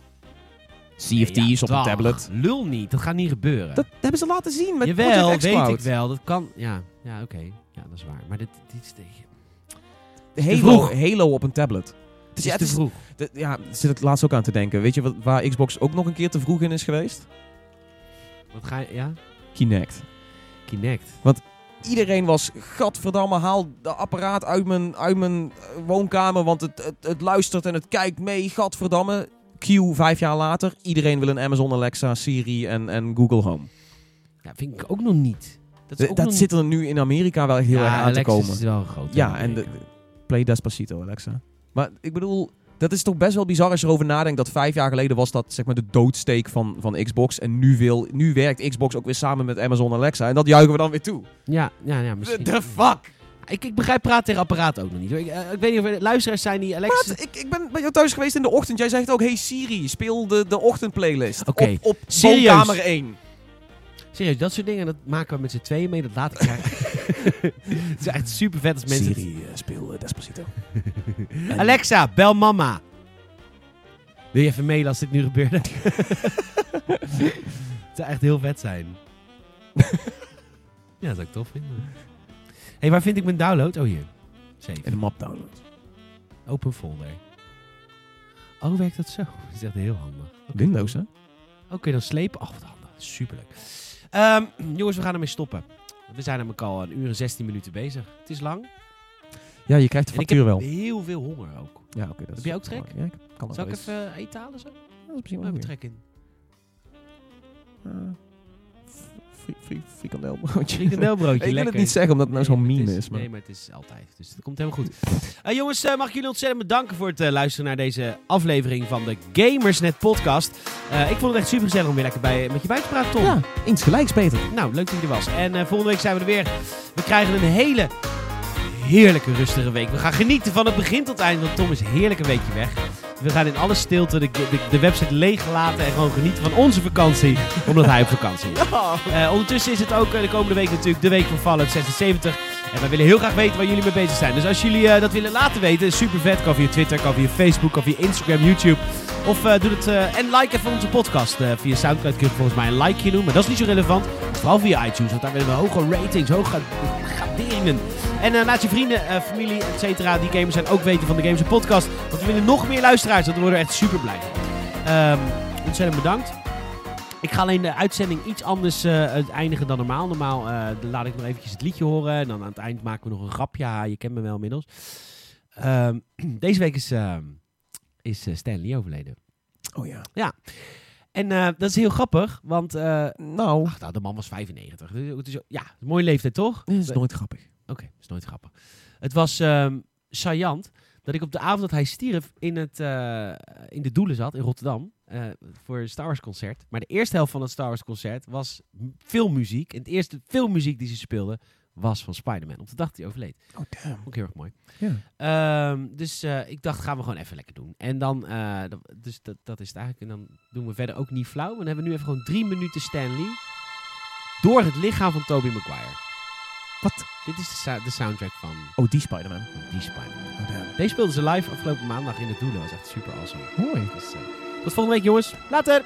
Speaker 2: CFT's
Speaker 1: Nee, ja,
Speaker 2: op een tablet.
Speaker 1: Lul niet, dat gaat niet gebeuren.
Speaker 2: Dat hebben ze laten zien met
Speaker 1: Jawel,
Speaker 2: Project
Speaker 1: weet ik wel. Dat kan, ja, ja oké. Ja, dat is waar. Maar dit, dit is tegen... te
Speaker 2: Halo. Halo op een tablet.
Speaker 1: Het is, te
Speaker 2: het is-
Speaker 1: vroeg.
Speaker 2: De- ja, zit het laatst ook aan te denken. Weet je wat, waar Xbox ook nog een keer te vroeg in is geweest?
Speaker 1: Wat ga je, ja?
Speaker 2: Kinect.
Speaker 1: Kinect.
Speaker 2: Iedereen was, gadverdamme, haal de apparaat uit mijn, uit mijn eh, woonkamer, want het, het, het luistert en het kijkt mee, gadverdamme. Q vijf jaar later, iedereen wil een Amazon Alexa, Siri en, en Google Home.
Speaker 1: Ja, vind ik ook nog niet. Dat, is
Speaker 2: De-
Speaker 1: ook
Speaker 2: dat
Speaker 1: nog
Speaker 2: zit er nu in Amerika wel heel
Speaker 1: ja,
Speaker 2: erg aan te komen.
Speaker 1: is wel groot.
Speaker 2: Ja, en de. Play Despacito, Alexa. Maar ik bedoel, dat is toch best wel bizar als je erover nadenkt dat vijf jaar geleden was dat zeg maar de doodsteek van, van Xbox. En nu, wil, nu werkt Xbox ook weer samen met Amazon Alexa. En dat juichen we dan weer toe.
Speaker 1: Ja, ja, ja, misschien.
Speaker 2: the fuck?
Speaker 1: Ik, ik begrijp praat tegen apparaat ook nog niet. hoor. Ik, eh, ik weet niet of er luisteraars zijn die Alexa...
Speaker 2: Wat? Ik, ik ben bij jou thuis geweest in de ochtend. Jij zegt ook, hey Siri, speel de, de ochtendplaylist.
Speaker 1: Oké.
Speaker 2: Op, op
Speaker 1: Serieus?
Speaker 2: woonkamer 1.
Speaker 1: Serieus, dat soort dingen, dat maken we met z'n tweeën mee. Dat laat ik graag. Het is echt super vet als mensen...
Speaker 2: Siri, eh, speel eh, Despacito.
Speaker 1: Alexa, bel mama. Wil je even mailen als dit nu gebeurde? Het zou echt heel vet zijn. ja, dat zou ik tof vinden. Hé, hey, waar vind ik mijn download? Oh, hier. Save.
Speaker 2: En de map download.
Speaker 1: Open folder. Oh, werkt dat zo? Dat is echt heel handig.
Speaker 2: Windows, hè?
Speaker 1: Oké, dan slepen. Oh, wat handig. Superleuk. Ehm, jongens, we gaan ermee stoppen. We zijn namelijk al een uur en 16 minuten bezig. Het is lang.
Speaker 2: Ja, je krijgt de
Speaker 1: En ik
Speaker 2: factuur
Speaker 1: heb
Speaker 2: wel.
Speaker 1: heel veel honger ook.
Speaker 2: Ja, oké.
Speaker 1: Heb jij ook trek?
Speaker 2: Ja, ik kan
Speaker 1: Zal ik
Speaker 2: wel eens.
Speaker 1: even eh, eten halen zo?
Speaker 2: Ja, dat is misschien
Speaker 1: We
Speaker 2: wel goed.
Speaker 1: trek in.
Speaker 2: Uh, fri- fri- frikandelbroodje.
Speaker 1: Frikandelbroodje,
Speaker 2: ik wil het niet zeggen omdat het nou zo'n meme is. Maar...
Speaker 1: Nee, maar het is altijd. Dus het komt helemaal goed. Eh, jongens, eh, mag ik jullie ontzettend bedanken voor het eh, luisteren naar deze aflevering van de Gamersnet podcast. Ik vond het echt super gezellig om weer lekker bij, met je bij te praten, Tom.
Speaker 2: Ja, insgelijks beter.
Speaker 1: Nou, leuk dat je er was. En volgende week zijn we er weer. We krijgen een hele heerlijke rustige week. We gaan genieten van het begin tot eind, want Tom is heerlijk een weekje weg. We gaan in alle stilte de, de, de website leeglaten en gewoon genieten van onze vakantie, omdat hij op vakantie is. Eh, ondertussen is het ook eh, de komende week natuurlijk de week van Fallout 76. En wij willen heel graag weten waar jullie mee bezig zijn. Dus als jullie eh, dat willen laten weten, super vet. Kan via Twitter, kan via Facebook, kan via Instagram, YouTube. Of doe het en like even onze podcast. Via Soundcloud kun je volgens mij een likeje doen. Maar dat is niet zo relevant. Vooral via iTunes, want daar willen we hoge ratings, hoge graderingen. En eh, laat je vrienden, eh, familie, et cetera, die gamers zijn ook weten van de Games Podcast. Want we willen nog meer luisteraars. Dat worden we echt super blij van. Ehm, ontzettend bedankt. Ik ga alleen de uitzending iets anders eh, eindigen dan normaal. Normaal dan laat ik nog eventjes het liedje horen. En dan aan het eind maken we nog een grapje. Ja, je kent me wel inmiddels. Ehm, deze week is, ehm is Stan Lee overleden.
Speaker 2: Oh ja.
Speaker 1: En eh, dat is heel grappig, want
Speaker 2: Nou,
Speaker 1: ach, nou, de man was 95. Het is, ja, mooie leeftijd toch?
Speaker 2: dit is nooit grappig.
Speaker 1: Oké, is nooit grappig. Het was ehm saillant dat ik op de avond dat hij stierf in, het, eh, in de Doelen zat in Rotterdam. eh, voor een Star Wars concert. Maar de eerste helft van het Star Wars concert was m- filmmuziek. En het eerste filmmuziek die ze speelden was van Spider-Man. Op de dag dat hij overleed.
Speaker 2: Oh, damn.
Speaker 1: Ik heel erg mooi.
Speaker 2: Ja.
Speaker 1: Ehm, dus eh, ik dacht, gaan we gewoon even lekker doen. En dan, eh, dat- dus dat, dat is het eigenlijk. En dan doen we verder ook niet flauw. Maar dan hebben we nu even gewoon drie minuten Stanley. Door het lichaam van Tobey Maguire.
Speaker 2: Wat?
Speaker 1: Dit is de, sou- de soundtrack van
Speaker 2: Oh, die Spider-Man.
Speaker 1: die Spider-Man.
Speaker 2: Oh, damn.
Speaker 1: Deze speelden ze live afgelopen maandag in het Doelen. Dat was echt super awesome.
Speaker 2: Mooi.
Speaker 1: Dus, eh, tot volgende week jongens. Later!